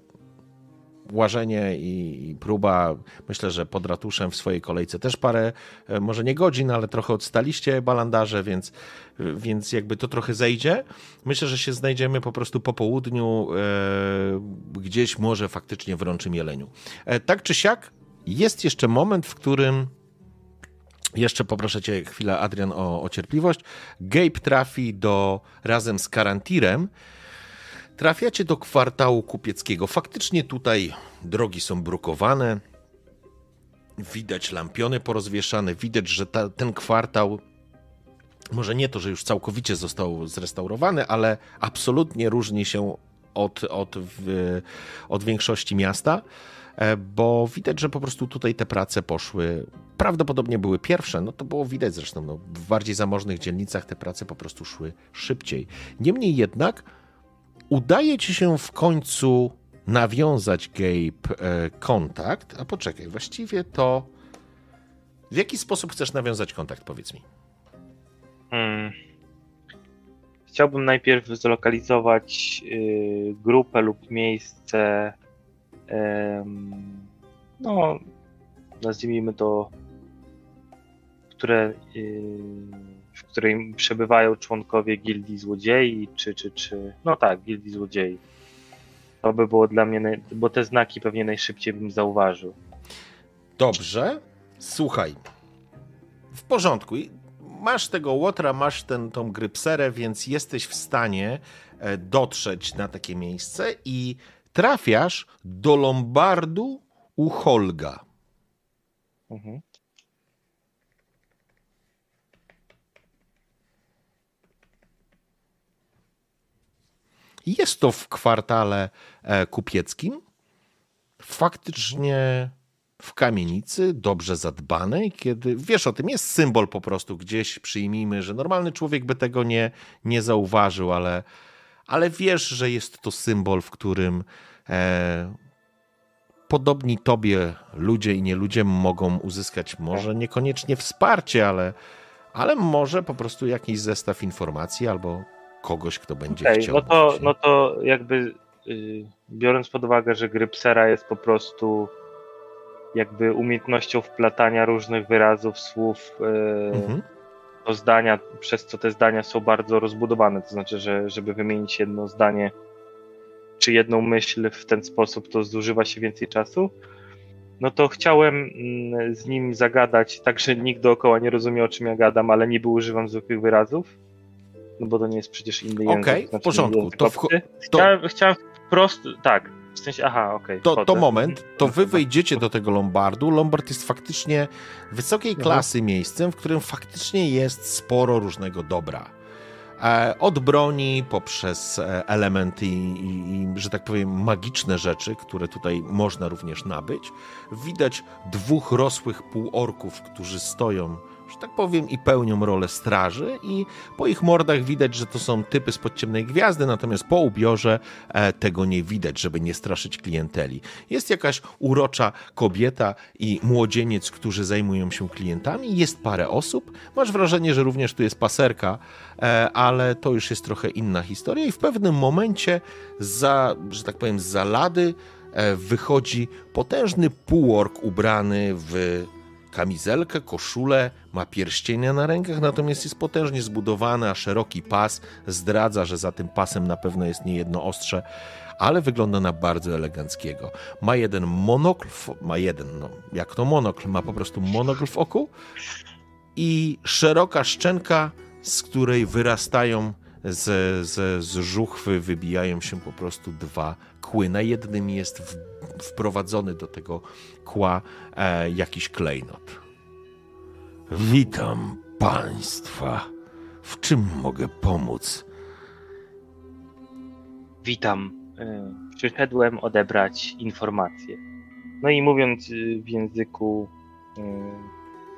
łażenie i, próba. Myślę, że pod ratuszem w swojej kolejce też parę, e, może nie godzin, ale trochę odstaliście balandarze, więc, więc jakby to trochę zejdzie. Myślę, że się znajdziemy po prostu po południu e, gdzieś może faktycznie w Rączym Jeleniu. E, tak czy siak, jest jeszcze moment, w którym jeszcze poproszę cię chwilę, Adrian, o, o cierpliwość. Gabe trafi do razem z Karantirem. Trafiacie do kwartału kupieckiego. Faktycznie tutaj drogi są brukowane. Widać lampiony porozwieszane. Widać, że ta, ten kwartał może nie to, że już całkowicie został zrestaurowany, ale absolutnie różni się od, od, od większości miasta, bo widać, że po prostu tutaj te prace poszły. Prawdopodobnie były pierwsze, no to było widać zresztą, no, w bardziej zamożnych dzielnicach te prace po prostu szły szybciej. Niemniej jednak udaje ci się w końcu nawiązać, Gabe, e, kontakt. A poczekaj, właściwie to. W jaki sposób chcesz nawiązać kontakt, powiedz mi? Hmm. Chciałbym najpierw zlokalizować y, grupę lub miejsce, no, nazwijmy to, które, y, w której przebywają członkowie gildii złodziei, czy, czy, czy, no tak, gildii złodziei. To by było dla mnie, bo te znaki pewnie najszybciej bym zauważył. Dobrze. Słuchaj. W porządku. Masz tego łotra, masz ten, tą grypserę, więc jesteś w stanie e, dotrzeć na takie miejsce i trafiasz do Lombardu u Holga. Mhm. Jest to w kwartale e, kupieckim. Faktycznie w kamienicy, dobrze zadbanej, kiedy wiesz o tym, jest symbol po prostu gdzieś, przyjmijmy, że normalny człowiek by tego nie, nie zauważył, ale, ale wiesz, że jest to symbol, w którym e, podobni tobie ludzie i nie ludzie mogą uzyskać może niekoniecznie wsparcie, ale, ale może po prostu jakiś zestaw informacji albo kogoś, kto będzie Okej, chciał. no to, no to jakby y, biorąc pod uwagę, że Grypsera jest po prostu jakby umiejętnością wplatania różnych wyrazów, słów y, Mhm. Do zdania, przez co te zdania są bardzo rozbudowane. To znaczy, że żeby wymienić jedno zdanie czy jedną myśl w ten sposób, to zużywa się więcej czasu. No to chciałem mm, z nim zagadać, tak że nikt dookoła nie rozumie, o czym ja gadam, ale niby używam zwykłych wyrazów. No bo to nie jest przecież inny język. Okej, w znaczy porządku. To obcy. to- Chciałem, chciałem wprost, tak, w sensie, aha, okej. To, wchodzę. to moment, to wy wejdziecie do tego Lombardu. Lombard jest faktycznie wysokiej klasy miejscem, w którym faktycznie jest sporo różnego dobra. E, od broni poprzez e, elementy i, i, że tak powiem, magiczne rzeczy, które tutaj można również nabyć. Widać dwóch rosłych półorków, którzy stoją że tak powiem, i pełnią rolę straży, i po ich mordach widać, że to są typy z podciemnej gwiazdy, natomiast po ubiorze e, tego nie widać, żeby nie straszyć klienteli. Jest jakaś urocza kobieta i młodzieniec, którzy zajmują się klientami, jest parę osób. Masz wrażenie, że również tu jest paserka, e, ale to już jest trochę inna historia, i w pewnym momencie, za, że tak powiem, z zalady e, wychodzi potężny półork ubrany w kamizelkę, koszulę, ma pierścienia na rękach, natomiast jest potężnie zbudowany, a szeroki pas zdradza, że za tym pasem na pewno jest niejedno ostrze, ale wygląda na bardzo eleganckiego. Ma jeden monokl, ma jeden, no jak to monokl, ma po prostu monokl w oku i szeroka szczęka, z której wyrastają z, z, z żuchwy, wybijają się po prostu dwa kły. Na jednym jest w, wprowadzony do tego kła e, jakiś klejnot. Witam państwa. W czym mogę pomóc? Witam. E, przyszedłem odebrać informacje. No i mówiąc e, w języku e,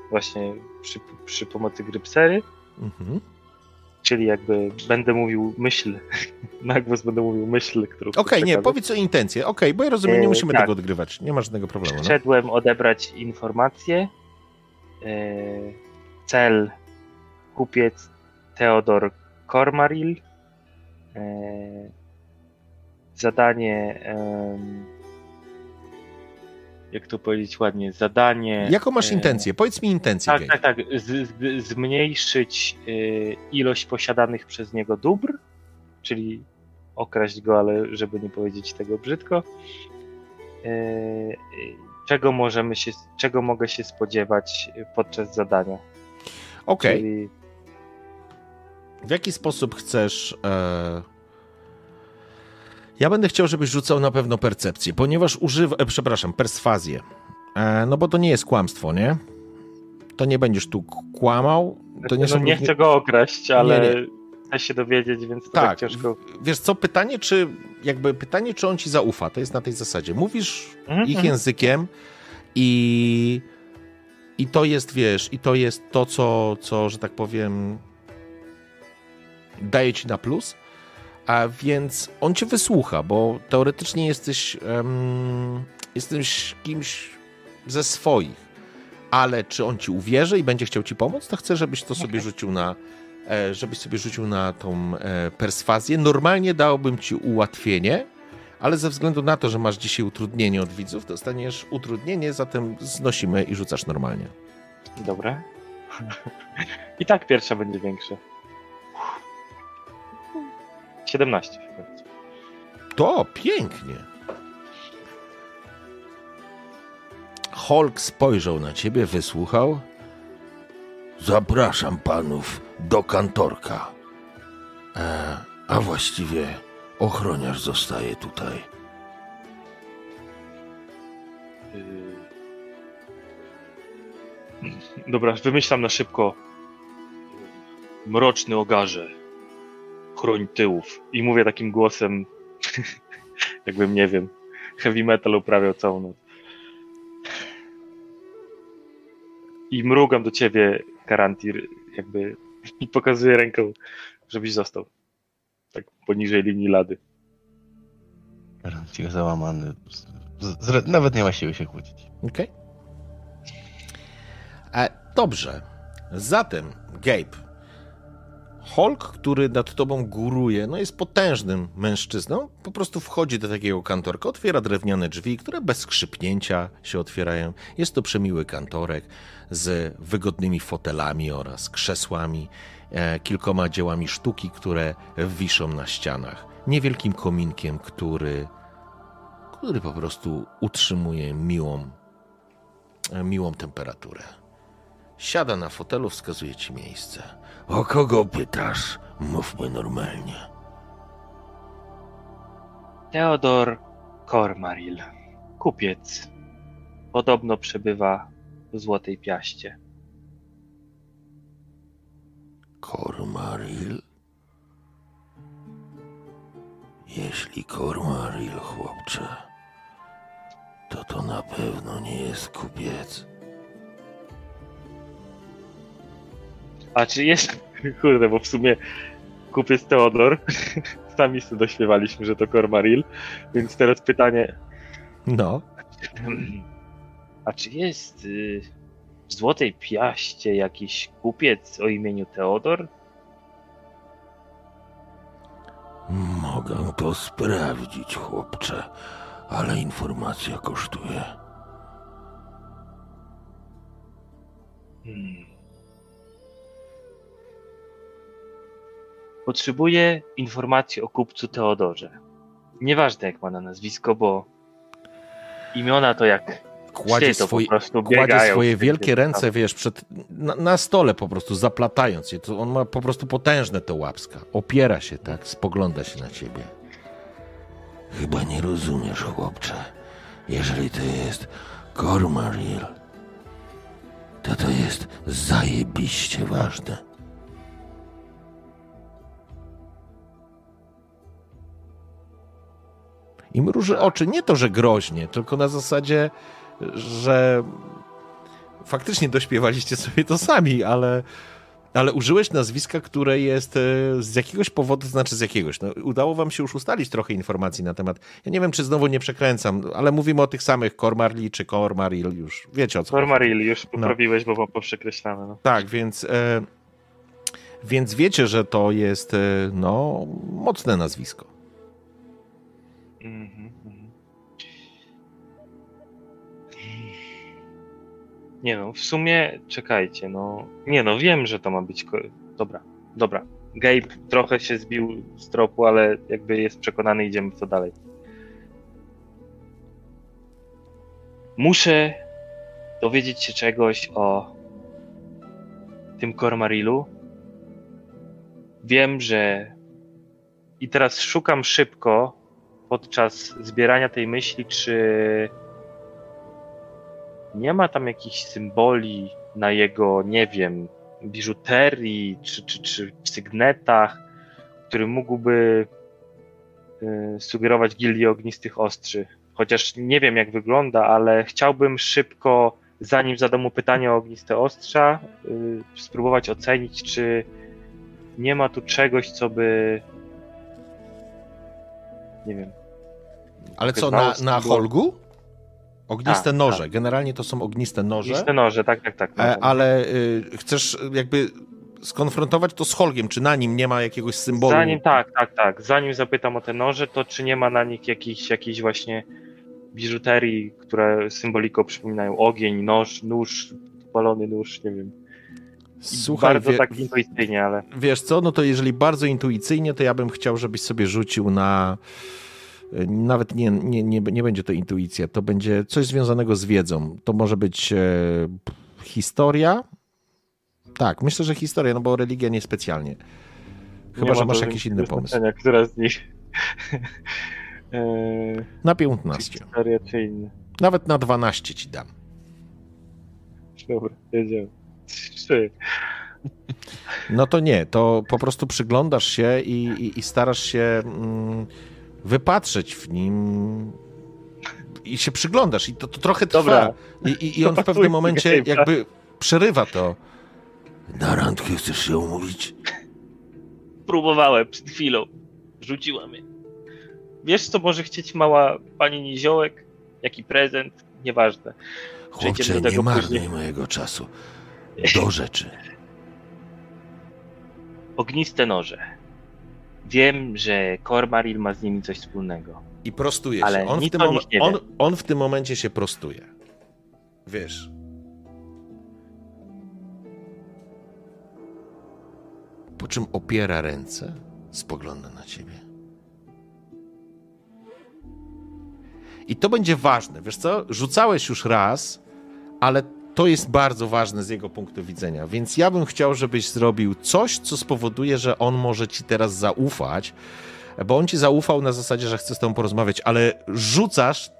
właśnie przy, przy pomocy grypsery, mhm. Czyli jakby będę mówił myśl, na głos będę mówił myśl, którą Okej, okay, nie, powiedz o intencje. Okej, okay, bo ja rozumiem, nie musimy tak. tego odgrywać. Nie ma żadnego problemu. Przyszedłem no? odebrać informacje E, cel kupiec Theodor Kormaril. E, zadanie jak to powiedzieć ładnie, zadanie. Jaką masz e, intencję? Powiedz mi intencję. Tak, tak, tak. Z, z, zmniejszyć ilość posiadanych przez niego dóbr, czyli okraść go, ale żeby nie powiedzieć tego brzydko czego możemy się, czego mogę się spodziewać podczas zadania. Okej. Okay. Czyli... W jaki sposób chcesz. E... Ja będę chciał, żebyś rzucał na pewno percepcję, ponieważ używa. E, przepraszam, perswazję. E, no bo to nie jest kłamstwo, nie? To nie będziesz tu kłamał. To nie, no, nie chcę go okraść, ale nie, nie. się dowiedzieć, więc to tak, tak ciężko. Wiesz co, pytanie, czy jakby pytanie, czy on ci zaufa, to jest na tej zasadzie. Mówisz mm -hmm. ich językiem i, i to jest, wiesz, i to jest to, co, co, że tak powiem, daje ci na plus, a więc on cię wysłucha, bo teoretycznie jesteś, um, jesteś kimś ze swoich, ale czy on ci uwierzy i będzie chciał ci pomóc, to chcę, żebyś to sobie rzucił na, e, żebyś sobie rzucił na tą e, perswazję. Normalnie dałbym ci ułatwienie, ale ze względu na to, że masz dzisiaj utrudnienie od widzów, dostaniesz utrudnienie, zatem znosimy i rzucasz normalnie. Dobra. I tak pierwsza będzie większa. 17 w końcu. To pięknie. Hulk spojrzał na ciebie, wysłuchał. Zapraszam panów do kantorka. E, a właściwie Ochroniarz zostaje tutaj. Dobra, wymyślam na szybko. Mroczny ogarze. Chroń tyłów. I mówię takim głosem, jakbym, nie wiem, heavy metal uprawiał całą noc. I mrugam do ciebie, Karantir, jakby i pokazuję ręką, żebyś został tak poniżej linii lady. Rantik załamany. Z, z, nawet nie ma siły się kłócić. Okej. Okay. E, dobrze. Zatem, Gabe, Hulk, który nad tobą góruje, no jest potężnym mężczyzną, po prostu wchodzi do takiego kantorka, otwiera drewniane drzwi, które bez skrzypnięcia się otwierają. Jest to przemiły kantorek z wygodnymi fotelami oraz krzesłami E, kilkoma dziełami sztuki, które wiszą na ścianach, niewielkim kominkiem, który, który po prostu utrzymuje miłą, e, miłą temperaturę. Siada na fotelu, wskazuje ci miejsce. O kogo pytasz? Mówmy normalnie. Teodor Kormaril, kupiec. Podobno przebywa w Złotej Piaście. Kormaril? Jeśli Cormaril, chłopcze, to to na pewno nie jest kupiec. A czy jest. Kurde, bo w sumie kupiec Teodor. Sami sobie dośpiewaliśmy, że to Cormaril. Więc teraz pytanie. No. A czy jest y, w Złotej Piaście jakiś kupiec o imieniu Teodor? Mogę to sprawdzić, chłopcze, ale informacja kosztuje. Hmm. Potrzebuję informacji o kupcu Teodorze. Nieważne jak ma na nazwisko, bo imiona to jak Kładzie, psy, to swój, po prostu kładzie swoje wielkie ręce, wiesz, przed, na, na stole po prostu zaplatając je. To on ma po prostu potężne te łapska. Opiera się tak, spogląda się na ciebie. Chyba nie rozumiesz, chłopcze. Jeżeli to jest Cormaril, to to jest zajebiście ważne. I mruży oczy. Nie to, że groźnie, tylko na zasadzie, że faktycznie dośpiewaliście sobie to sami, ale, ale użyłeś nazwiska, które jest e, z jakiegoś powodu, to znaczy z jakiegoś. No, udało wam się już ustalić trochę informacji na temat. Ja nie wiem, czy znowu nie przekręcam, ale mówimy o tych samych Cormarli czy Cormaril, już wiecie o co chodzi. Cormaril już poprawiłeś, bo mam poprzekreślane. No. Tak, więc, e, więc wiecie, że to jest e, no, mocne nazwisko. Mhm, mhm. Nie no, w sumie czekajcie, no. Nie no, wiem, że to ma być. Dobra, dobra. Gabe trochę się zbił z tropu, ale jakby jest przekonany, idziemy w to dalej. Muszę dowiedzieć się czegoś o tym Cormarilu. Wiem, że. I teraz szukam szybko podczas zbierania tej myśli, czy nie ma tam jakichś symboli na jego, nie wiem, biżuterii czy, czy, czy sygnetach, który mógłby y, sugerować gildię ognistych ostrzy. Chociaż nie wiem, jak wygląda, ale chciałbym szybko, zanim zadam mu pytanie o ogniste ostrza, y, spróbować ocenić, czy nie ma tu czegoś, co by. Nie wiem. Ale co, na, na Holgu? Ogniste Tak, noże. Generalnie to są ogniste noże, Ogniste noże, tak, tak, tak. e, ale y, chcesz jakby skonfrontować to z Holgiem, czy na nim nie ma jakiegoś symbolu? Zanim, tak, tak, tak. Zanim zapytam o te noże, to czy nie ma na nich jakichś, jakichś właśnie biżuterii, które symboliką przypominają ogień, noż, nóż, palony nóż, nie wiem. Słuchaj, Bardzo wie, tak intuicyjnie, ale wiesz co, no to jeżeli bardzo intuicyjnie, to ja bym chciał, żebyś sobie rzucił na... Nawet nie, nie, nie, nie będzie to intuicja, to będzie coś związanego z wiedzą. To może być e, historia. Tak, myślę, że historia, no bo religia niespecjalnie. Chyba, nie że ma masz jakiś inny pomysł. Która z nich? Eee, Na czy 15. historia, czy inny. Nawet na 12 ci dam. Dobra, jedziemy. No to nie, to po prostu przyglądasz się i, i, i starasz się mm, wypatrzeć w nim i się przyglądasz i to, to trochę trwa. Dobra. I, i, I on w pewnym momencie jakby przerywa to. Na randkę chcesz się umówić? Próbowałem przed chwilą. Rzuciła mnie. Wiesz, co może chcieć mała pani Niziołek? Jaki prezent? Nieważne. Chłopcze, nie tego marnuj później. mojego czasu. Do rzeczy. Ogniste noże. Wiem, że Cormaril ma z nimi coś wspólnego. I prostuje Ale się. On w, tym mom- on, on w tym momencie się prostuje. Wiesz. Po czym opiera ręce, spogląda na ciebie. I to będzie ważne. Wiesz co? Rzucałeś już raz, ale to jest bardzo ważne z jego punktu widzenia. Więc ja bym chciał, żebyś zrobił coś, co spowoduje, że on może ci teraz zaufać, bo on ci zaufał na zasadzie, że chce z tobą porozmawiać, ale rzucasz,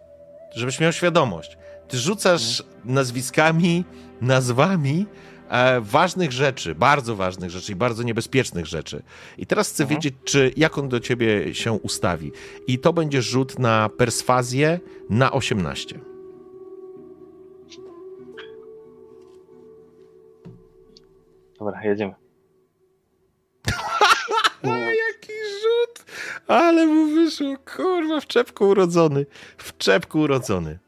żebyś miał świadomość. Ty rzucasz nazwiskami, nazwami, e, ważnych rzeczy, bardzo ważnych rzeczy i bardzo niebezpiecznych rzeczy. I teraz chcę wiedzieć, czy jak on do ciebie się ustawi. I to będzie rzut na perswazję na 18. Dobra, jedziemy. Jaki rzut! Ale mu wyszło, kurwa, w czepku urodzony. W czepku urodzony.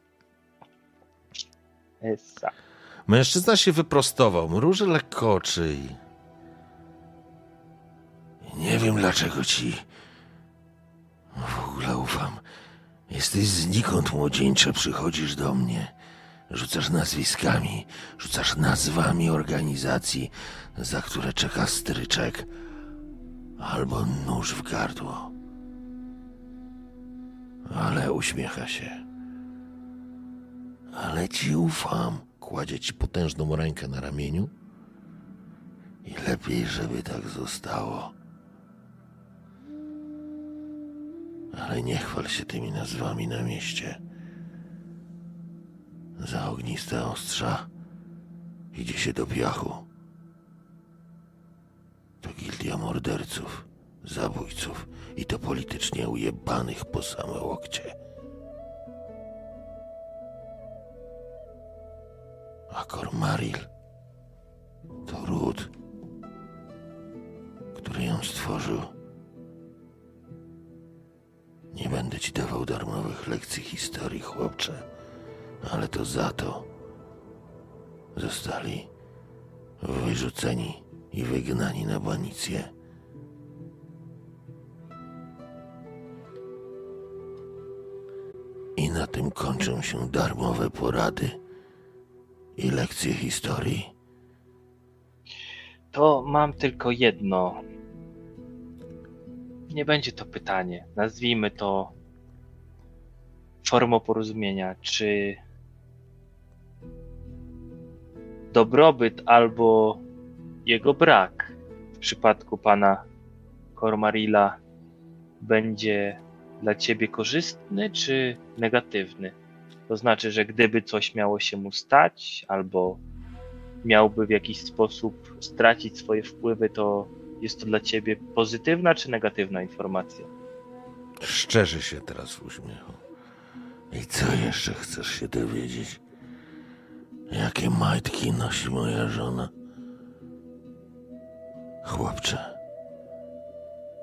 Essa. Mężczyzna się wyprostował, mruży lekko oczy i... Nie wiem dlaczego ci w ogóle ufam. Jesteś znikąd młodzieńcze, przychodzisz do mnie. Rzucasz nazwiskami, rzucasz nazwami organizacji, za które czeka stryczek albo nóż w gardło. Ale uśmiecha się. Ale ci ufam. Kładzie ci potężną rękę na ramieniu. I lepiej, żeby tak zostało. Ale nie chwal się tymi nazwami na mieście. Za ogniste ostrza idzie się do piachu. To gildia morderców, zabójców i to politycznie ujebanych po same łokcie. A Kormaril to ród, który ją stworzył. Nie będę ci dawał darmowych lekcji historii, chłopcze, ale to za to zostali wyrzuceni i wygnani na banicję. I na tym kończą się darmowe porady i lekcje historii. To mam tylko jedno. Nie będzie to pytanie. Nazwijmy to formą porozumienia. Czy dobrobyt albo jego brak w przypadku pana Kormarila będzie dla ciebie korzystny czy negatywny? To znaczy, że gdyby coś miało się mu stać, albo miałby w jakiś sposób stracić swoje wpływy, to jest to dla ciebie pozytywna czy negatywna informacja? Szczerzy się teraz w uśmiechu. I co jeszcze chcesz się dowiedzieć? Jakie majtki nosi moja żona? Chłopcze,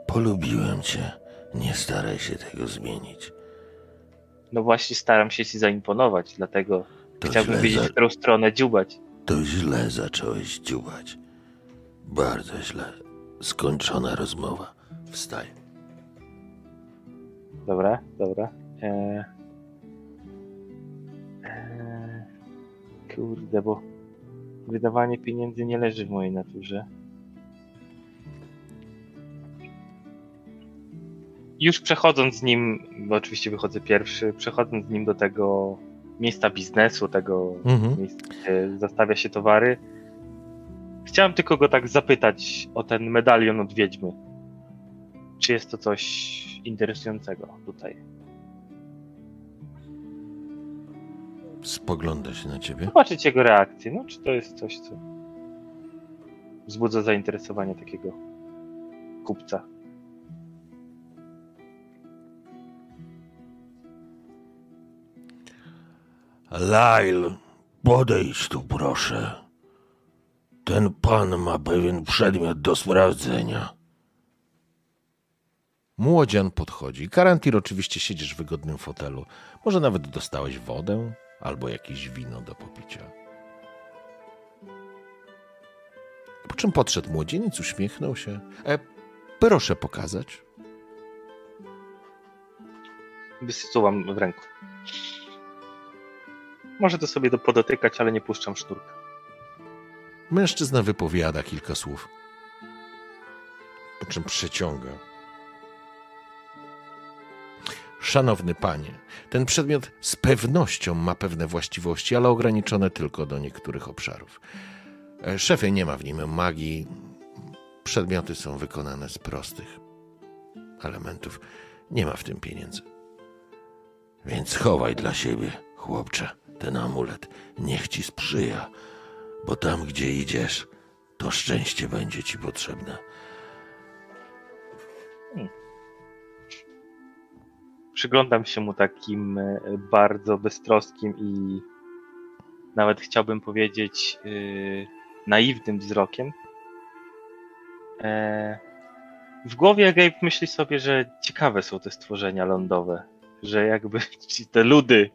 polubiłem cię. Nie staraj się tego zmienić. No właśnie staram się ci zaimponować, dlatego To chciałbym wiedzieć, za- w którą stronę dziubać. To źle zacząłeś dziubać. Bardzo źle. Skończona rozmowa. Wstań. Dobra, dobra. Eee... Kurde, bo wydawanie pieniędzy nie leży w mojej naturze. Już przechodząc z nim, bo oczywiście wychodzę pierwszy, przechodząc z nim do tego miejsca biznesu, tego Mhm. miejsca, gdzie zastawia się towary, chciałem tylko go tak zapytać o ten medalion od wiedźmy. Czy jest to coś interesującego tutaj? Spogląda się na ciebie. Zobaczyć jego reakcję. No, czy to jest coś, co wzbudza zainteresowanie takiego kupca. Lail, podejdź tu proszę. Ten pan ma pewien przedmiot do sprawdzenia. Młodzian podchodzi. Karantir oczywiście siedzisz w wygodnym fotelu. Może nawet dostałeś wodę albo jakieś wino do popicia. Po czym podszedł młodzieniec, uśmiechnął się. E, proszę pokazać. Wysyłam w ręku. Może to sobie do podotykać, ale nie puszczam sznurka. Mężczyzna wypowiada kilka słów. Po czym przeciąga. Szanowny panie, ten przedmiot z pewnością ma pewne właściwości, ale ograniczone tylko do niektórych obszarów. E, Szefie, nie ma w nim magii. Przedmioty są wykonane z prostych elementów. Nie ma w tym pieniędzy. Więc chowaj dla siebie, chłopcze, ten amulet. Niech ci sprzyja, bo tam, gdzie idziesz, to szczęście będzie ci potrzebne. Przyglądam się mu takim e, bardzo beztroskim i nawet chciałbym powiedzieć yy, naiwnym wzrokiem. E, w głowie Gabe myśli sobie, że ciekawe są te stworzenia lądowe, że jakby te ludy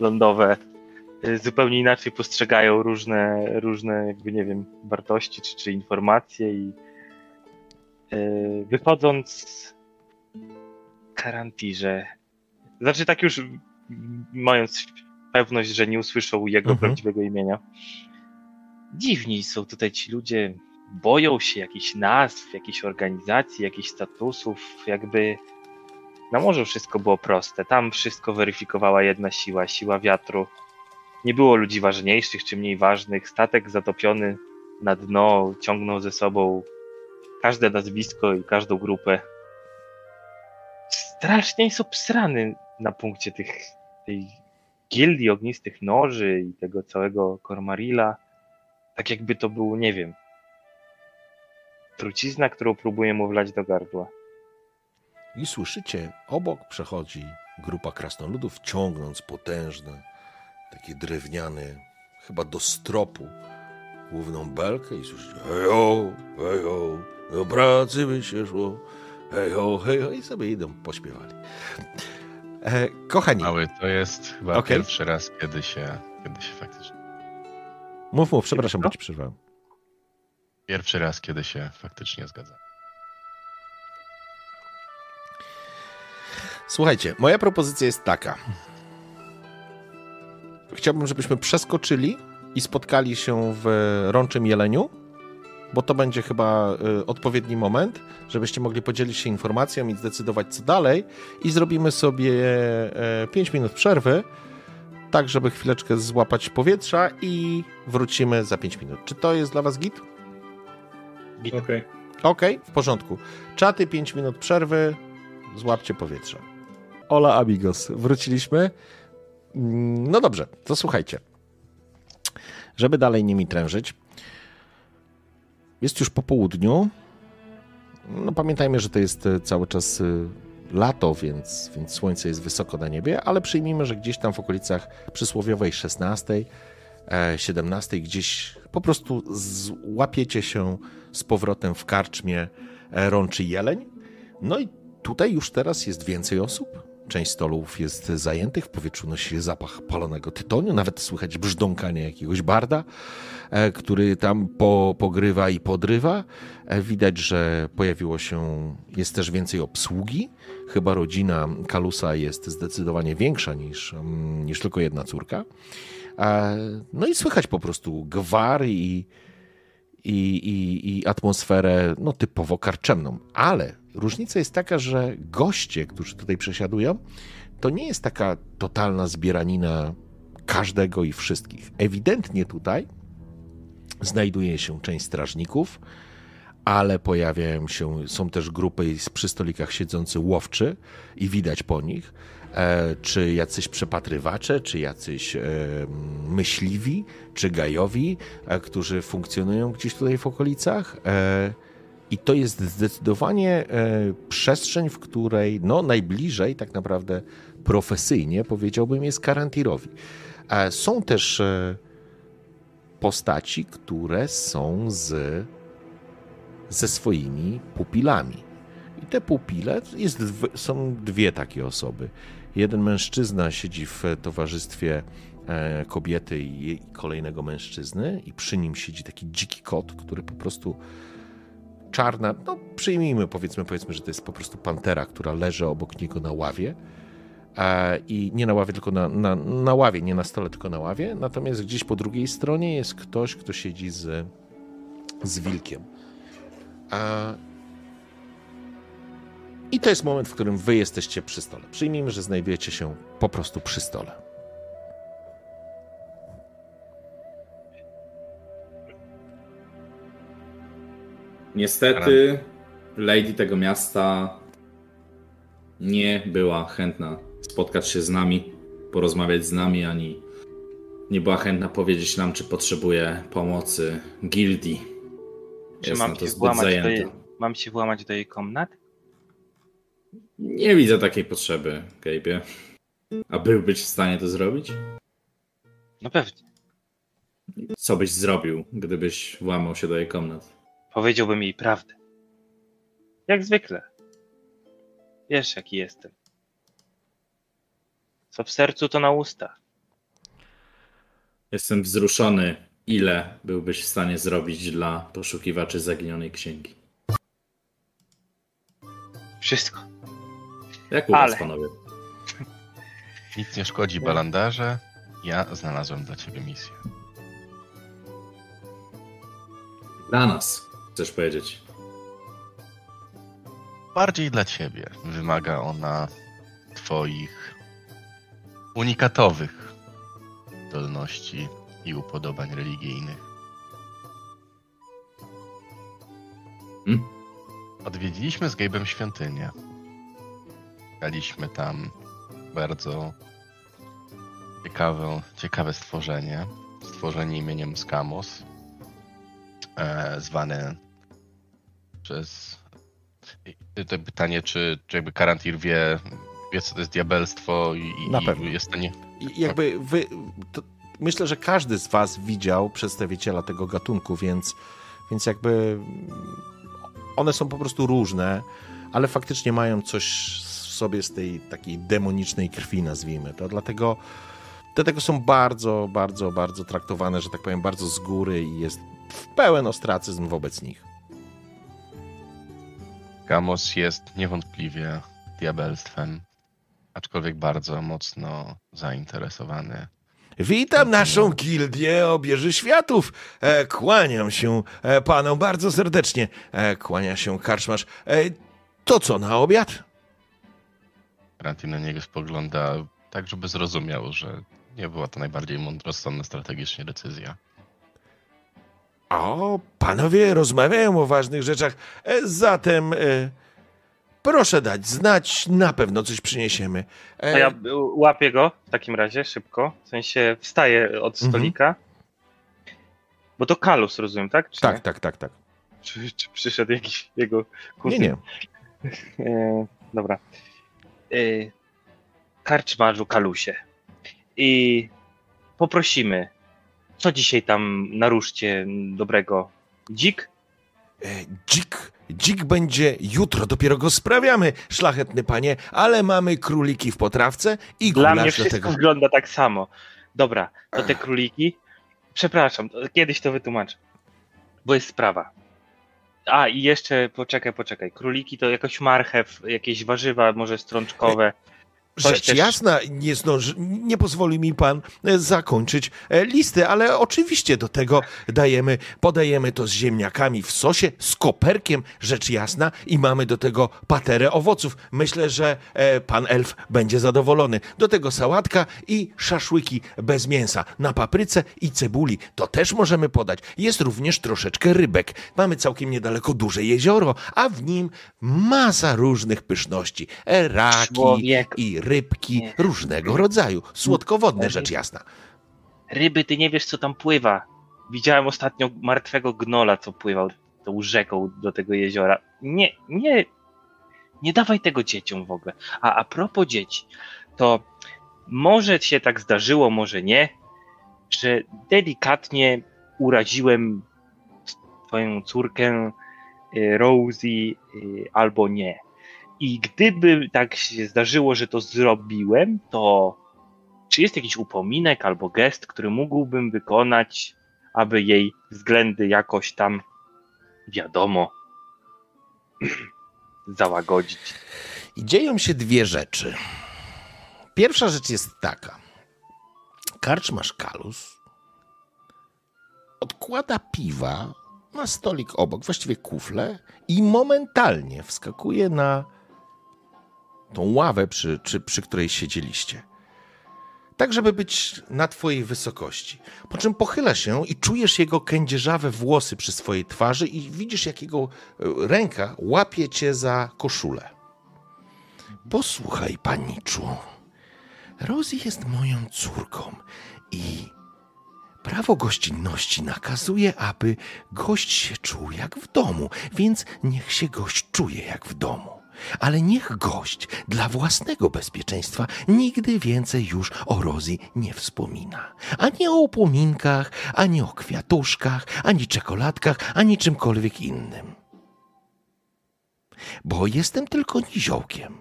lądowe y, zupełnie inaczej postrzegają różne, różne jakby nie wiem, wartości czy, czy informacje i yy, wychodząc Karantirze, znaczy tak już mając pewność, że nie usłyszą jego Mhm. prawdziwego imienia. Dziwni są tutaj ci ludzie, boją się jakichś nazw, jakichś organizacji, jakichś statusów, jakby na morzu wszystko było proste. Tam wszystko weryfikowała jedna siła, siła wiatru. Nie było ludzi ważniejszych czy mniej ważnych. Statek zatopiony na dno ciągnął ze sobą każde nazwisko i każdą grupę. Strasznie jest obsrany na punkcie tych, tej gildii ognistych noży i tego całego Kormarila. Tak jakby to był, nie wiem, trucizna, którą próbuje mu wlać do gardła. I słyszycie, obok przechodzi grupa krasnoludów, ciągnąc potężne, takie drewniane, chyba do stropu, główną belkę i słyszycie hejo, hejo, do pracy by się szło, hejo, hejo i sobie idą, pośpiewali. E, kochani, Mały, to jest chyba Okej. pierwszy raz, kiedy się, kiedy się faktycznie. mów, mów, przepraszam, bo ci przerwałem. Pierwszy raz, kiedy się faktycznie zgadza. Słuchajcie, moja propozycja jest taka. Chciałbym, żebyśmy przeskoczyli i spotkali się w Rączym Jeleniu, bo to będzie chyba y, odpowiedni moment, żebyście mogli podzielić się informacją i zdecydować co dalej i zrobimy sobie 5 minut przerwy, tak żeby chwileczkę złapać powietrza i wrócimy za 5 minut. Czy to jest dla was git? Okej. Okej, w porządku. Czaty, 5 minut przerwy, złapcie powietrze. Ola amigos, wróciliśmy. Mm, No dobrze, to słuchajcie. Żeby dalej nimi trężyć, jest już po południu. No pamiętajmy, że to jest e, cały czas e, lato, więc, więc słońce jest wysoko na niebie, ale przyjmijmy, że gdzieś tam w okolicach przysłowiowej 16, e, 17 gdzieś po prostu złapiecie się z powrotem w karczmie e, Rączy Jeleń. No i tutaj już teraz jest więcej osób. Część stolów jest zajętych, w powietrzu nosi się zapach palonego tytoniu, nawet słychać brzdąkanie jakiegoś barda, e, który tam po, pogrywa i podrywa. E, Widać, że pojawiło się, jest też więcej obsługi. Chyba rodzina Kalusa jest zdecydowanie większa niż, mm, niż tylko jedna córka. E, No i słychać po prostu gwar i, i, i, i atmosferę no, typowo karczemną. Ale różnica jest taka, że goście, którzy tutaj przesiadują, to nie jest taka totalna zbieranina każdego i wszystkich. Ewidentnie tutaj znajduje się część strażników, ale pojawiają się, są też grupy przy stolikach siedzący łowczy i widać po nich, czy jacyś przepatrywacze, czy jacyś e, myśliwi, czy gajowi, e, którzy funkcjonują gdzieś tutaj w okolicach. E, I to jest zdecydowanie e, przestrzeń, w której no, najbliżej tak naprawdę profesyjnie powiedziałbym jest Karantirowi. E, Są też e, postaci, które są z, ze swoimi pupilami. I te pupile, jest, są dwie takie osoby. Jeden mężczyzna siedzi w towarzystwie e, kobiety i kolejnego mężczyzny i przy nim siedzi taki dziki kot, który po prostu czarna, no przyjmijmy, powiedzmy, powiedzmy, że to jest po prostu pantera, która leży obok niego na ławie. E, I nie na ławie, tylko na, na, na ławie, nie na stole, tylko na ławie. Natomiast gdzieś po drugiej stronie jest ktoś, kto siedzi z, z wilkiem. I to jest moment, w którym wy jesteście przy stole. Przyjmijmy, że znajdujecie się po prostu przy stole. Niestety, lady tego miasta nie była chętna spotkać się z nami, porozmawiać z nami, ani nie była chętna powiedzieć nam, czy potrzebuje pomocy gildii. Czy Jest mam na to się, zbyt włamać do zajęta. jej, mam się włamać do jej komnat? Nie widzę takiej potrzeby, Gabe'ie. A byłbyś w stanie to zrobić? No pewnie. Co byś zrobił, gdybyś włamał się do jej komnat? Powiedziałbym jej prawdę. Jak zwykle. Wiesz, jaki jestem. Co w sercu, to na usta. Jestem wzruszony, ile byłbyś w stanie zrobić dla poszukiwaczy zaginionej księgi. Wszystko. Jak u Ale- was, panowie? Nic nie szkodzi, balandarze. Ja znalazłem dla ciebie misję. Dla nas, chcesz powiedzieć. Bardziej dla ciebie. Wymaga ona twoich unikatowych zdolności i upodobań religijnych. Hmm? Odwiedziliśmy z Gabe'em świątynię. Szukaliśmy tam bardzo ciekawe, ciekawe stworzenie. Stworzenie imieniem Skamos. E, zwane przez i to pytanie, czy, czy jakby Karantir wie, wie, co to jest diabelstwo i, Na pewno. i jest w stanie... I jakby wy. To, myślę, że każdy z Was widział przedstawiciela tego gatunku, więc, więc jakby one są po prostu różne, ale faktycznie mają coś sobie z tej takiej demonicznej krwi, nazwijmy to. Dlatego, dlatego są bardzo, bardzo, bardzo traktowane, że tak powiem, bardzo z góry i jest w pełen ostracyzm wobec nich. Gamos jest niewątpliwie diabelstwem, aczkolwiek bardzo mocno zainteresowany. Witam naszą gildię obieży światów. E, kłaniam się e, panom bardzo serdecznie. E, kłania się karczmasz. E, to co na obiad? Karantir na niego spogląda tak, żeby zrozumiał, że nie była to najbardziej mądrozsądna strategicznie decyzja. O, panowie rozmawiają o ważnych rzeczach. E, zatem e, proszę dać znać, na pewno coś przyniesiemy. E, ja łapię go w takim razie szybko. W sensie wstaję od Mhm. stolika. Bo to Kalus, rozumiem, tak? Czy tak, nie? tak, tak, tak. Czy, czy przyszedł jakiś jego Nie, kuzyn? nie. E, dobra. E, karczmarzu Kalusie. I poprosimy, co dzisiaj tam naruszcie dobrego? Dzik? E, dzik, dzik będzie jutro, dopiero go sprawiamy, szlachetny panie, ale mamy króliki w potrawce i Dla mnie do wszystko tego. wygląda tak samo. Dobra, to te króliki. Przepraszam, kiedyś to wytłumaczę. Bo jest sprawa. A i jeszcze, poczekaj, poczekaj. Króliki to jakoś marchew, jakieś warzywa, może strączkowe. Rzecz też- jasna, nie, zdąży, nie pozwoli mi pan e, zakończyć e, listy, ale oczywiście do tego dajemy, podajemy to z ziemniakami w sosie, z koperkiem, rzecz jasna, i mamy do tego paterę owoców. Myślę, że e, pan elf będzie zadowolony. Do tego sałatka i szaszłyki bez mięsa, na papryce i cebuli. To też możemy podać. Jest również troszeczkę rybek. Mamy całkiem niedaleko duże jezioro, a w nim masa różnych pyszności. Raki Człowiek. i rybki Nie. różnego rodzaju. Słodkowodne, rzecz jasna. Ryby, ty nie wiesz, co tam pływa. Widziałem ostatnio martwego gnola, co pływał tą rzeką do tego jeziora. Nie, nie, nie dawaj tego dzieciom w ogóle. A a propos dzieci, to może się tak zdarzyło, może nie, że delikatnie uraziłem twoją córkę y, Rosie y, albo nie. I gdyby tak się zdarzyło, że to zrobiłem, to czy jest jakiś upominek albo gest, który mógłbym wykonać, aby jej względy jakoś tam, wiadomo, załagodzić? I dzieją się dwie rzeczy. Pierwsza rzecz jest taka. Karczmasz Kalus odkłada piwa na stolik obok, właściwie kufle, i momentalnie wskakuje na tą ławę, przy, czy, przy której siedzieliście. Tak, żeby być na twojej wysokości. Po czym pochyla się i czujesz jego kędzierzawe włosy przy swojej twarzy i widzisz, jak jego e, ręka łapie cię za koszulę. Posłuchaj, paniczu. Rosie jest moją córką i Prawo gościnności nakazuje, aby gość się czuł jak w domu, więc niech się gość czuje jak w domu. Ale niech gość dla własnego bezpieczeństwa nigdy więcej już o Rozi nie wspomina. Ani o upominkach, ani o kwiatuszkach, ani czekoladkach, ani czymkolwiek innym. Bo jestem tylko niziołkiem.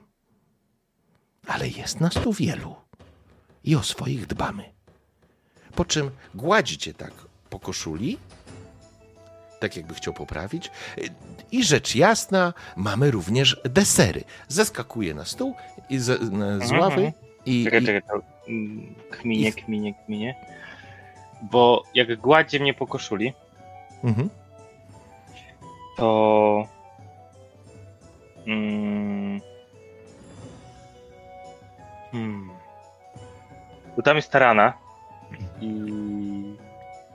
Ale jest nas tu wielu i o swoich dbamy. Po czym gładzi cię tak po koszuli, tak jakby chciał poprawić. I rzecz jasna, mamy również desery. Zeskakuje na stół i z, z Mhm, ławy i, Czekaj, czekaj, to kminie, i- kminie, kminie. Bo jak gładzie mnie po koszuli, mhm. to... Mm, hmm, bo tam jest tarana i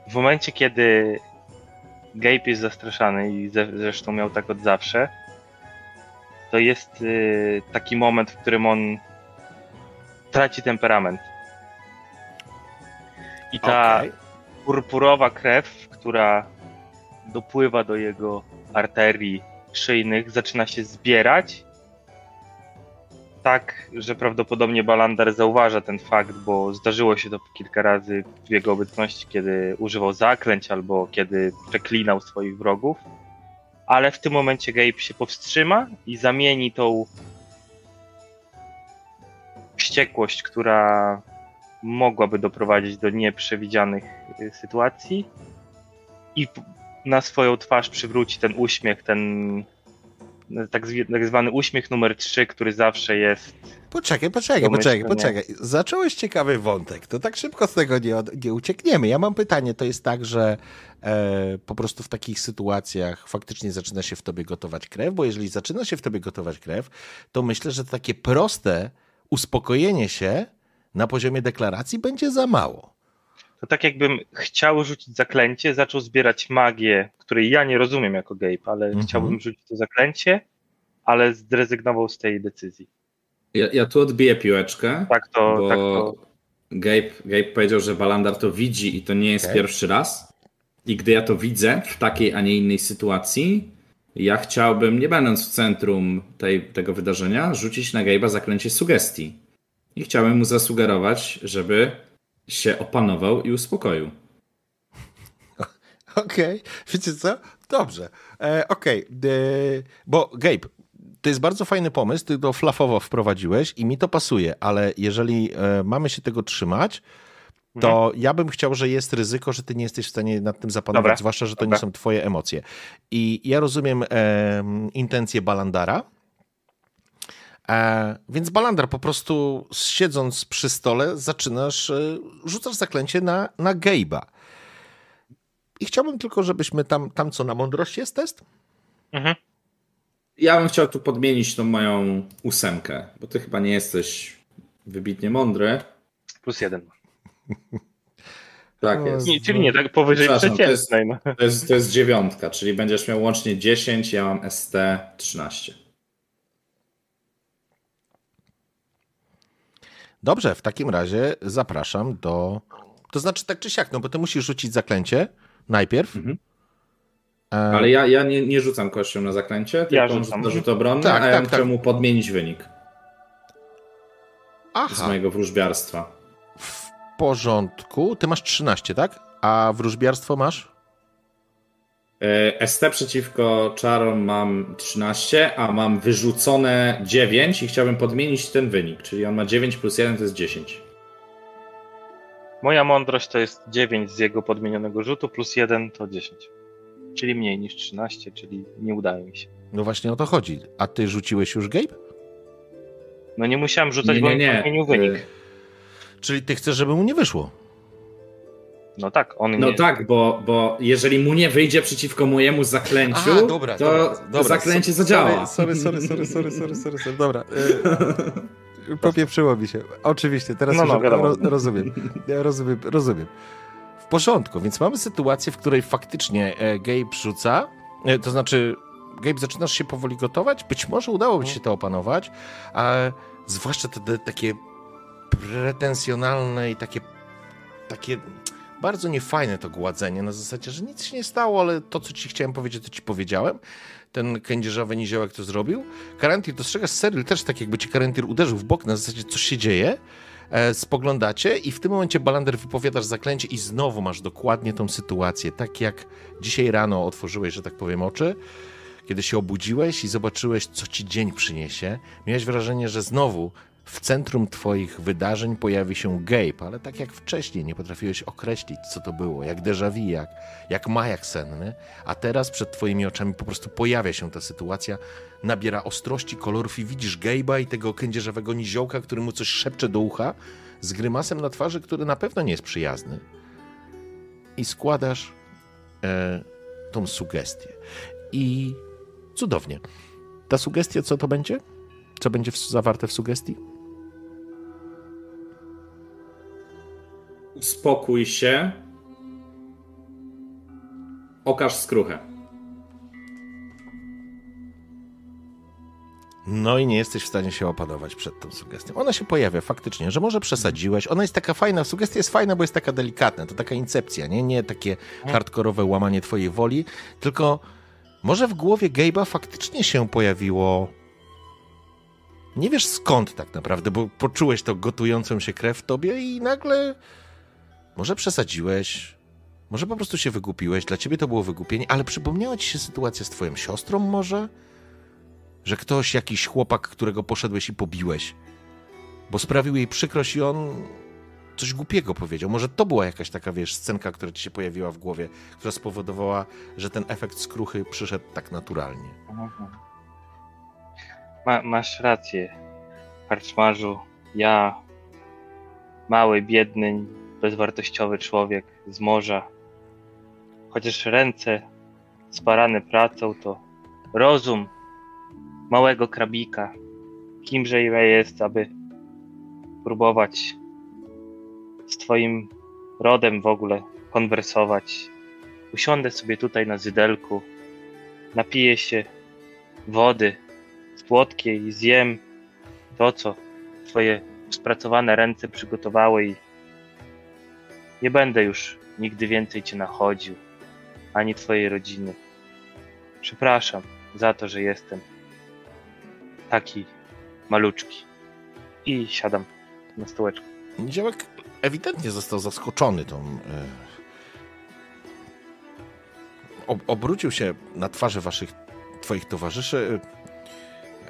w momencie, kiedy Gabe jest zastraszany i zresztą miał tak od zawsze, to jest y, taki moment, w którym on traci temperament. I ta Okej. purpurowa krew, która dopływa do jego arterii szyjnych, zaczyna się zbierać. Tak, że prawdopodobnie Balander zauważa ten fakt, bo zdarzyło się to kilka razy w jego obecności, kiedy używał zaklęć albo kiedy przeklinał swoich wrogów. Ale w tym momencie Gabe się powstrzyma i zamieni tą wściekłość, która mogłaby doprowadzić do nieprzewidzianych y, sytuacji i na swoją twarz przywróci ten uśmiech, ten tak, tak zwany uśmiech numer 3, który zawsze jest. Poczekaj, poczekaj, poczekaj, poczekaj. Zacząłeś ciekawy wątek, to tak szybko z tego nie, nie uciekniemy. Ja mam pytanie, to jest tak, że e, po prostu w takich sytuacjach faktycznie zaczyna się w tobie gotować krew, bo jeżeli zaczyna się w tobie gotować krew, to myślę, że takie proste uspokojenie się na poziomie deklaracji będzie za mało. To tak jakbym chciał rzucić zaklęcie, zaczął zbierać magię, której ja nie rozumiem jako Gabe, ale Mhm. chciałbym rzucić to zaklęcie, ale zrezygnował z tej decyzji. Ja, ja tu odbiję piłeczkę, Tak to, bo tak to. Gabe, Gabe powiedział, że Balandar to widzi i to nie jest Okej. pierwszy raz. I gdy ja to widzę w takiej, a nie innej sytuacji, ja chciałbym, nie będąc w centrum tej, tego wydarzenia, rzucić na Gabe'a zaklęcie sugestii. I chciałem mu zasugerować, żeby się opanował i uspokoił. Okej, wiecie co? Dobrze. E, Okej, E, bo Gabe, to jest bardzo fajny pomysł, ty to flafowo wprowadziłeś i mi to pasuje, ale jeżeli e, mamy się tego trzymać, to ja bym chciał, że jest ryzyko, że ty nie jesteś w stanie nad tym zapanować, Dobra, zwłaszcza, że to dobra. nie są twoje emocje. I ja rozumiem em, intencje Balandara, E, więc Balandar po prostu siedząc przy stole zaczynasz, e, rzucasz zaklęcie na, na Gabe'a. I chciałbym tylko, żebyśmy tam, tam co na mądrość jest test? Mhm. Ja bym chciał tu podmienić tą moją ósemkę, bo ty chyba nie jesteś wybitnie mądry. Plus jeden. Tak jest. Nie, czyli nie, tak powyżej to jest- przeciętnej. No. To jest, to jest dziewiątka, czyli będziesz miał łącznie 10, ja mam ST 13. Dobrze, w takim razie zapraszam do. To znaczy tak czy siak, no bo ty musisz rzucić zaklęcie najpierw. Mhm. E, Ale ja, ja nie, nie rzucam kością na zaklęcie, tylko Ja rzucam. rzuca rzut obronny, Tak, a ja tak, bym tak. mu podmienić wynik z Aha, mojego wróżbiarstwa. w porządku. Ty masz 13, tak? A wróżbiarstwo masz? E, ST przeciwko czarom mam 13, a mam wyrzucone 9 i chciałbym podmienić ten wynik, czyli on ma 9 plus 1 to jest 10. Moja mądrość to jest 9 z jego podmienionego rzutu, plus 1 to 10. Czyli mniej niż 13, czyli nie udaje mi się. No właśnie o to chodzi. A ty rzuciłeś już Gabe? No nie musiałem rzucać, Nie, bo nie, nie. podmienił wynik. E, Czyli ty chcesz, żeby mu nie wyszło. No tak, on No nie... tak, bo, bo jeżeli mu nie wyjdzie przeciwko mojemu zaklęciu, to, to zaklęcie zadziała. Sorry, sorry, sorry, sorry, sorry, sorry, sorry. Dobra. y, Popieprzyło mi się. Oczywiście, teraz No, no, ro, rozumiem. Ja rozumiem, rozumiem. W porządku, więc mamy sytuację, w której faktycznie e, Gabe rzuca, e, to znaczy Gabe, zaczynasz się powoli gotować? Być może udałoby ci się to opanować, a zwłaszcza te, te takie pretensjonalne i takie, takie bardzo niefajne to gładzenie, na zasadzie, że nic się nie stało, ale to, co ci chciałem powiedzieć, to ci powiedziałem. Ten kędzierzawy niziołek to zrobił. Karantir, dostrzegasz Seryl też tak, jakby ci Karantir uderzył w bok, na zasadzie, coś się dzieje. E, spoglądacie i w tym momencie Balander wypowiadasz zaklęcie i znowu masz dokładnie tą sytuację, tak jak dzisiaj rano otworzyłeś, że tak powiem, oczy, kiedy się obudziłeś i zobaczyłeś, co ci dzień przyniesie. Miałeś wrażenie, że znowu w centrum Twoich wydarzeń pojawi się Gabe, ale tak jak wcześniej nie potrafiłeś określić, co to było, jak déjà vu, jak, jak majak senny, a teraz przed Twoimi oczami po prostu pojawia się ta sytuacja, nabiera ostrości, kolorów i widzisz Gabe'a i tego kędzierzawego niziołka, który mu coś szepcze do ucha, z grymasem na twarzy, który na pewno nie jest przyjazny. I składasz e, tą sugestię. I cudownie. Ta sugestia, co to będzie? Co będzie w, zawarte w sugestii? Uspokój się. Okaż skruchę. No i nie jesteś w stanie się opanować przed tą sugestią. Ona się pojawia faktycznie, że może przesadziłeś. Ona jest taka fajna, sugestia jest fajna, bo jest taka delikatna, to taka incepcja, nie? Nie takie hardkorowe łamanie twojej woli, tylko może w głowie Gabe'a faktycznie się pojawiło nie wiesz skąd tak naprawdę, bo poczułeś to gotującą się krew w tobie i nagle może przesadziłeś, może po prostu się wygupiłeś, dla ciebie to było wygupienie, ale przypomniała ci się sytuacja z twoją siostrą może? Że ktoś, jakiś chłopak, którego poszedłeś i pobiłeś, bo sprawił jej przykrość i on coś głupiego powiedział. Może to była jakaś taka, wiesz, scenka, która ci się pojawiła w głowie, która spowodowała, że ten efekt skruchy przyszedł tak naturalnie. Ma, masz rację, karczmarzu. Ja, mały, biedny, bezwartościowy człowiek z morza, chociaż ręce sparane pracą, to rozum małego krabika, kimże ja jest, aby próbować z twoim rodem w ogóle konwersować. Usiądę sobie tutaj na zydelku, napiję się wody słodkiej i zjem to, co twoje spracowane ręce przygotowały i nie będę już nigdy więcej cię nachodził, ani twojej rodziny. Przepraszam za to, że jestem taki maluczki. I siadam na stołeczku. Niziołek ewidentnie został zaskoczony tą. E, ob- obrócił się na twarze waszych, twoich towarzyszy.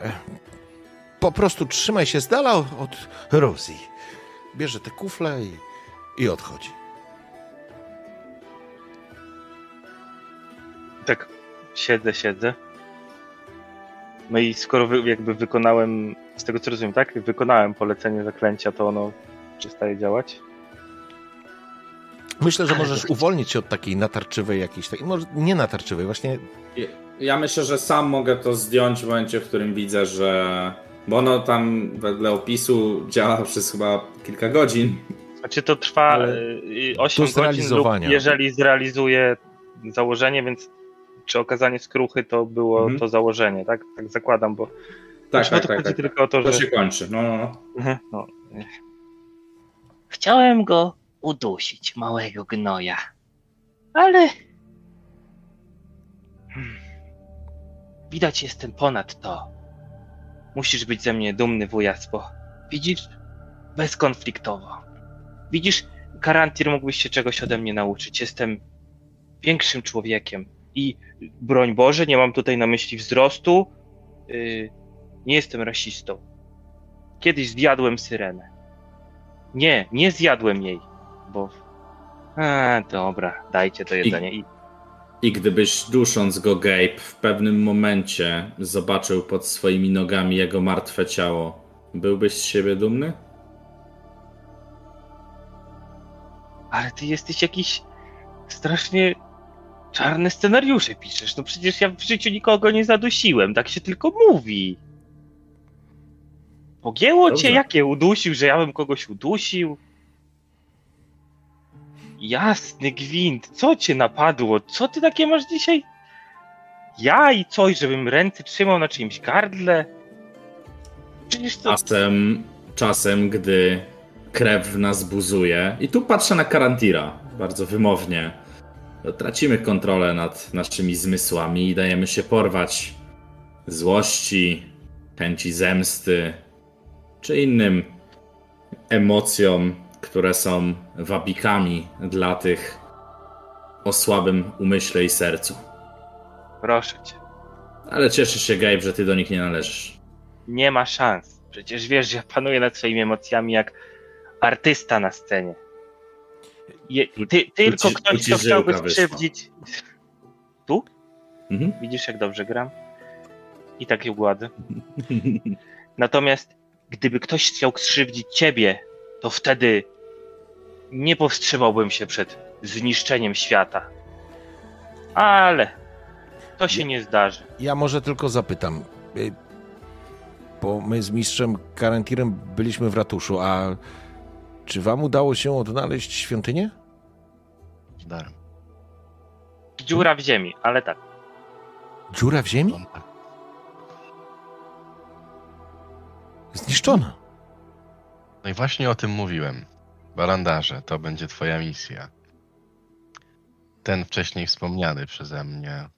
E, po prostu trzymaj się z dala od Rosji. Bierze te kufle i, i odchodzi. Tak siedzę, siedzę. No i skoro wy, jakby wykonałem, z tego co rozumiem, tak? Wykonałem polecenie zaklęcia, to ono przestaje działać. Myślę, że możesz uwolnić się od takiej natarczywej jakiejś, takiej, może nie natarczywej, właśnie Ja myślę, że sam mogę to zdjąć w momencie, w którym widzę, że. Bo ono tam wedle opisu działa przez chyba kilka godzin. Znaczy to trwa Ale y, do 8 godzin lub jeżeli zrealizuje założenie, więc czy okazanie skruchy to było Mhm. to założenie, tak? Tak zakładam, bo Tak, no tak, to tak. chodzi tak, tylko o to, To że się kończy. No, no, no. Mhm, no. Chciałem go udusić, małego gnoja. Ale Hmm. Widać jestem ponad to. Musisz być ze mnie dumny, wujas, bo widzisz, bezkonfliktowo. Widzisz, Karantir mógłbyś się czegoś ode mnie nauczyć. Jestem większym człowiekiem i broń Boże, nie mam tutaj na myśli wzrostu. Yy, nie jestem rasistą. Kiedyś zjadłem syrenę. Nie, nie zjadłem jej, bo... A, dobra, dajcie to jedzenie i I gdybyś dusząc go Gabe w pewnym momencie zobaczył pod swoimi nogami jego martwe ciało, byłbyś z siebie dumny? Ale ty jesteś jakiś strasznie czarne scenariusze piszesz. No przecież ja w życiu nikogo nie zadusiłem, tak się tylko mówi. Pogięło Dobrze. cię, jakie udusił, że ja bym kogoś udusił? Jasny gwint, co cię napadło? Co ty takie masz dzisiaj? Ja i coś, żebym ręce trzymał na czyimś gardle? Przecież to... Czasem, czasem, gdy krew w nas buzuje. I tu patrzę na Karantira bardzo wymownie. Tracimy kontrolę nad naszymi zmysłami i dajemy się porwać złości, chęci zemsty czy innym emocjom, które są wabikami dla tych o słabym umyśle i sercu. Proszę cię. Ale cieszę się, Gabe, że ty do nich nie należysz. Nie ma szans. Przecież wiesz, że ja panuję nad swoimi emocjami jak artysta na scenie. Je, ty, tylko ci- ktoś, kto chciałby skrzywdzić. Tu? Mhm. Widzisz, jak dobrze gram? I takie ugłady. Natomiast gdyby ktoś chciał skrzywdzić ciebie, to wtedy nie powstrzymałbym się przed zniszczeniem świata. Ale to się nie zdarzy. Ja może tylko zapytam, y, bo my z mistrzem Karantirem byliśmy w ratuszu, a czy wam udało się odnaleźć świątynię? Z darem. Dziura w ziemi, ale tak. Dziura w ziemi? Zniszczona. No i właśnie o tym mówiłem. Balandarze, to będzie twoja misja. Ten wcześniej wspomniany przeze mnie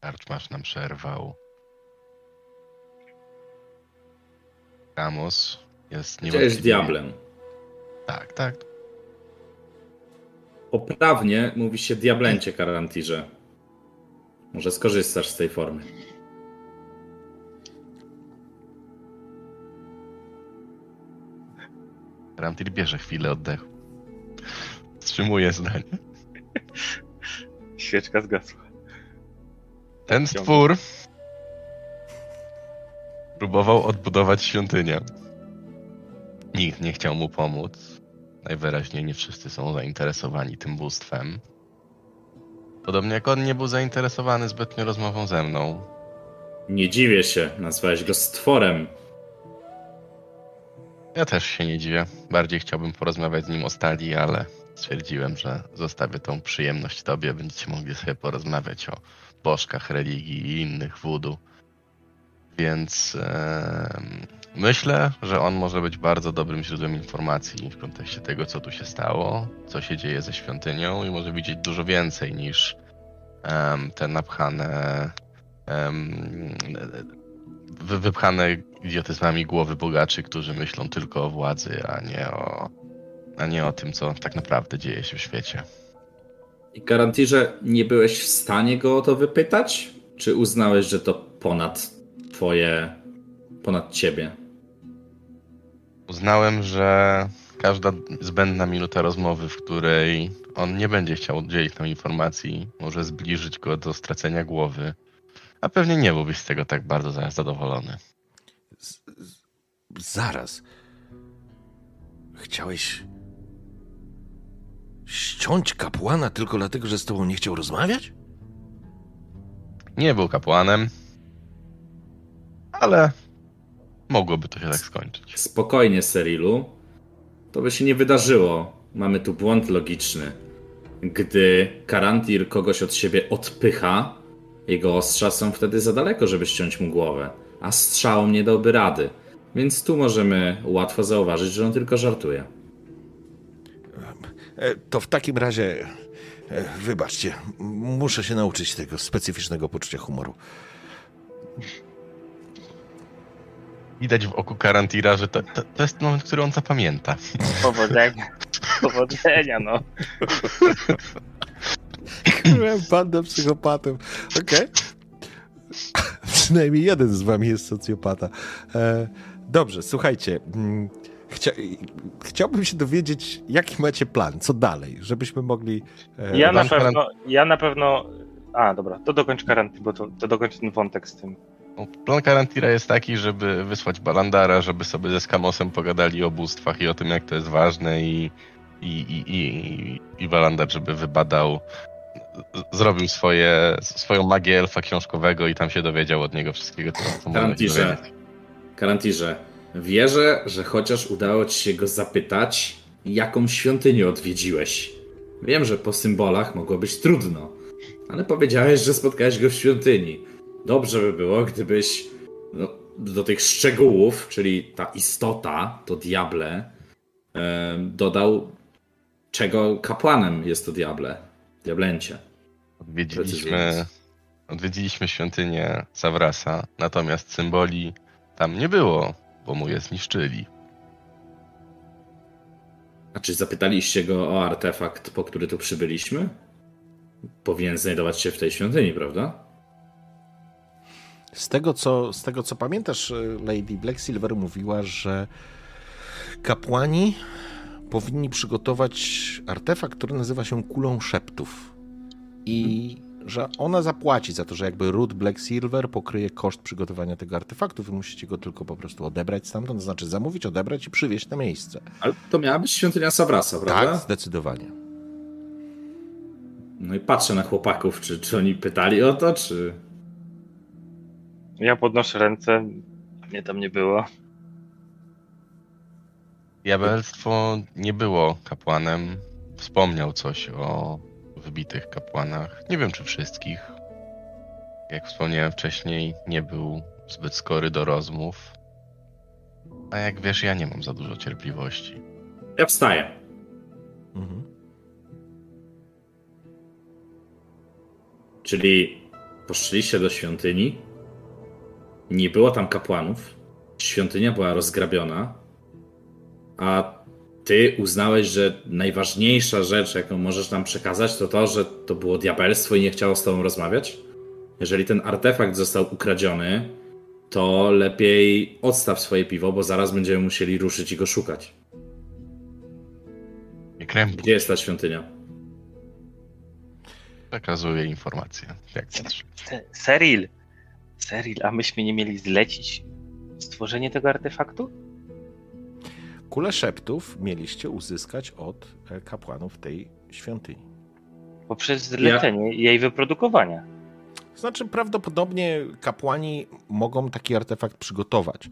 karczmasz nam przerwał. Ramos jest Gdzie jest niewątpliwie... diablem? Tak, tak. Poprawnie mówi się diablencie, Karantirze. Może skorzystasz z tej formy. Rantir bierze chwilę oddechu. Wstrzymuje zdanie. Świeczka zgasła. Ten stwór próbował odbudować świątynię. Nikt nie chciał mu pomóc. Najwyraźniej nie wszyscy są zainteresowani tym bóstwem. Podobnie jak on nie był zainteresowany zbytnio rozmową ze mną. Nie dziwię się, nazwałeś go stworem. Ja też się nie dziwię. Bardziej chciałbym porozmawiać z nim o stali, ale stwierdziłem, że zostawię tą przyjemność tobie. Będziecie mogli sobie porozmawiać o bożkach religii i innych wudu. Więc myślę, że on może być bardzo dobrym źródłem informacji w kontekście tego, co tu się stało, co się dzieje ze świątynią i może widzieć dużo więcej niż em, te napchane wy- wypchane idiotyzmami głowy bogaczy, którzy myślą tylko o władzy, a nie o, a nie o tym, co tak naprawdę dzieje się w świecie. I Karantirze, nie byłeś w stanie go o to wypytać? Czy uznałeś, że to ponad twoje, ponad ciebie? Uznałem, że każda zbędna minuta rozmowy, w której on nie będzie chciał udzielić nam informacji, może zbliżyć go do stracenia głowy. A pewnie nie byłbyś z tego tak bardzo za- zadowolony. Zaraz. Chciałeś ściąć kapłana tylko dlatego, że z tobą nie chciał rozmawiać? Nie był kapłanem, ale mogłoby to się tak skończyć. Spokojnie, Serilu. To by się nie wydarzyło. Mamy tu błąd logiczny. Gdy Karantir kogoś od siebie odpycha, jego ostrza są wtedy za daleko, żeby ściąć mu głowę, a strzałom nie dałby rady. Więc tu możemy łatwo zauważyć, że on tylko żartuje. E, To w takim razie, e, wybaczcie, muszę się nauczyć tego specyficznego poczucia humoru. Widać w oku Karantira, że to, to, to jest moment, który on zapamięta. Powodzenia. Powodzenia, no. Byłem bandę psychopatów. Okej. Przynajmniej jeden z wami jest socjopata. E, dobrze, słuchajcie. mm, Chcia, chciałbym się dowiedzieć, jaki macie plan, co dalej, żebyśmy mogli. e, Ja na pewno, ja na pewno... A, dobra, to dokończ karanty, bo to, to dokończ ten wątek z tym. No, Plan Karantira jest taki, żeby wysłać Balandara, żeby sobie ze Skamosem pogadali o bóstwach i o tym, jak to jest ważne i, i, i, i, i Balandar, żeby wybadał, zrobił swoje, swoją magię elfa książkowego i tam się dowiedział od niego wszystkiego, co, co Karantirze. Karantirze, wierzę, że chociaż udało ci się go zapytać, jaką świątynię odwiedziłeś. Wiem, że po symbolach mogło być trudno, ale powiedziałeś, że spotkałeś go w świątyni. Dobrze by było, gdybyś no, do tych szczegółów, czyli ta istota, to diable, dodał, czego kapłanem jest to diable, diablencie. Odwiedziliśmy, odwiedziliśmy świątynię Savrasa, natomiast symboli tam nie było, bo mu je zniszczyli. A czy zapytaliście go o artefakt, po który tu przybyliśmy? Powinien znajdować się w tej świątyni, prawda? Z tego, co, z tego, co pamiętasz, y, Lady Blacksilver mówiła, że kapłani powinni przygotować artefakt, który nazywa się kulą szeptów. I że ona zapłaci za to, że jakby Ruth Blacksilver pokryje koszt przygotowania tego artefaktu. Wy musicie go tylko po prostu odebrać stamtąd, to znaczy zamówić, odebrać i przywieźć na miejsce. Ale to miała być świątynia Savrasa, prawda? Tak, zdecydowanie. No i patrzę na chłopaków, czy, czy oni pytali o to, czy... Ja podnoszę ręce. Mnie tam nie było. Diabelstwo nie było kapłanem. Wspomniał coś o wybitych kapłanach. Nie wiem, czy wszystkich. Jak wspomniałem wcześniej, nie był zbyt skory do rozmów. A jak wiesz, ja nie mam za dużo cierpliwości. Ja wstaję. Mhm. Czyli poszliście do świątyni, nie było tam kapłanów, świątynia była rozgrabiona, a ty uznałeś, że najważniejsza rzecz, jaką możesz nam przekazać, to to, że to było diabelstwo i nie chciało z tobą rozmawiać? Jeżeli ten artefakt został ukradziony, to lepiej odstaw swoje piwo, bo zaraz będziemy musieli ruszyć i go szukać. Nie Gdzie jest ta świątynia? przekazuje informacje. Jak chcesz. Seril! Seril, a myśmy nie mieli zlecić stworzenie tego artefaktu? Kulę szeptów mieliście uzyskać od e, kapłanów tej świątyni. Poprzez zlecenie jej wyprodukowania. Znaczy, prawdopodobnie kapłani mogą taki artefakt przygotować,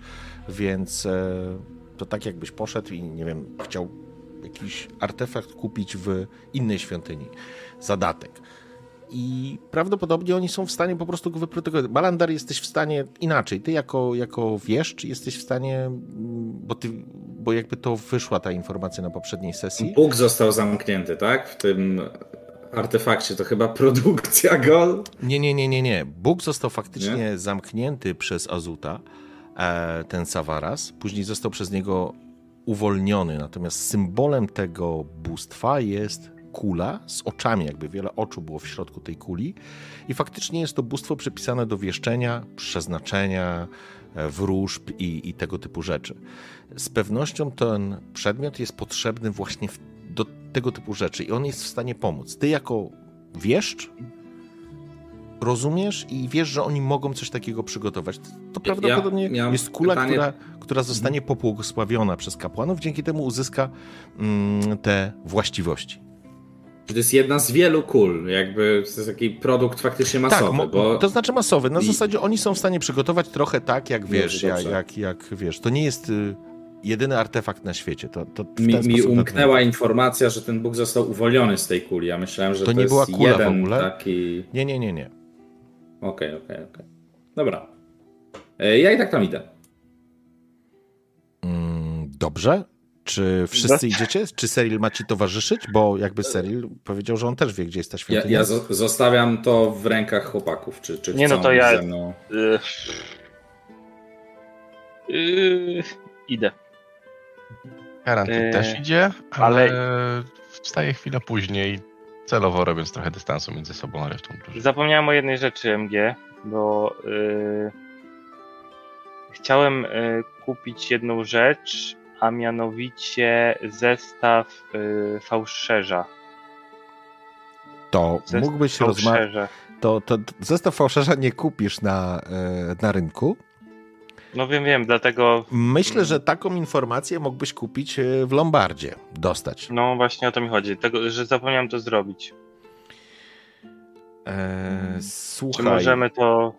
więc e, to tak jakbyś poszedł i nie wiem, chciał jakiś artefakt kupić w innej świątyni, zadatek. I prawdopodobnie oni są w stanie po prostu go wyprodukować. Balandar jesteś w stanie inaczej. Ty jako, jako wieszcz jesteś w stanie, mm, bo, ty, bo jakby to wyszła ta informacja na poprzedniej sesji. Bóg został zamknięty, tak? W tym artefakcie to chyba produkcja go. Nie, nie, nie, nie, nie. Bóg został faktycznie zamknięty przez Azuta, e, ten Savaras. Później został przez niego uwolniony. Natomiast symbolem tego bóstwa jest kula z oczami, jakby wiele oczu było w środku tej kuli. I faktycznie jest to bóstwo przypisane do wieszczenia, przeznaczenia, e, wróżb i, i tego typu rzeczy. Z pewnością ten przedmiot jest potrzebny właśnie w, do tego typu rzeczy i on jest w stanie pomóc. Ty jako wieszcz rozumiesz i wiesz, że oni mogą coś takiego przygotować. To prawdopodobnie miałem jest kula, pytanie- która, która zostanie pobłogosławiona przez kapłanów, dzięki temu uzyska mm, te właściwości. To jest jedna z wielu kul, jakby to jest taki produkt faktycznie masowy, tak, bo to znaczy masowy. Na I- zasadzie oni są w stanie przygotować trochę tak, jak wiesz, jak, jak, jak wiesz. To nie jest y, jedyny artefakt na świecie. To, to w mi, mi umknęła informacja, że ten Bóg został uwolniony z tej kuli. Ja myślałem, że To to, nie jest była kula w jeden ogóle? taki... Nie, nie, nie, nie. Okej, okej, okej. Dobra. E, Ja i tak tam idę. Mm, Dobrze. Czy wszyscy Dobrze. idziecie? Czy Seril ma ci towarzyszyć? Bo jakby Seril powiedział, że on też wie, gdzie jest ta Ja, świątynia. ja zo- zostawiam to w rękach chłopaków, czy, czy Nie, no to ja- ze mną... Yy. Yy. Idę. Karan, ty Eee, też idzie, ale, ale- wstaje chwilę później, celowo robiąc trochę dystansu między sobą a resztą. Zapomniałem o jednej rzeczy, MG, bo yy, chciałem yy, kupić jedną rzecz, a mianowicie zestaw yy, fałszerza. To Zestaw mógłbyś rozmawiać. To, to to zestaw fałszerza nie kupisz na, e, na rynku. No wiem, wiem, dlatego Myślę, że taką informację mógłbyś kupić e, w Lombardzie, dostać. no właśnie o to mi chodzi, tego, że zapomniałem to zrobić. E, Czy słuchaj, możemy to,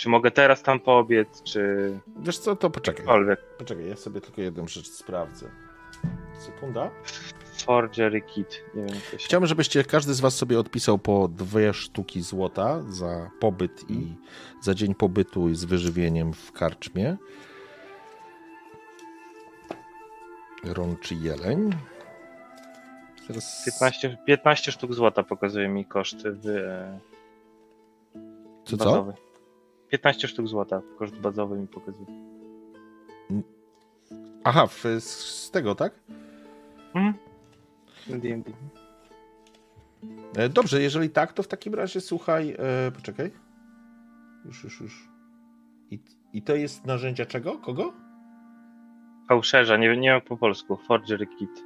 czy mogę teraz tam pobiec, czy wiesz co, to poczekaj. cokolwiek. Poczekaj, ja sobie tylko jedną rzecz sprawdzę. Sekunda. Forgery kit, nie wiem, coś. Chciałbym, żebyście każdy z was sobie odpisał po dwie sztuki złota za pobyt i za dzień pobytu i z wyżywieniem w karczmie. Rączy jeleń. Teraz... 15, 15 sztuk złota pokazuje mi koszty w e, Co, co? Bazowy. 15 sztuk złota, koszt bazowy mi pokazuje. Aha, w, z, z tego, tak? Mhm. D&D. E, Dobrze, jeżeli tak, to w takim razie słuchaj. E, poczekaj. Już, już, już. I, I to jest narzędzia czego? Kogo? Fałszerza, nie, nie jak po polsku. Forgery kit.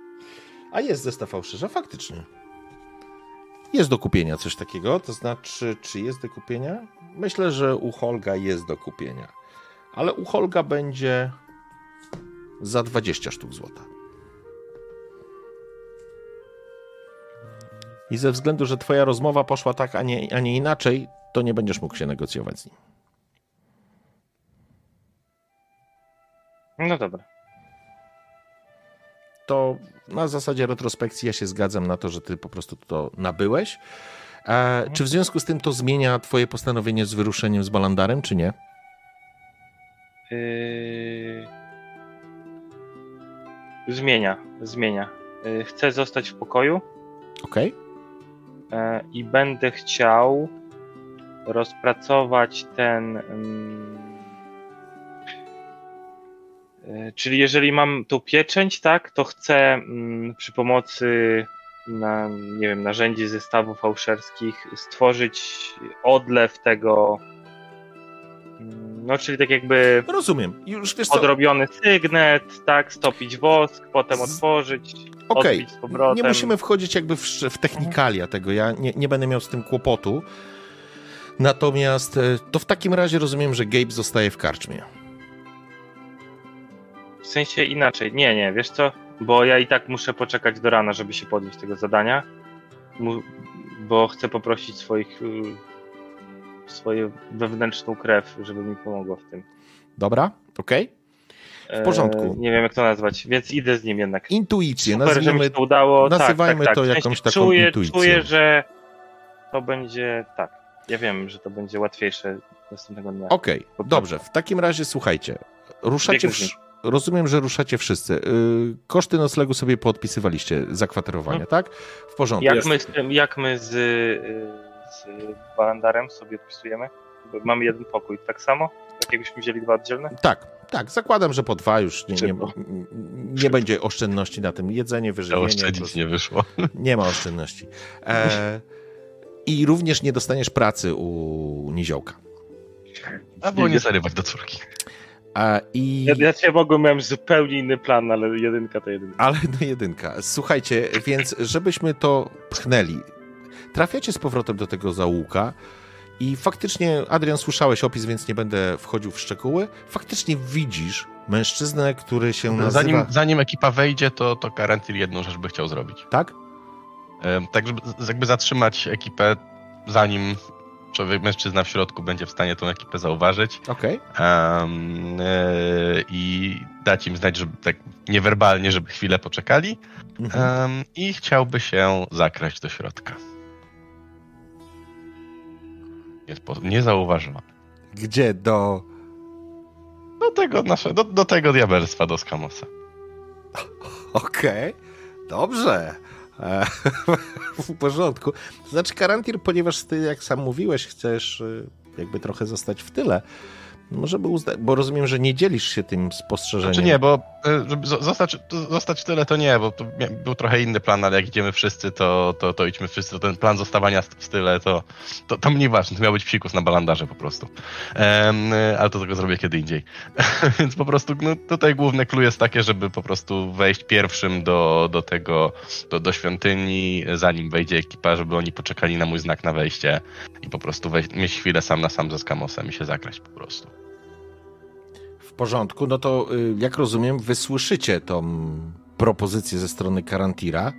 A jest zestaw fałszerza, faktycznie. Jest do kupienia coś takiego, to znaczy, czy jest do kupienia? Myślę, że u Holga jest do kupienia. Ale u Holga będzie za 20 sztuk złota. I ze względu, że twoja rozmowa poszła tak, a nie, a nie inaczej, to nie będziesz mógł się negocjować z nim. No dobra. To na zasadzie retrospekcji ja się zgadzam na to, że ty po prostu to nabyłeś. E, czy w związku z tym to zmienia twoje postanowienie z wyruszeniem z Balandarem, czy nie? Yy... Zmienia, zmienia. Yy, Chcę zostać w pokoju Okej? e, i będę chciał rozpracować ten. E, Czyli jeżeli mam tą pieczęć, tak, to chcę mm, przy pomocy na, nie wiem, narzędzi zestawów fałszerskich stworzyć odlew tego. mm, No, czyli tak jakby Rozumiem. Już wiesz co, odrobiony sygnet, tak, stopić wosk, potem otworzyć, Okej, powrotem. nie musimy wchodzić jakby w, w technikalia tego, ja nie, nie będę miał z tym kłopotu. Natomiast e, to w takim razie rozumiem, że Gabe zostaje w karczmie. W sensie inaczej. Nie, nie, wiesz co? Bo ja i tak muszę poczekać do rana, żeby się podjąć tego zadania. Bo chcę poprosić swoich. y, swoją wewnętrzną krew, żeby mi pomogło w tym. Dobra? Okej? W porządku. nie wiem, jak to nazwać, więc idę z nim jednak. Intuicję, Super, że mi nazwijmy się to udało. nazywajmy tak, tak, to tak. W sensie jakąś taką czuję, intuicją. Czuję, że to będzie tak. Ja wiem, że to będzie łatwiejsze następnego dnia. Okej, dobrze. W takim razie słuchajcie. Ruszacie. Wsz... Rozumiem, że ruszacie wszyscy. Yy, koszty noclegu sobie podpisywaliście, zakwaterowania, Mhm. tak? W porządku. Jak my, jak my z, y, z Balandarem sobie odpisujemy? Bo mamy jeden pokój, tak samo? Tak jakbyśmy wzięli dwa oddzielne? Tak, tak. Zakładam, że po dwa już nie, nie, nie będzie oszczędności na tym. Jedzenie, wyżywienie. prostu nie wyszło. nie ma oszczędności. E, I również nie dostaniesz pracy u Niziołka. A było nie zarywać do córki. A, i... Ja, ja cię mogłem, miałem zupełnie inny plan, ale jedynka to jedynka. Ale no jedynka. Słuchajcie, więc żebyśmy to pchnęli, trafiacie z powrotem do tego zaułka i faktycznie, Adrian, słyszałeś opis, więc nie będę wchodził w szczegóły. Faktycznie widzisz mężczyznę, który się nazywa... Zanim, zanim ekipa wejdzie, to, to Karantil jedną rzecz by chciał zrobić. Tak? Tak, żeby jakby zatrzymać ekipę, zanim człowiek, mężczyzna w środku będzie w stanie tą ekipę zauważyć Okej. em, e, i dać im znać, żeby tak niewerbalnie, żeby chwilę poczekali Mhm. i chciałby się zakraść do środka. Jest po, niezauważony. Gdzie? Do... Do tego nasze, do, do tego diabelstwa do Skamosa. Okej, dobrze. E, w porządku. To znaczy, Karantir, ponieważ ty, jak sam mówiłeś, chcesz y, jakby trochę zostać w tyle, może by uznać, bo rozumiem, że nie dzielisz się tym spostrzeżeniem. Znaczy nie, bo e, żeby zo- zostać, zostać tyle to nie, bo to był trochę inny plan, ale jak idziemy wszyscy, to, to, to idźmy wszyscy. Ten plan zostawania w tyle, to, to, to mnie ważne, to miał być psikus na balandarze po prostu. E, ale to tego zrobię kiedy indziej. Więc po prostu no, tutaj główne clue jest takie, żeby po prostu wejść pierwszym do, do tego, do, do świątyni, zanim wejdzie ekipa, żeby oni poczekali na mój znak na wejście i po prostu wejść, mieć chwilę sam na sam ze Skamosem i się zakraść po prostu. Porządku, no to y, jak rozumiem, wy słyszycie tą propozycję ze strony Karantira.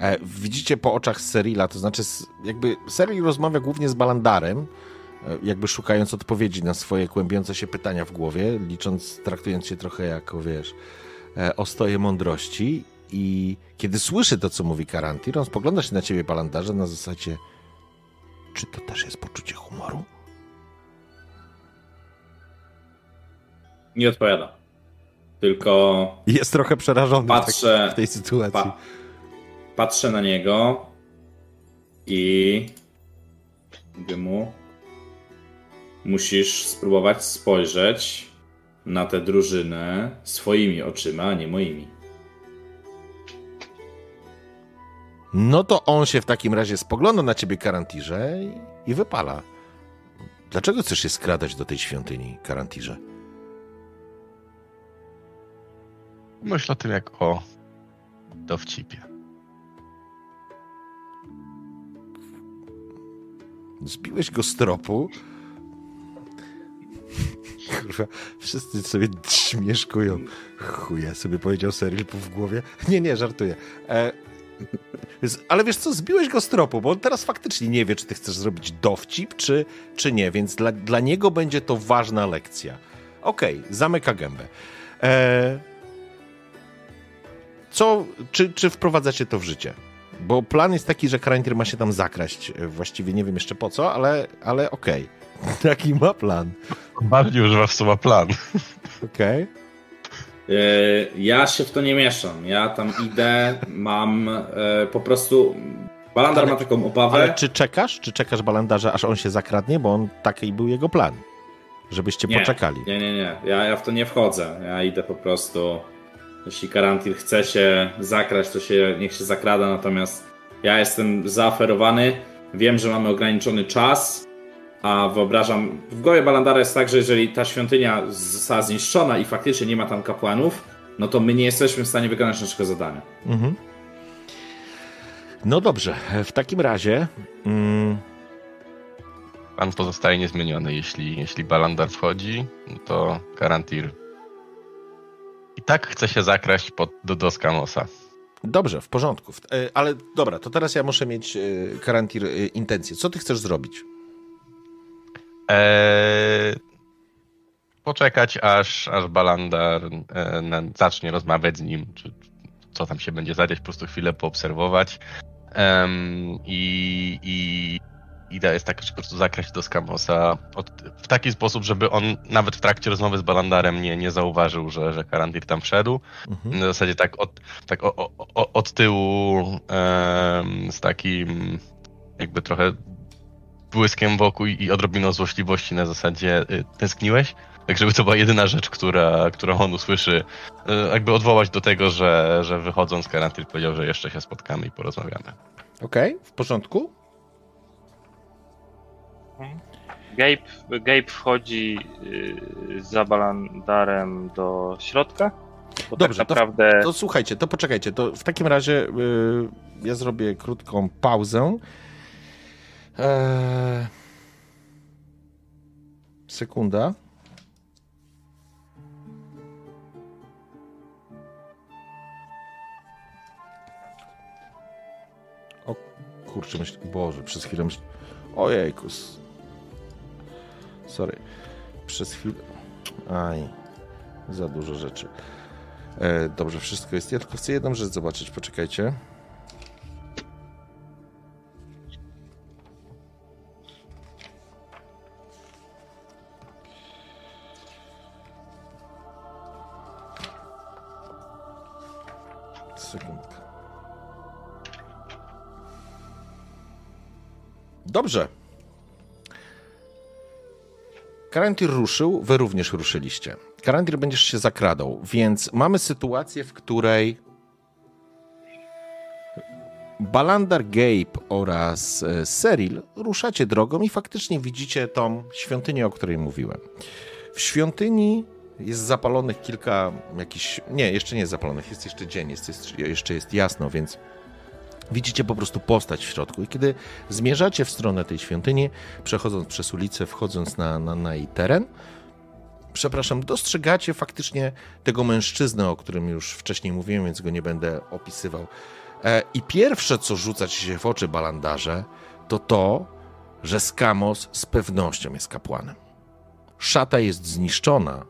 E, Widzicie po oczach Serila, to znaczy jakby Seril rozmawia głównie z Balandarem, e, jakby szukając odpowiedzi na swoje kłębiące się pytania w głowie, licząc, traktując się trochę jako, wiesz, e, ostoje mądrości i kiedy słyszy to, co mówi Karantir, on spogląda się na ciebie, Balandarze, na zasadzie czy to też jest poczucie humoru? Nie odpowiada. tylko Jest trochę przerażony w tak- Patrzę- w tej sytuacji. pa, patrzę na niego i mówię mu, musisz spróbować spojrzeć na tę drużynę swoimi oczyma, a nie moimi. No to on się w takim razie spogląda na ciebie, Karantirze, i, i wypala. Dlaczego chcesz się skradać do tej świątyni, Karantirze? Myślę o tym jak o dowcipie. Zbiłeś go z tropu. Kurwa, wszyscy sobie śmieszkują. Chuja, sobie powiedział Cyril w głowie. Nie, nie, żartuję. E, ale wiesz co, zbiłeś go z tropu, bo on teraz faktycznie nie wie, czy ty chcesz zrobić dowcip, czy, czy nie, więc dla, dla niego będzie to ważna lekcja. Okej, zamyka gębę. E, co, czy, czy wprowadzacie to w życie? Bo plan jest taki, że Karantir ma się tam zakraść. E, Właściwie nie wiem jeszcze po co, ale, ale okej. Taki ma plan. Bardziej używa słowa plan. Okej. E, Ja się w to nie mieszam. Ja tam idę, mam e, po prostu. Balandar Ale- ma taką obawę. Ale czy czekasz? Czy czekasz balandarza, aż on się zakradnie? Bo on taki był jego plan. Żebyście Nie, poczekali. Nie, nie, nie. Ja, ja w to nie wchodzę. Ja idę po prostu. Jeśli Karantil chce się zakraść, to się niech się zakrada, natomiast ja jestem zaoferowany. Wiem, że mamy ograniczony czas, a wyobrażam. W głowie Balandara jest tak, że jeżeli ta świątynia została zniszczona i faktycznie nie ma tam kapłanów, no to my nie jesteśmy w stanie wykonać naszego zadania. Mhm. No dobrze, w takim razie. Mm, Plan pozostaje niezmieniony. Jeśli, jeśli Balandar wchodzi, no to Karantir i tak chce się zakraść pod, do Doskamosa. dobrze, w porządku. E, Ale dobra, to teraz ja muszę mieć, e, Karantir, e, intencję. Co ty chcesz zrobić? Eee, poczekać, aż, aż Balandar e, zacznie rozmawiać z nim, czy co tam się będzie zadziać, po prostu chwilę poobserwować. I i idea jest taka, że po prostu zakraść do Skamosa w taki sposób, żeby on nawet w trakcie rozmowy z Balandarem nie, nie zauważył, że, że Karandir tam wszedł. Mhm. Na zasadzie tak od, tak o, o, o, od tyłu em, z takim jakby trochę błyskiem wokół i odrobiną złośliwości na zasadzie y, tęskniłeś? Tak, żeby to była jedyna rzecz, która, którą on usłyszy, y, jakby odwołać do tego, że, że wychodząc Karantyl powiedział, że jeszcze się spotkamy i porozmawiamy. Okej, w porządku? Gabe, Gabe wchodzi yy, za balandarem do środka. Bo Dobrze, tak to- naprawdę. To słuchajcie, to poczekajcie. To w takim razie y, ja zrobię krótką pauzę. Eee... Sekunda. O kurczę, myśl... Boże, przez chwilę myśl... Ojejkus. Sorry. Przez chwilę... Aj. Za dużo rzeczy. E, dobrze, wszystko jest. Ja tylko chcę jedną rzecz zobaczyć. Poczekajcie. Sekundkę. Dobrze. Karantir ruszył, wy również ruszyliście. Karantir będziesz się zakradał, więc mamy sytuację, w której Balandar Gabe oraz Seril ruszacie drogą i faktycznie widzicie tą świątynię, o której mówiłem. W świątyni jest zapalonych kilka jakichś... Nie, jeszcze nie jest zapalonych, jest jeszcze dzień, jest, jest, jeszcze jest jasno, więc widzicie po prostu postać w środku. I kiedy zmierzacie w stronę tej świątyni, przechodząc przez ulicę, wchodząc na, na, na jej teren, przepraszam, dostrzegacie faktycznie tego mężczyznę, o którym już wcześniej mówiłem, więc go nie będę opisywał. E, I pierwsze, co rzuca ci się w oczy, balandarze, to to, że Skamos z pewnością jest kapłanem. Szata jest zniszczona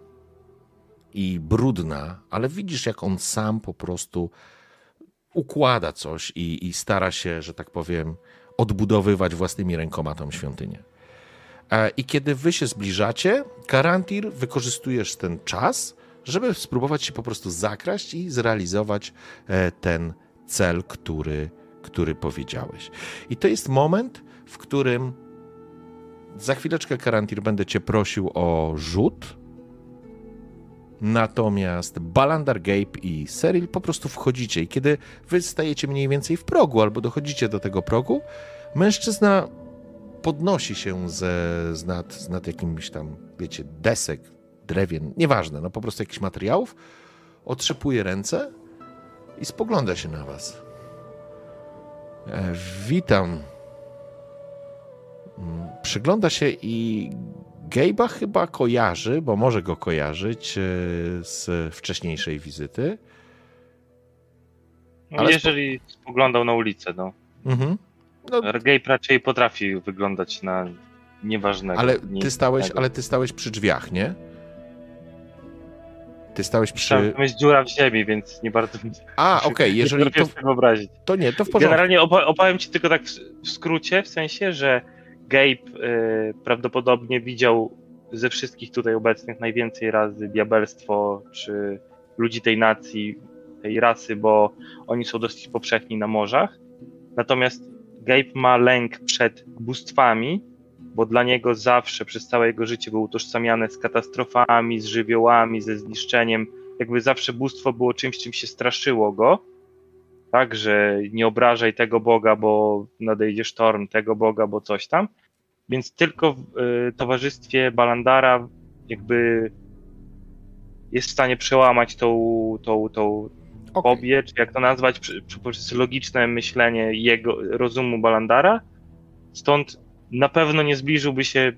i brudna, ale widzisz, jak on sam po prostu układa coś i, i stara się, że tak powiem, odbudowywać własnymi rękoma tą świątynię. E, I kiedy wy się zbliżacie, Karantir, wykorzystujesz ten czas, żeby spróbować się po prostu zakraść i zrealizować e, ten cel, który, który powiedziałeś. I to jest moment, w którym za chwileczkę, Karantir, będę cię prosił o rzut. Natomiast Balandar, Gabe i Seril po prostu wchodzicie i kiedy wy stajecie mniej więcej w progu albo dochodzicie do tego progu, mężczyzna podnosi się ze, z, nad, z nad jakimś tam, wiecie, desek, drewien, nieważne, no po prostu jakichś materiałów, otrzepuje ręce i spogląda się na was. E, witam. Mm, Przygląda się i Gabe'a chyba kojarzy, bo może go kojarzyć e, z wcześniejszej wizyty. No, Ale jeżeli spoglądał na ulicę, no. Mhm. No, Gabe raczej potrafi wyglądać na nieważnego. ale ty stałeś, ale ty stałeś przy drzwiach, nie? Ty stałeś przy. tam jest dziura w ziemi, więc nie bardzo A, okej, jeżeli nie to, wyobrazić. to nie, to w porządku. Generalnie opa- opowiem ci tylko tak w skrócie, w sensie, że Gabe y, prawdopodobnie widział ze wszystkich tutaj obecnych najwięcej razy diabelstwo, czy ludzi tej nacji, tej rasy, bo oni są dosyć powszechni na morzach. Natomiast Gabe ma lęk przed bóstwami, bo dla niego zawsze przez całe jego życie był utożsamiane z katastrofami, z żywiołami, ze zniszczeniem. Jakby zawsze bóstwo było czymś, czym się straszyło go tak, że nie obrażaj tego Boga, bo nadejdzie sztorm, tego Boga, bo coś tam. Więc tylko w y, towarzystwie Balandara jakby jest w stanie przełamać tą, tą, tą fobię, czy jak to nazwać, przy- przy- poprzez logiczne myślenie jego rozumu Balandara. Stąd na pewno nie zbliżyłby się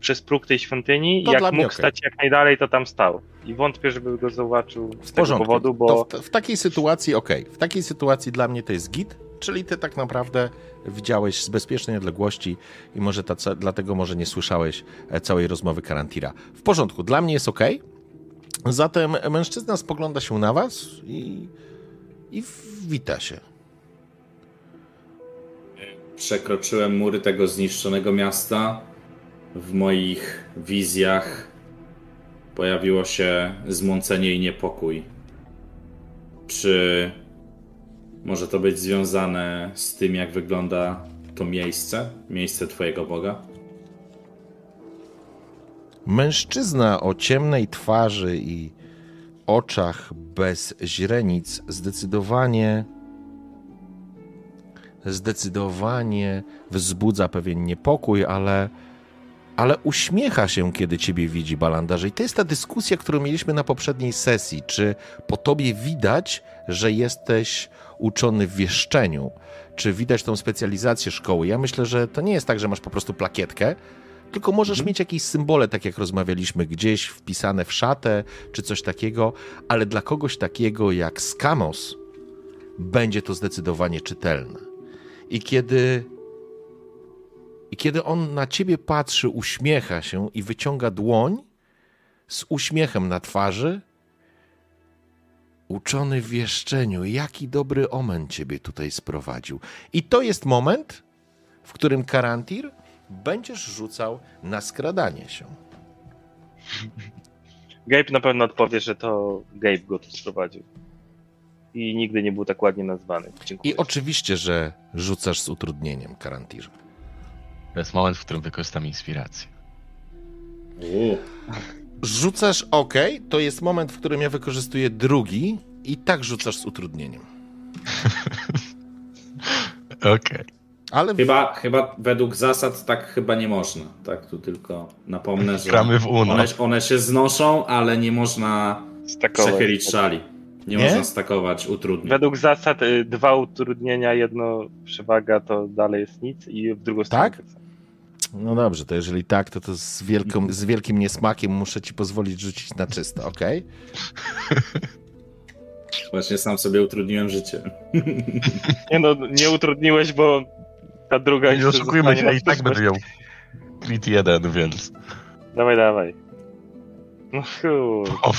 przez próg tej świątyni To jak mógł okej. stać jak najdalej, to tam stał. I wątpię, żeby go zauważył z W tego porządku. powodu, bo... To w, w takiej sytuacji, okej, w takiej sytuacji dla mnie to jest git, czyli ty tak naprawdę widziałeś z bezpiecznej odległości i może ta, dlatego może nie słyszałeś e, całej rozmowy Karantira. W porządku, dla mnie jest okej. Zatem mężczyzna spogląda się na was i, i wita się. Przekroczyłem mury tego zniszczonego miasta. W moich wizjach pojawiło się zmącenie i niepokój. Czy może to być związane z tym, jak wygląda to miejsce? Miejsce Twojego Boga? Mężczyzna o ciemnej twarzy i oczach bez źrenic zdecydowanie zdecydowanie wzbudza pewien niepokój, ale, ale uśmiecha się, kiedy ciebie widzi, Balandarze. I to jest ta dyskusja, którą mieliśmy na poprzedniej sesji. Czy po tobie widać, że jesteś uczony w wieszczeniu? Czy widać tą specjalizację szkoły? Ja myślę, że to nie jest tak, że masz po prostu plakietkę, tylko możesz mieć jakieś symbole, tak jak rozmawialiśmy, gdzieś wpisane w szatę, czy coś takiego, ale dla kogoś takiego jak Skamos będzie to zdecydowanie czytelne. I kiedy, I kiedy on na ciebie patrzy, uśmiecha się i wyciąga dłoń z uśmiechem na twarzy, uczony w wieszczeniu, jaki dobry omen ciebie tutaj sprowadził. I to jest moment, w którym Karantir będziesz rzucał na skradanie się. Gabe na pewno odpowie, że to Gabe go tu sprowadził. I nigdy nie był tak ładnie nazwany. Dziękuję. I oczywiście, że rzucasz z utrudnieniem, Karantir. To jest moment, w którym wykorzystam inspirację. Rzucasz OK, to jest moment, w którym ja wykorzystuję drugi i tak rzucasz z utrudnieniem. Okej. Ale w... Chyba, chyba według zasad tak chyba nie można. Tak, tu tylko napomnę, że Gramy w Uno. one, one się znoszą, ale nie można Stakować. przechylić szali. Nie, Nie? można stakować utrudnień. Według zasad y, dwa utrudnienia, jedno przewaga, to dalej jest nic i w drugą stronę. Tak? No dobrze, to jeżeli tak, to, to z, wielką, z wielkim niesmakiem muszę ci pozwolić rzucić na czysto, OK? Właśnie sam sobie utrudniłem życie. Nie no, nie utrudniłeś, bo ta druga Nie oszukujmy się, ja i tak będę miał crit jeden, więc Dawaj, dawaj. No o,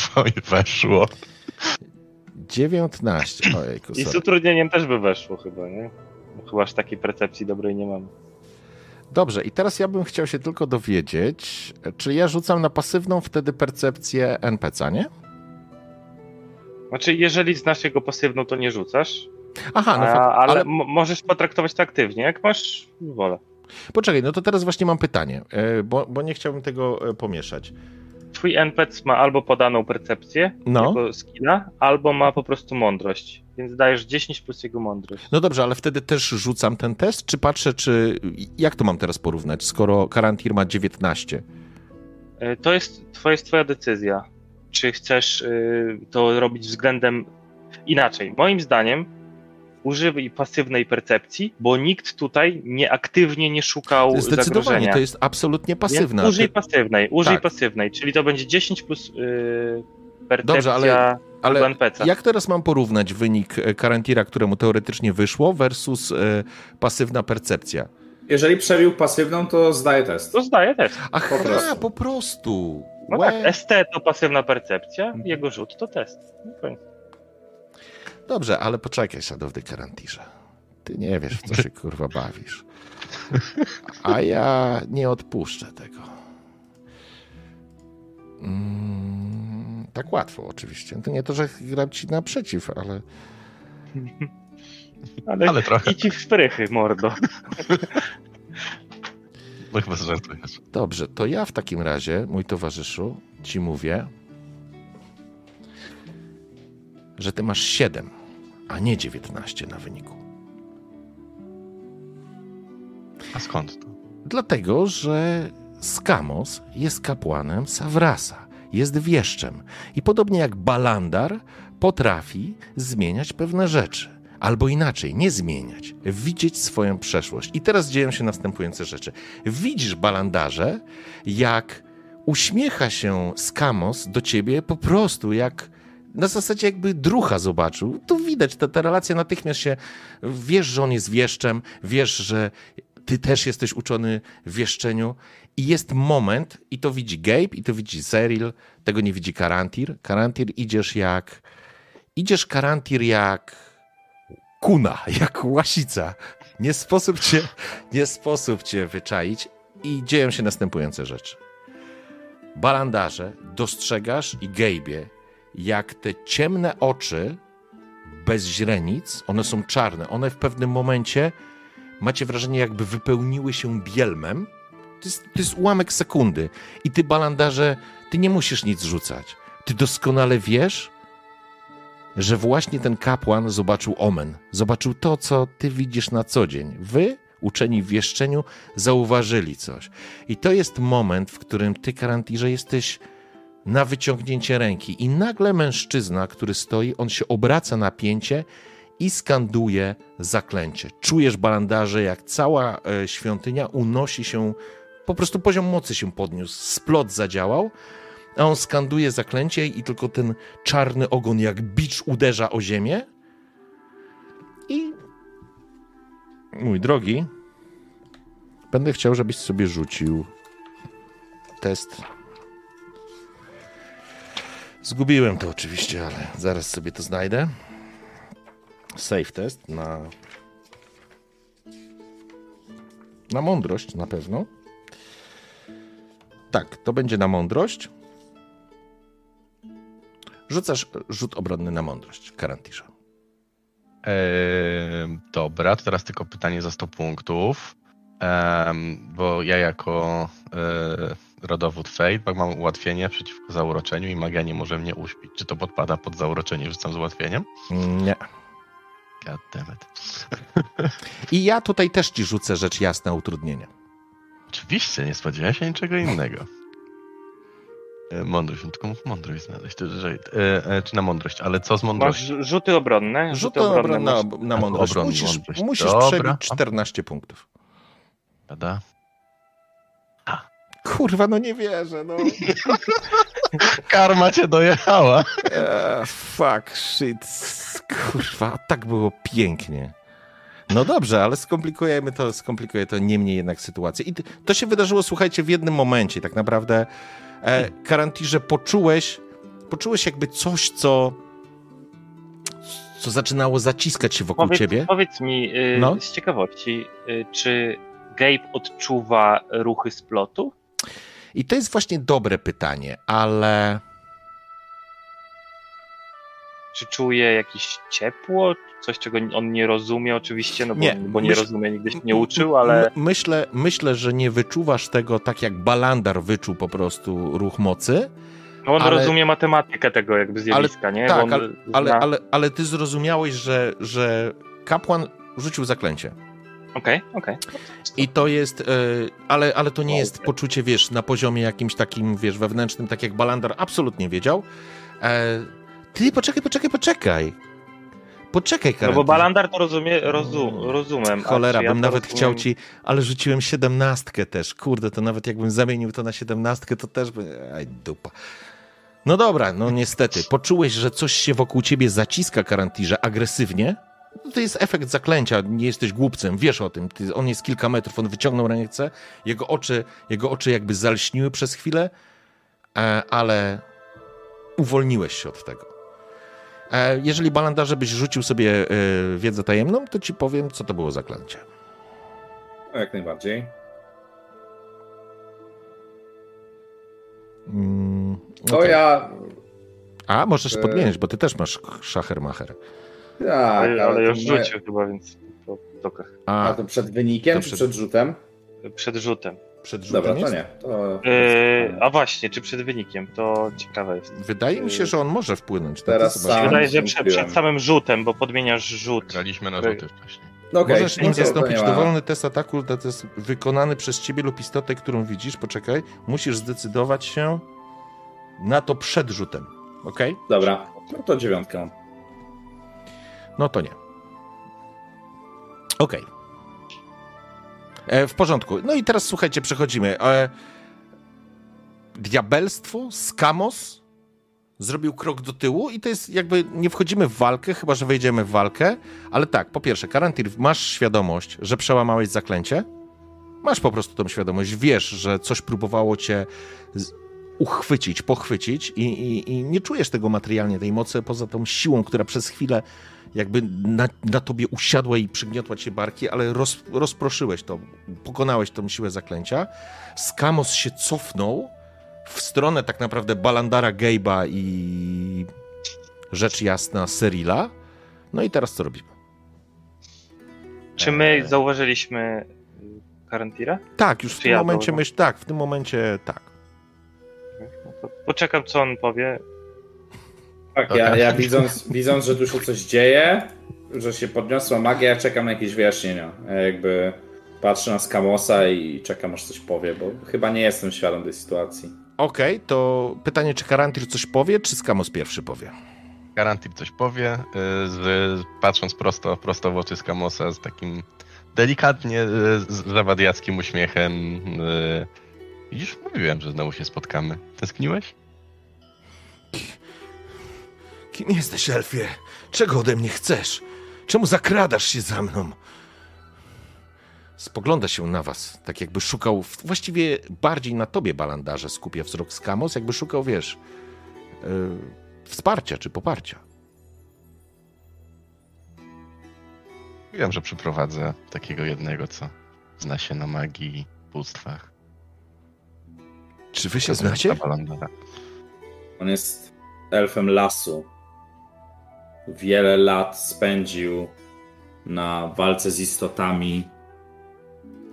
weszło. 19. Ojejku, I z utrudnieniem też by weszło chyba, nie? Chyba aż takiej percepcji dobrej nie mam. Dobrze, i teraz ja bym chciał się tylko dowiedzieć, czy ja rzucam na pasywną wtedy percepcję NPC, nie? Znaczy, jeżeli znasz jego pasywną, to nie rzucasz, Aha, no a, fakt, ale, ale możesz potraktować to aktywnie, jak masz wolę. poczekaj, no to teraz właśnie mam pytanie, e, bo, bo nie chciałbym tego e, pomieszać. Twój NPC ma albo podaną percepcję, No. skilla, albo ma po prostu mądrość. Więc dajesz 10 plus jego mądrość. No dobrze, ale wtedy też rzucam ten test, czy patrzę, czy... Jak to mam teraz porównać, skoro Karantir ma 19? E, To jest, to jest twoja decyzja. Czy chcesz y, to robić względem inaczej? Moim zdaniem używaj pasywnej percepcji, bo nikt tutaj nie aktywnie nie szukał Zdecydowanie, zagrożenia. to jest absolutnie pasywna. Więc użyj Ty- pasywnej, użyj Tak. pasywnej, czyli to będzie 10 plus y, percepcja Dobrze, ale- ale. Jak teraz mam porównać wynik e, Karantira, któremu teoretycznie wyszło, versus e, pasywna percepcja? Jeżeli przebił pasywną, to zdaje test. To zdaje też. Ach, Po po prostu. po prostu. No tak, ST to pasywna percepcja, jego rzut to test. No. Dobrze, ale poczekaj, Szanowny Karantirze. Ty nie wiesz, w co się kurwa bawisz. A ja nie odpuszczę tego. Mm, tak łatwo, oczywiście. To nie to, że gram ci naprzeciw, ale Ale, Ale trochę. i ci w sprychy, mordo. No chyba żartujesz. dobrze. To ja w takim razie, mój towarzyszu, ci mówię, że ty masz 7, a nie 19 na wyniku. A skąd to? Dlatego, że Skamos jest kapłanem Savrasa, jest wieszczem i podobnie jak Balandar potrafi zmieniać pewne rzeczy. Albo inaczej, nie zmieniać, widzieć swoją przeszłość. I teraz dzieją się następujące rzeczy. Widzisz, Balandarze, jak uśmiecha się Skamos do ciebie po prostu jak na zasadzie jakby drucha zobaczył. To widać, ta, ta relacja natychmiast się, wiesz, że on jest wieszczem, wiesz, że ty też jesteś uczony w wieszczeniu i jest moment, i to widzi Gabe, i to widzi Zeril, tego nie widzi Karantir. Karantir idziesz jak, idziesz Karantir jak kuna, jak łasica. Nie sposób cię, nie sposób cię wyczaić i dzieją się następujące rzeczy. Balandarze dostrzegasz i Gabe'ie, jak te ciemne oczy bez źrenic, one są czarne, one w pewnym momencie macie wrażenie, jakby wypełniły się bielmem. To jest, to jest ułamek sekundy. I ty, balandarze, ty nie musisz nic rzucać. Ty doskonale wiesz, że właśnie ten kapłan zobaczył omen. Zobaczył to, co ty widzisz na co dzień. Wy, uczeni w wieszczeniu, zauważyli coś. I to jest moment, w którym ty, Karantirze, jesteś na wyciągnięcie ręki. I nagle mężczyzna, który stoi, on się obraca na pięcie i skanduje zaklęcie. Czujesz, balandarze, jak cała e, świątynia unosi się, po prostu poziom mocy się podniósł, splot zadziałał, a on skanduje zaklęcie i tylko ten czarny ogon jak bicz uderza o ziemię. I mój drogi, będę chciał, żebyś sobie rzucił test. Zgubiłem to oczywiście, ale zaraz sobie to znajdę safe test na na mądrość na pewno. Tak, to będzie na mądrość. Rzucasz rzut obronny na mądrość, Karantisza. Eee, dobra, to teraz tylko pytanie za 100 punktów. Em, bo ja jako e, rodowód Fate mam ułatwienie przeciwko zauroczeniu i magia nie może mnie uśpić. Czy to podpada pod zauroczenie, rzucam z ułatwieniem? Nie. God damn it. I ja tutaj też ci rzucę rzecz jasna utrudnienie. Oczywiście, nie spodziewałem się niczego innego. E, Mądrość, no tylko mów mądrość znaleźć. E, e, czy na mądrość, ale co z Masz mądrością? rzuty obronne. Rzut obronny na, masz- na mądrość. Obronny Musisz, mądrość. musisz przebić 14 punktów. Prawda? Kurwa, no nie wierzę, no. Karma cię dojechała. Eee, fuck, shit. Kurwa, tak było pięknie. No dobrze, ale skomplikujemy to, skomplikuje to niemniej jednak sytuację. I to się wydarzyło, słuchajcie, w jednym momencie. Tak naprawdę, e, Karantirze, poczułeś, poczułeś jakby coś, co, co zaczynało zaciskać się wokół Powiedz, ciebie. powiedz mi y, No. z ciekawości, y, czy Gabe odczuwa ruchy splotu? I to jest właśnie dobre pytanie, ale czy czuje jakieś ciepło, coś czego on nie rozumie oczywiście, no bo Nie, nie, bo nie myśl- rozumie, nigdy się nie uczył, ale Myślę, myślę, że nie wyczuwasz tego tak jak Balandar wyczuł po prostu ruch mocy, no on ale- rozumie matematykę tego jakby zjawiska, nie? Bo tak, ale, ale, zna- ale, ale ty zrozumiałeś, że, że kapłan rzucił zaklęcie. Okej, okej. I to jest, e, ale, ale to nie jest poczucie, wiesz, na poziomie jakimś takim, wiesz, wewnętrznym, tak jak Balandar absolutnie wiedział. E, ty, poczekaj, poczekaj, poczekaj. Poczekaj, No Karen. bo Balandar to rozumie, rozum, rozumiem. a Cholera, ja bym nawet rozumiem? chciał ci, ale rzuciłem siedemnastkę też. Kurde, to nawet jakbym zamienił to na siedemnastkę, to też by... Aj, dupa. No dobra, no niestety. Poczułeś, że coś się wokół ciebie zaciska, Karantirze, agresywnie? No To jest efekt zaklęcia, nie jesteś głupcem, wiesz o tym. Ty, on jest kilka metrów, on wyciągnął ręce, jego oczy, jego oczy jakby zalśniły przez chwilę, e, ale uwolniłeś się od tego. E, jeżeli Balandarze byś rzucił sobie e, wiedzę tajemną, to ci powiem, co to było zaklęcie. Jak najbardziej. Mm, To okej. ja. A, możesz podmienić, bo ty też masz szachermacher. Tak, Ale, ale już rzucił chyba, więc to, to A A, to przed wynikiem To czy przed- przed rzutem? przed rzutem. przed rzutem Dobra, to nie. To... Yy, a właśnie, czy przed wynikiem? To ciekawe jest. Wydaje mi się, że on może wpłynąć. na Teraz sam- się wydaje, że przed, przed samym rzutem, bo podmieniasz rzut. Graliśmy na rzuty wcześniej. No okej, Możesz no nim zastąpić dowolny test ataku, to jest wykonany przez ciebie lub istotę, którą widzisz. Poczekaj, musisz zdecydować się na to przed rzutem. Ok? Dobra, no to dziewiątkę. No to nie. Okej. E, W porządku. No i teraz słuchajcie, przechodzimy. E, diabelstwo, skamos zrobił krok do tyłu i to jest jakby, nie wchodzimy w walkę, chyba że wejdziemy w walkę, ale tak, po pierwsze, Karantir, masz świadomość, że przełamałeś zaklęcie? Masz po prostu tą świadomość, wiesz, że coś próbowało cię uchwycić, pochwycić i, i, i nie czujesz tego materialnie, tej mocy, poza tą siłą, która przez chwilę jakby na, na tobie usiadła i przygniotła cię barki, ale roz, rozproszyłeś to, pokonałeś tą siłę zaklęcia. Skamos się cofnął w stronę tak naprawdę Balandara Gejba i rzecz jasna Serila. No i teraz co robimy? Czy my zauważyliśmy y, Karantira? Tak, już w tym ja momencie myśl, tak, w tym momencie tak. No to poczekam, co on powie. Tak, ja, ja widząc, widząc, że tu się coś dzieje, że się podniosła magia, ja czekam na jakieś wyjaśnienia. Ja jakby patrzę na Skamosa i czekam aż coś powie, bo chyba nie jestem świadom tej sytuacji. Okej, to pytanie, czy Karantir coś powie, czy Skamos pierwszy powie? Garantir coś powie, y, z, patrząc prosto, prosto w oczy Skamosa z takim delikatnie y, zawadiackim uśmiechem. y, Widzisz, mówiłem, że znowu się spotkamy. Tęskniłeś? Kim jesteś, Elfie? Czego ode mnie chcesz? Czemu zakradasz się za mną? Spogląda się na was, tak jakby szukał, właściwie bardziej na tobie, Balandarze, skupia wzrok Skamos, jakby szukał, wiesz, yy, wsparcia czy poparcia. Wiem, że przyprowadzę takiego jednego, co zna się na magii i bóstwach. Czy wy się znacie? On jest elfem lasu. Wiele lat spędził na walce z istotami,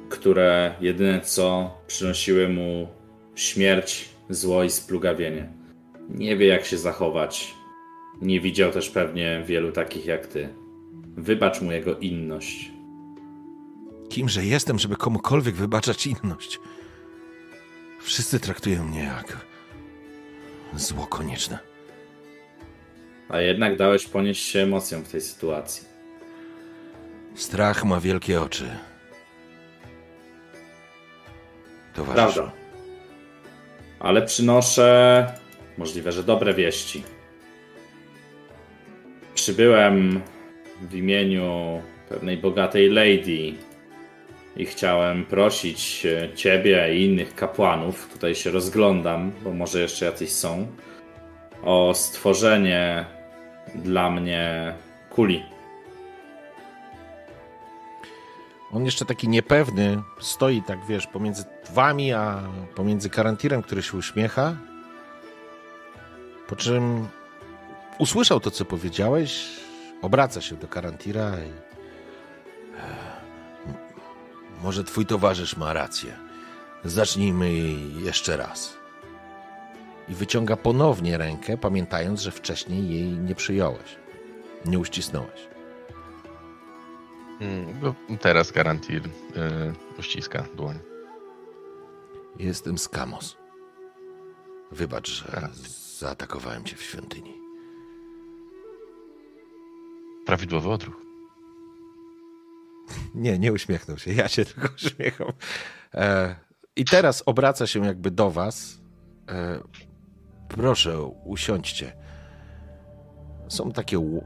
które jedyne co przynosiły mu śmierć, zło i splugawienie. Nie wie jak się zachować. Nie widział też pewnie wielu takich jak ty. Wybacz mu jego inność. Kimże jestem, żeby komukolwiek wybaczać inność? Wszyscy traktują mnie jak zło konieczne. A jednak dałeś ponieść się emocjom w tej sytuacji. Strach ma wielkie oczy. Towarzyszu. Prawda. Ale przynoszę możliwe, że dobre wieści. Przybyłem w imieniu pewnej bogatej lady i chciałem prosić ciebie i innych kapłanów, tutaj się rozglądam, bo może jeszcze jacyś są, o stworzenie dla mnie kuli. On jeszcze taki niepewny stoi, tak wiesz, pomiędzy wami, a pomiędzy karantirem, który się uśmiecha. Po czym usłyszał to, co powiedziałeś, obraca się do Karantira i... Może twój towarzysz ma rację. Zacznijmy jeszcze raz. I wyciąga ponownie rękę, pamiętając, że wcześniej jej nie przyjąłeś. Nie uścisnąłeś. Mm, no, teraz Garantir yy, uściska dłoń. Jestem Skamos. Wybacz, że zaatakowałem cię w świątyni. Prawidłowy odruch. Nie, nie uśmiechnął się. Ja się tylko uśmiecham. E, I teraz obraca się jakby do was. E, proszę, usiądźcie. Są takie.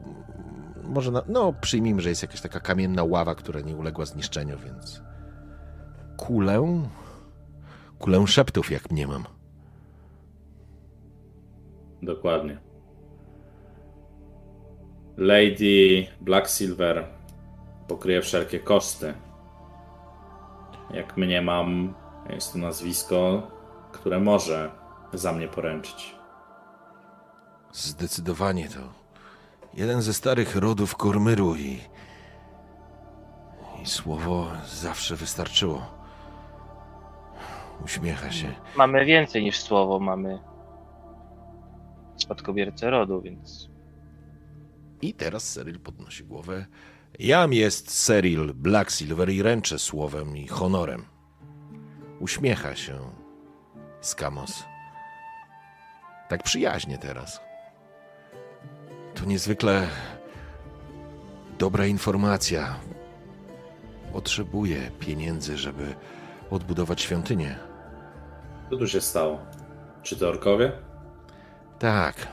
Może. Na, no, przyjmijmy, że jest jakaś taka kamienna ława, która nie uległa zniszczeniu, więc. Kulę. Kulę szeptów, jak mnie mam. Dokładnie. Lady Blacksilver pokryje wszelkie koszty. Jak mnie mam, jest to nazwisko, które może za mnie poręczyć. Zdecydowanie to jeden ze starych rodów Kormyru i, i słowo zawsze wystarczyło. Uśmiecha się. Mamy więcej niż słowo, mamy spadkobiercę rodu, więc I teraz Cyril podnosi głowę. Jam jest Cyril Blacksilver i ręczę słowem i honorem. Uśmiecha się Skamos. Tak przyjaźnie teraz. To niezwykle dobra informacja. Potrzebuję pieniędzy, żeby odbudować świątynię. Co tu się stało? Czy to orkowie? Tak.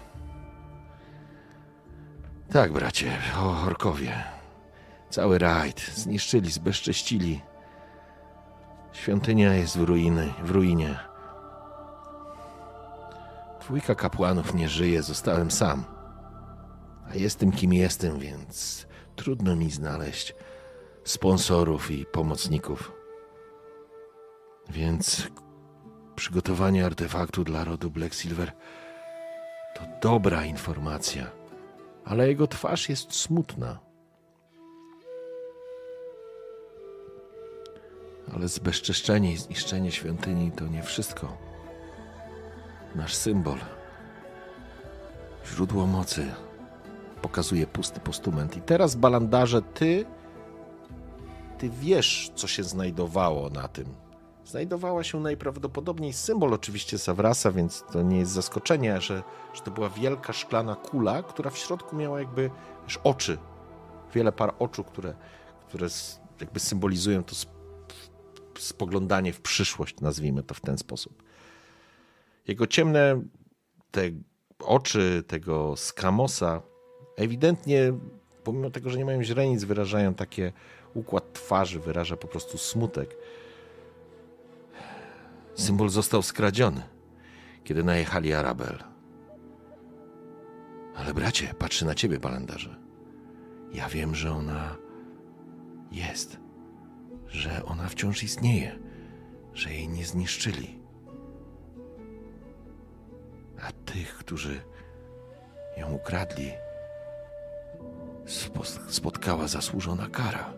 Tak, bracie, o orkowie. Cały rajd zniszczyli, zbezcześcili. Świątynia jest w ruiny, w ruinie. Dwójka kapłanów nie żyje, zostałem sam. A jestem kim jestem, więc trudno mi znaleźć sponsorów i pomocników. Więc przygotowanie artefaktu dla rodu Black Silver to dobra informacja, ale jego twarz jest smutna. Ale zbezczeszczenie i zniszczenie świątyni to nie wszystko. Nasz symbol, źródło mocy, pokazuje pusty postument. I teraz, balandarze, ty, ty wiesz, co się znajdowało na tym. Znajdowała się najprawdopodobniej symbol oczywiście Savrasa, więc to nie jest zaskoczenie, że, że to była wielka szklana kula, która w środku miała jakby wiesz, oczy. Wiele par oczu, które, które jakby symbolizują to sp- spoglądanie w przyszłość, nazwijmy to w ten sposób. Jego ciemne te oczy tego skamosa ewidentnie, pomimo tego, że nie mają źrenic, wyrażają takie układ twarzy, wyraża po prostu smutek. Symbol został skradziony, kiedy najechali Arabel. Ale bracie, patrzy na ciebie, balandarze. Ja wiem, że ona jest, że ona wciąż istnieje, że jej nie zniszczyli. A tych, którzy ją ukradli, spo- spotkała zasłużona kara.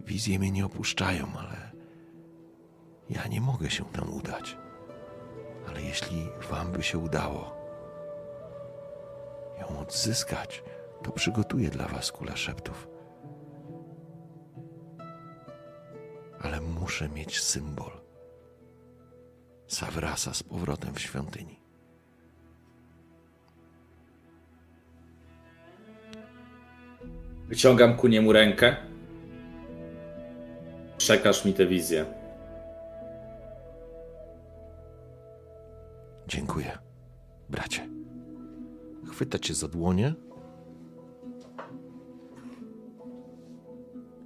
Wizje mnie nie opuszczają, ale ja nie mogę się tam udać. Ale jeśli wam by się udało ją odzyskać, to przygotuję dla was kulę szeptów. Ale muszę mieć symbol. Savrasa z powrotem w świątyni. Wyciągam ku niemu rękę. Przekaż mi tę wizję. Dziękuję, bracie. Chwyta cię za dłonie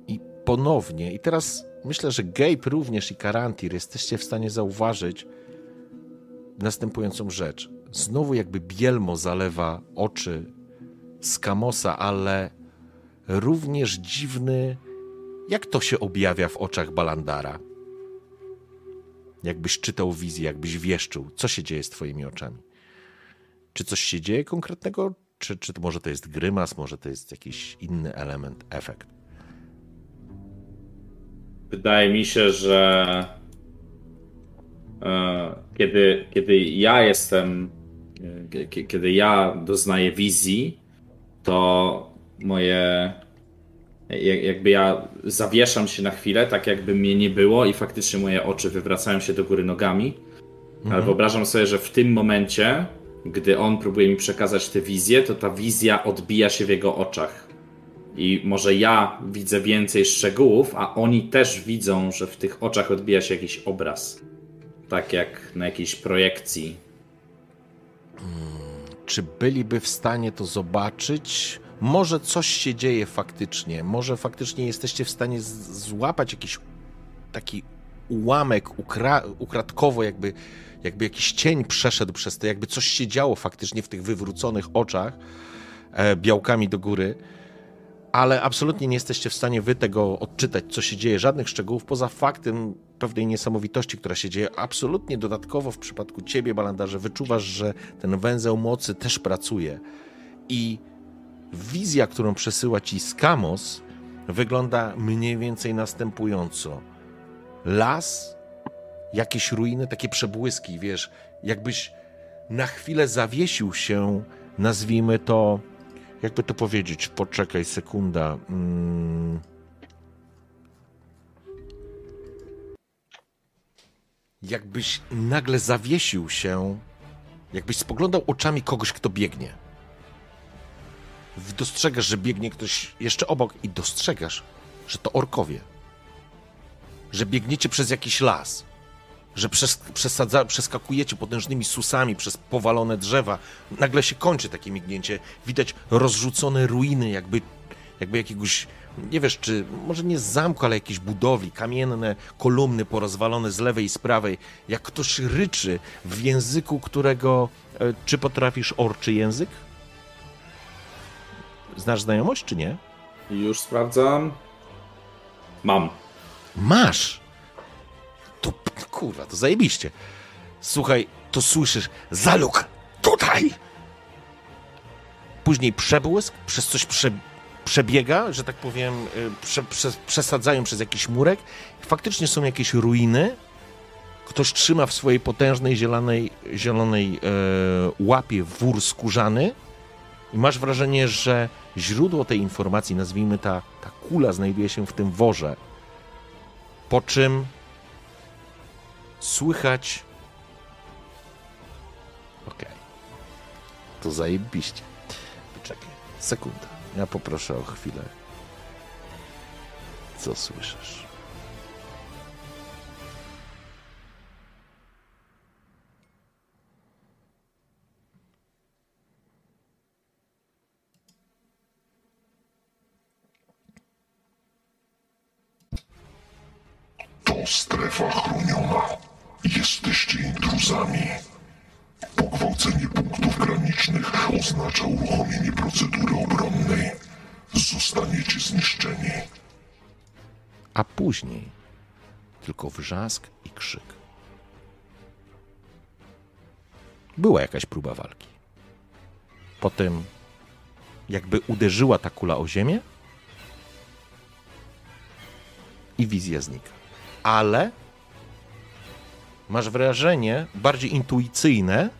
i ponownie, i teraz myślę, że Gabe również i Karantir jesteście w stanie zauważyć następującą rzecz. Znowu jakby bielmo zalewa oczy Skamosa, ale również dziwny, jak to się objawia w oczach Balandara. Jakbyś czytał wizję, jakbyś wieszczył, co się dzieje z twoimi oczami. Czy coś się dzieje konkretnego? Czy, czy może to jest grymas, może to jest jakiś inny element, efekt? Wydaje mi się, że e, kiedy, kiedy ja jestem, e, kiedy ja doznaję wizji, to moje jakby ja zawieszam się na chwilę, tak jakby mnie nie było i faktycznie moje oczy wywracają się do góry nogami. Mhm. Ale wyobrażam sobie, że w tym momencie, gdy on próbuje mi przekazać tę wizję, to ta wizja odbija się w jego oczach. I może ja widzę więcej szczegółów, a oni też widzą, że w tych oczach odbija się jakiś obraz. Tak jak na jakiejś projekcji. Hmm, czy byliby w stanie to zobaczyć? Może coś się dzieje faktycznie, może faktycznie jesteście w stanie złapać jakiś taki ułamek, ukra ukradkowo jakby, jakby jakiś cień przeszedł przez to, jakby coś się działo faktycznie w tych wywróconych oczach e, białkami do góry, ale absolutnie nie jesteście w stanie wy tego odczytać, co się dzieje, żadnych szczegółów, poza faktem pewnej niesamowitości, która się dzieje. Absolutnie dodatkowo w przypadku ciebie, Balandarze, wyczuwasz, że ten węzeł mocy też pracuje i wizja, którą przesyła ci Skamos, wygląda mniej więcej następująco. Las, jakieś ruiny, takie przebłyski, wiesz, jakbyś na chwilę zawiesił się, nazwijmy to, jakby to powiedzieć, poczekaj, sekunda. Hmm. Jakbyś nagle zawiesił się, jakbyś spoglądał oczami kogoś, kto biegnie dostrzegasz, że biegnie ktoś jeszcze obok i dostrzegasz, że to orkowie. Że biegniecie przez jakiś las. Że przes przesadza, przeskakujecie potężnymi susami przez powalone drzewa. Nagle się kończy takie mignięcie. Widać rozrzucone ruiny, jakby, jakby jakiegoś, nie wiesz, czy może nie z zamku, ale jakiejś budowli. Kamienne kolumny porozwalone z lewej i z prawej. Jak ktoś ryczy w języku, którego. E, czy potrafisz orczy język? Znasz znajomość, czy nie? Już sprawdzam. Mam. Masz! To kurwa, to zajebiście. Słuchaj, to słyszysz zaluk tutaj! Później przebłysk, przez coś prze, przebiega, że tak powiem, y, prze, prze, przesadzają przez jakiś murek. Faktycznie są jakieś ruiny. Ktoś trzyma w swojej potężnej zielonej, zielonej e, łapie wór skórzany i masz wrażenie, że źródło tej informacji, nazwijmy ta, ta kula, znajduje się w tym worze. Po czym słychać. Okej. Okay. To zajebiście. Poczekaj, sekunda. Ja poproszę o chwilę. Co słyszysz? To strefa chroniona. Jesteście intruzami. Pogwałcenie punktów granicznych oznacza uruchomienie procedury obronnej. Zostaniecie zniszczeni. A później tylko wrzask i krzyk. Była jakaś próba walki. Potem, jakby uderzyła ta kula o ziemię, i wizja znika ale masz wrażenie bardziej intuicyjne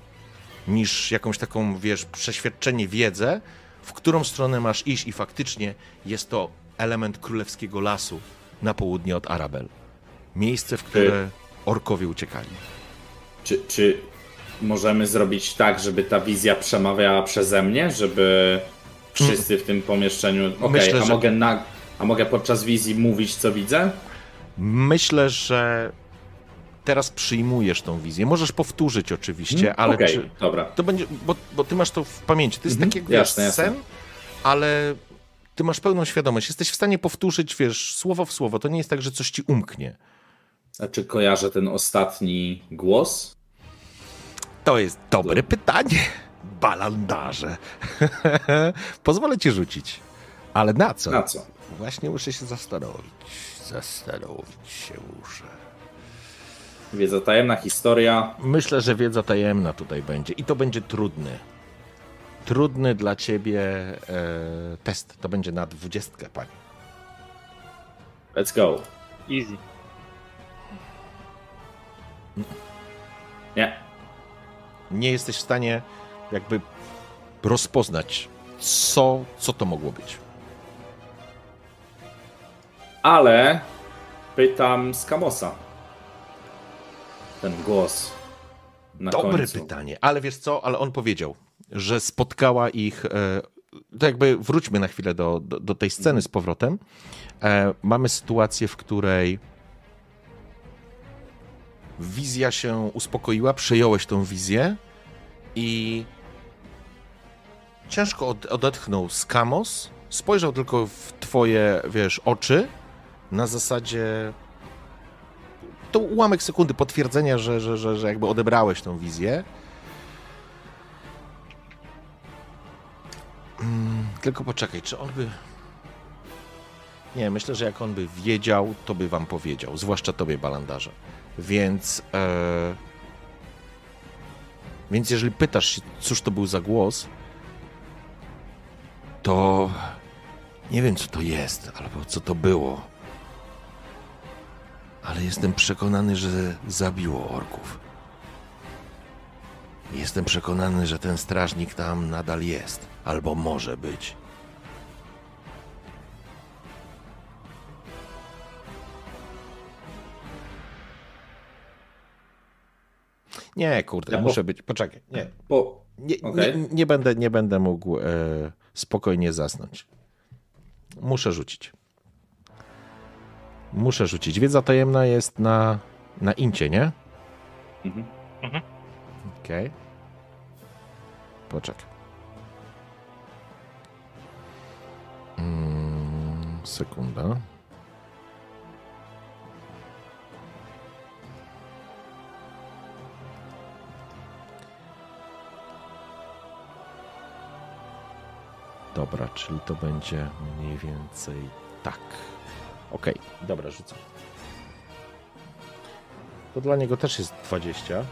niż jakąś taką, wiesz, przeświadczenie, wiedzę, w którą stronę masz iść i faktycznie jest to element królewskiego lasu na południe od Arabel. Miejsce, w które orkowie uciekali. Czy, czy możemy zrobić tak, żeby ta wizja przemawiała przeze mnie, żeby wszyscy w tym pomieszczeniu... Okej, okay, a, że... mogę na... a mogę podczas wizji mówić, co widzę? Myślę, że teraz przyjmujesz tą wizję. Możesz powtórzyć oczywiście, hmm, ale okay, czy, dobra. to będzie, bo, bo, ty masz to w pamięci. To jest -hmm, taki jasne, wiesz, sen, ale ty masz pełną świadomość. Jesteś w stanie powtórzyć, wiesz, słowo w słowo. To nie jest tak, że coś ci umknie. A czy kojarzę ten ostatni głos? To jest dobre to... pytanie, balandarze. Pozwolę ci rzucić. Ale na co? Na co? Właśnie muszę się zastanowić. Zastanowić się muszę. Wiedza tajemna, historia. Myślę, że wiedza tajemna tutaj będzie i to będzie trudny. trudny dla ciebie e, test. To będzie na dwudziestkę, pani. Let's go. Easy. Nie. Nie jesteś w stanie jakby rozpoznać, co, co to mogło być. Ale pytam Skamosa. Ten głos. Na Dobre końcu. pytanie, ale wiesz co, ale on powiedział, że spotkała ich. E, to jakby wróćmy na chwilę do, do, do tej sceny z powrotem. E, mamy sytuację, w której wizja się uspokoiła, przejąłeś tą wizję i ciężko od, odetchnął Skamos, spojrzał tylko w twoje, wiesz, oczy na zasadzie to ułamek sekundy potwierdzenia, że, że, że, że jakby odebrałeś tą wizję. Mm, tylko poczekaj, czy on by. Nie, myślę, że jak on by wiedział, to by wam powiedział, zwłaszcza tobie, balandarze. Więc. E... Więc jeżeli pytasz się, cóż to był za głos, to nie wiem, co to jest, albo co to było. Ale jestem przekonany, że zabiło orków. Jestem przekonany, że ten strażnik tam nadal jest, albo może być. Nie, kurde, Ja po- muszę być. Poczekaj, nie. Bo Nie, Okej. nie, nie, będę, nie będę mógł e, spokojnie zasnąć. Muszę rzucić. Muszę rzucić. Wiedza tajemna jest na, na incie, nie? Mhm. Okej. Poczekaj. Mm, sekunda. Dobra, czyli to będzie mniej więcej tak. Okej, dobra, rzucę. To dla niego też jest 20.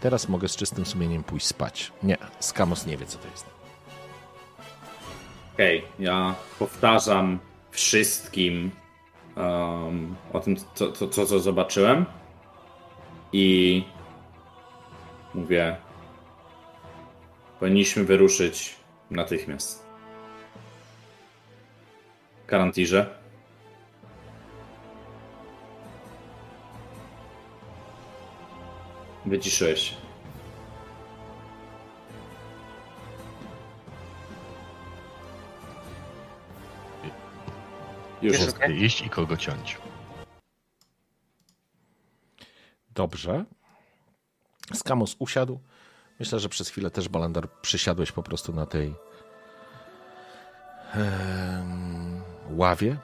Teraz mogę z czystym sumieniem pójść spać. Nie, Skamos nie wie, co to jest. Okej, ja powtarzam wszystkim um, o tym, co, co, co, co zobaczyłem. I mówię, powinniśmy wyruszyć natychmiast. Karantirze. Wyciszyłeś się. Już okej? Gdzie iść i kogo ciąć. Dobrze. Skamos usiadł. Myślę, że przez chwilę też Balandar przysiadłeś po prostu na tej ławie.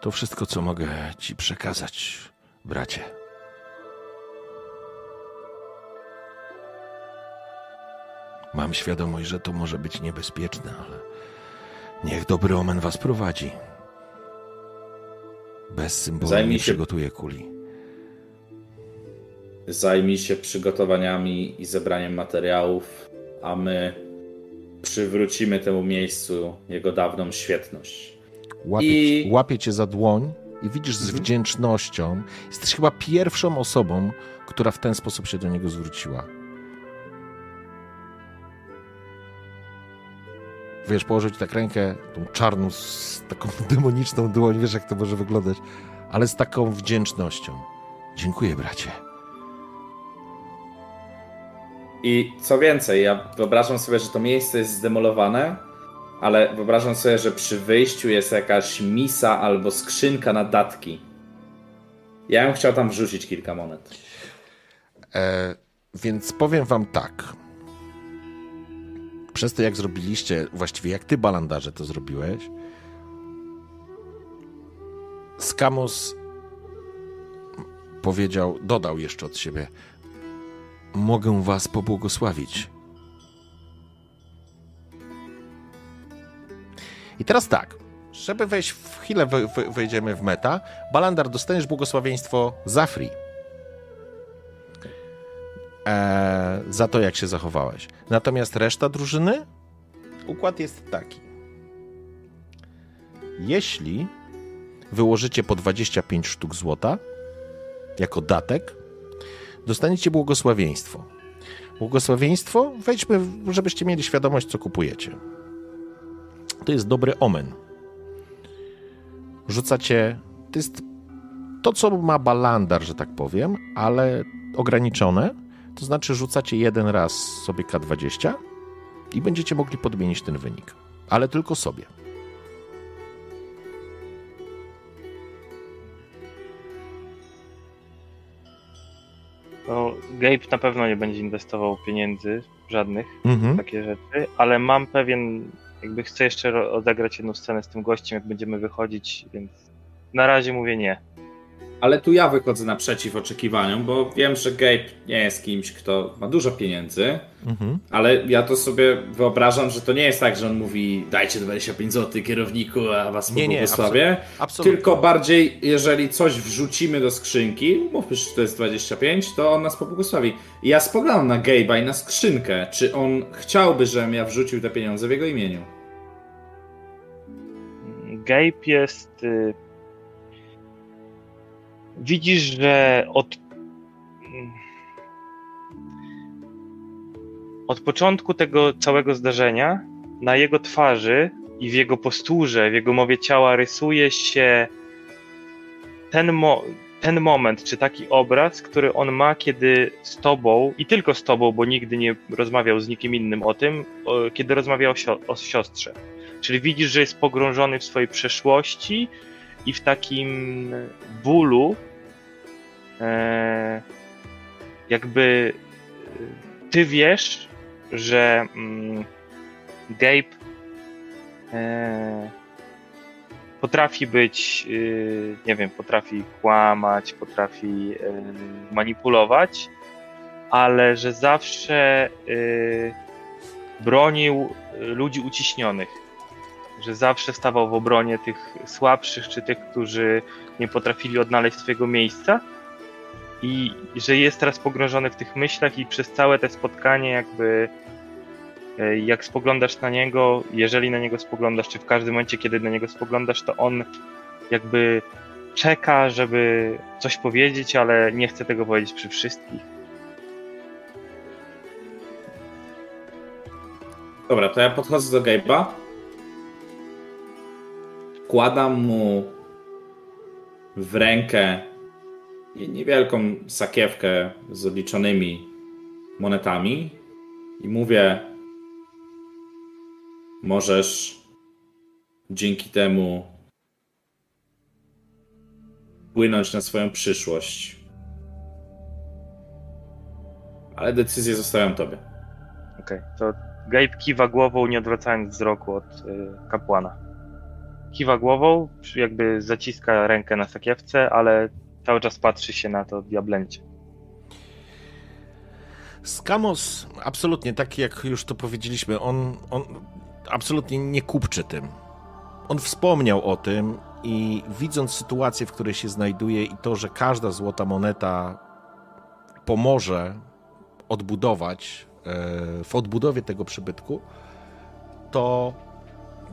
To wszystko, co mogę ci przekazać, bracie. Mam świadomość, że to może być niebezpieczne, ale niech dobry omen was prowadzi. Bez symbolu Zajmij nie się- przygotuję kuli. Zajmij się przygotowaniami i zebraniem materiałów, a my przywrócimy temu miejscu jego dawną świetność. Łapie, I- łapie cię za dłoń i widzisz z wdzięcznością. Jesteś chyba pierwszą osobą, która w ten sposób się do niego zwróciła. Wiesz, położyć tak rękę, tą czarną, z taką demoniczną dłoń, wiesz jak to może wyglądać, ale z taką wdzięcznością. Dziękuję, bracie. I co więcej, ja wyobrażam sobie, że to miejsce jest zdemolowane, ale wyobrażam sobie, że przy wyjściu jest jakaś misa albo skrzynka na datki. Ja bym chciał tam wrzucić kilka monet. E, więc powiem wam tak. Przez to, jak zrobiliście, właściwie jak ty, Balandarze, to zrobiłeś, Skamos powiedział, dodał jeszcze od siebie: Mogę was pobłogosławić. I teraz tak, żeby wejść w chwilę, we- we- wejdziemy w meta. Balandar, dostaniesz błogosławieństwo za free. E, za to, jak się zachowałeś. Natomiast reszta drużyny, układ jest taki. Jeśli wyłożycie po 25 sztuk złota jako datek, dostaniecie błogosławieństwo. Błogosławieństwo, wejdźmy, żebyście mieli świadomość, co kupujecie. To jest dobry omen. Rzucacie, to jest to, co ma balandar, że tak powiem, ale ograniczone. To znaczy rzucacie jeden raz sobie K20 i będziecie mogli podmienić ten wynik. Ale tylko sobie. No, Gabe na pewno nie będzie inwestował pieniędzy żadnych w Mhm. takie rzeczy, ale mam pewien, jakby chcę jeszcze odegrać jedną scenę z tym gościem, jak będziemy wychodzić, więc na razie mówię nie. Ale tu ja wychodzę naprzeciw oczekiwaniom, bo wiem, że Gabe nie jest kimś, kto ma dużo pieniędzy, Mhm. ale ja to sobie wyobrażam, że to nie jest tak, że on mówi dajcie 25 zł kierowniku, a was Nie, nie, pobłogosławię. Absolutnie. Tylko bardziej, jeżeli coś wrzucimy do skrzynki, mówmy, że to jest 25, to on nas pobłogosławi. I ja spoglądam na Gabe'a i na skrzynkę, czy on chciałby, żebym ja wrzucił te pieniądze w jego imieniu. Gabe jest. Widzisz, że od. Od początku tego całego zdarzenia na jego twarzy i w jego posturze, w jego mowie ciała rysuje się ten, mo- ten moment, czy taki obraz, który on ma, kiedy z tobą i tylko z tobą, bo nigdy nie rozmawiał z nikim innym o tym, kiedy rozmawiał o, sio- o siostrze. Czyli widzisz, że jest pogrążony w swojej przeszłości i w takim bólu, jakby e, ty wiesz, że mm, Gabe e, potrafi być, nie wiem, potrafi kłamać, potrafi e, manipulować, ale że zawsze bronił ludzi uciśnionych że zawsze stawał w obronie tych słabszych, czy tych, którzy nie potrafili odnaleźć swojego miejsca i że jest teraz pogrążony w tych myślach i przez całe te spotkanie jakby e, jak spoglądasz na niego, jeżeli na niego spoglądasz, czy w każdym momencie, kiedy na niego spoglądasz, to on jakby czeka, żeby coś powiedzieć, ale nie chce tego powiedzieć przy wszystkich. Dobra, to ja podchodzę do Gabe'a. Kładam mu w rękę niewielką sakiewkę z odliczonymi monetami i mówię: Możesz dzięki temu wpłynąć na swoją przyszłość. Ale decyzję zostawiam tobie. Okej, to Gabe kiwa głową, nie odwracając wzroku od y, kapłana. Kiwa głową, jakby zaciska rękę na sakiewce, ale cały czas patrzy się na to diablęcie. Skamos, absolutnie, tak jak już to powiedzieliśmy, on, on absolutnie nie kupczy tym. On wspomniał o tym i widząc sytuację, w której się znajduje i to, że każda złota moneta pomoże odbudować, e, w odbudowie tego przybytku, to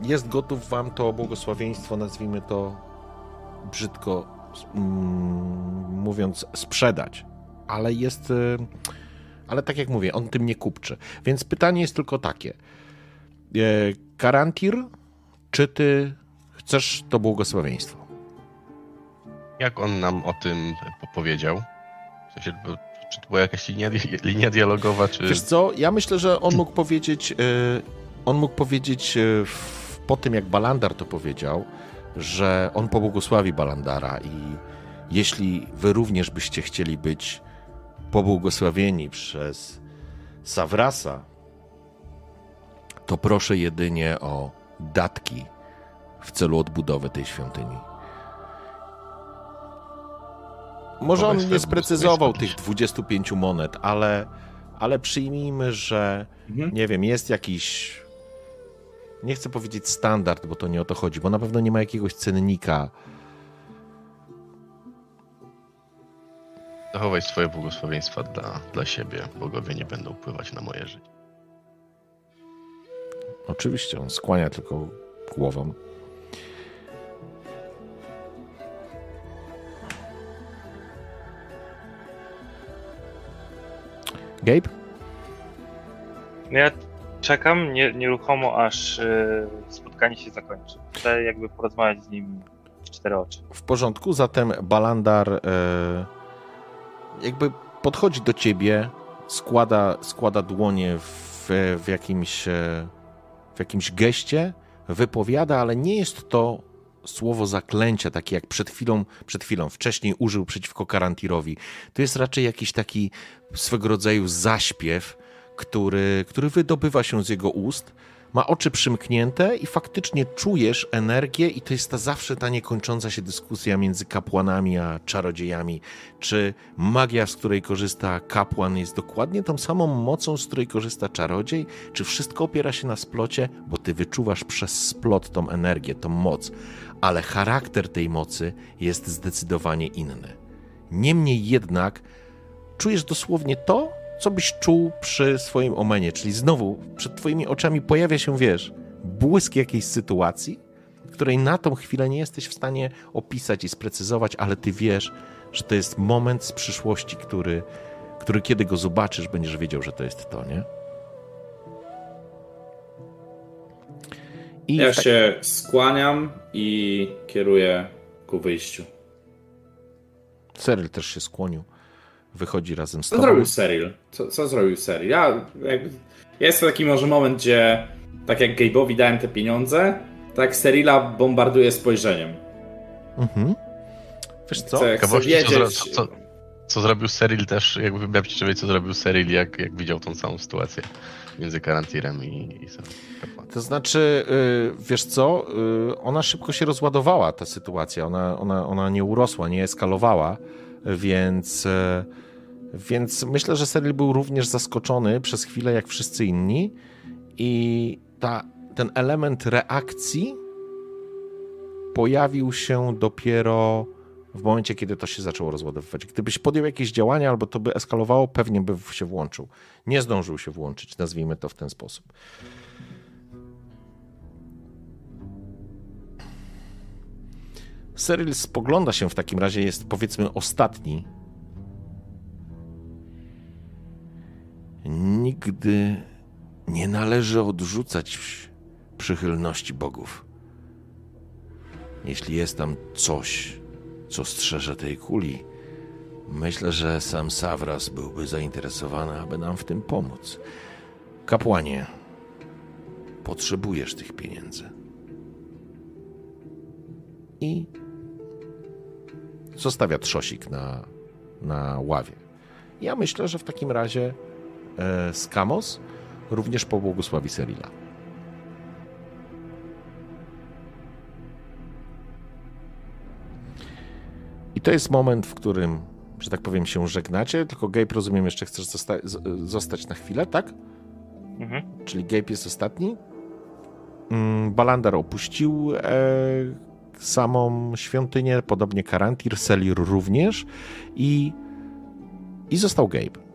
jest gotów wam to błogosławieństwo, nazwijmy to brzydko mówiąc, sprzedać. Ale jest... e, ale tak jak mówię, on tym nie kupczy. Więc pytanie jest tylko takie. E, Karantir, czy ty chcesz to błogosławieństwo? Jak on nam o tym po- powiedział? W sensie, czy to była jakaś linia, linia dialogowa, czy... Wiesz co, ja myślę, że on mógł powiedzieć, e, on mógł powiedzieć w, po tym, jak Balandar to powiedział, że on pobłogosławi Balandara i jeśli wy również byście chcieli być pobłogosławieni przez Savrasa, to proszę jedynie o datki w celu odbudowy tej świątyni. Może on nie sprecyzował tych 25 monet, ale, ale przyjmijmy, że Mhm. nie wiem, jest jakiś nie chcę powiedzieć standard, bo to nie o to chodzi, bo na pewno nie ma jakiegoś cennika. Zachowaj swoje błogosławieństwa dla, dla siebie. Bogowie nie będą wpływać na moje życie. Oczywiście, on skłania tylko głową. Gabe? Ja czekam nie, nieruchomo, aż y, spotkanie się zakończy. Chcę jakby porozmawiać z nim w cztery oczy. W porządku, zatem Balandar e, jakby podchodzi do ciebie, składa, składa dłonie w, w, jakimś, e, w jakimś geście, wypowiada, ale nie jest to słowo zaklęcia, takie jak przed chwilą, przed chwilą wcześniej użył przeciwko Karantirowi. To jest raczej jakiś taki swego rodzaju zaśpiew, który, który wydobywa się z jego ust. Ma oczy przymknięte i faktycznie czujesz energię, i to jest ta zawsze ta niekończąca się dyskusja między kapłanami a czarodziejami. Czy magia, z której korzysta kapłan, jest dokładnie tą samą mocą, z której korzysta czarodziej? Czy wszystko opiera się na splocie? Bo ty wyczuwasz przez splot tą energię, tą moc, ale charakter tej mocy jest zdecydowanie inny. Niemniej jednak czujesz dosłownie to, co byś czuł przy swoim omenie, czyli znowu przed twoimi oczami pojawia się, wiesz, błysk jakiejś sytuacji, której na tą chwilę nie jesteś w stanie opisać i sprecyzować, ale ty wiesz, że to jest moment z przyszłości, który, który kiedy go zobaczysz, będziesz wiedział, że to jest to, nie? I ja tak... się skłaniam i kieruję ku wyjściu. Seryl też się skłonił wychodzi razem z tobą. Co zrobił Cyril? Co, co zrobił Cyril? Ja, jakby, jest taki może moment, gdzie tak jak Gabe'owi dałem te pieniądze, tak Cyrila bombarduje spojrzeniem. Mhm. Wiesz co? Chcę, chcę wiedzieć... Co, co, co, zrobił Cyril też, jakby wybawić ciebie, co zrobił Cyril, jak, jak widział tą całą sytuację między Karantirem i, i To znaczy, y, wiesz co, y, ona szybko się rozładowała, ta sytuacja. Ona, ona, ona nie urosła, nie eskalowała, więc y, więc myślę, że Cyril był również zaskoczony przez chwilę, jak wszyscy inni. I ta, ten element reakcji pojawił się dopiero w momencie, kiedy to się zaczęło rozładowywać. Gdybyś podjął jakieś działania albo to by eskalowało, pewnie by się włączył. Nie zdążył się włączyć, nazwijmy to w ten sposób. Cyril spogląda się w takim razie, jest powiedzmy ostatni Nigdy nie należy odrzucać przychylności bogów. Jeśli jest tam coś, co strzeże tej kuli, myślę, że sam Savras byłby zainteresowany, aby nam w tym pomóc. Kapłanie, potrzebujesz tych pieniędzy. I zostawia trzosik na, na ławie. Ja myślę, że w takim razie Skamos również pobłogosławi Serila. I to jest moment, w którym, że tak powiem, się żegnacie, tylko Gabe, rozumiem, jeszcze chcesz zosta zostać na chwilę, tak? Mhm. Czyli Gabe jest ostatni. Mm, Balandar opuścił e, samą świątynię, podobnie Karantir, Selir również i, i został Gabe.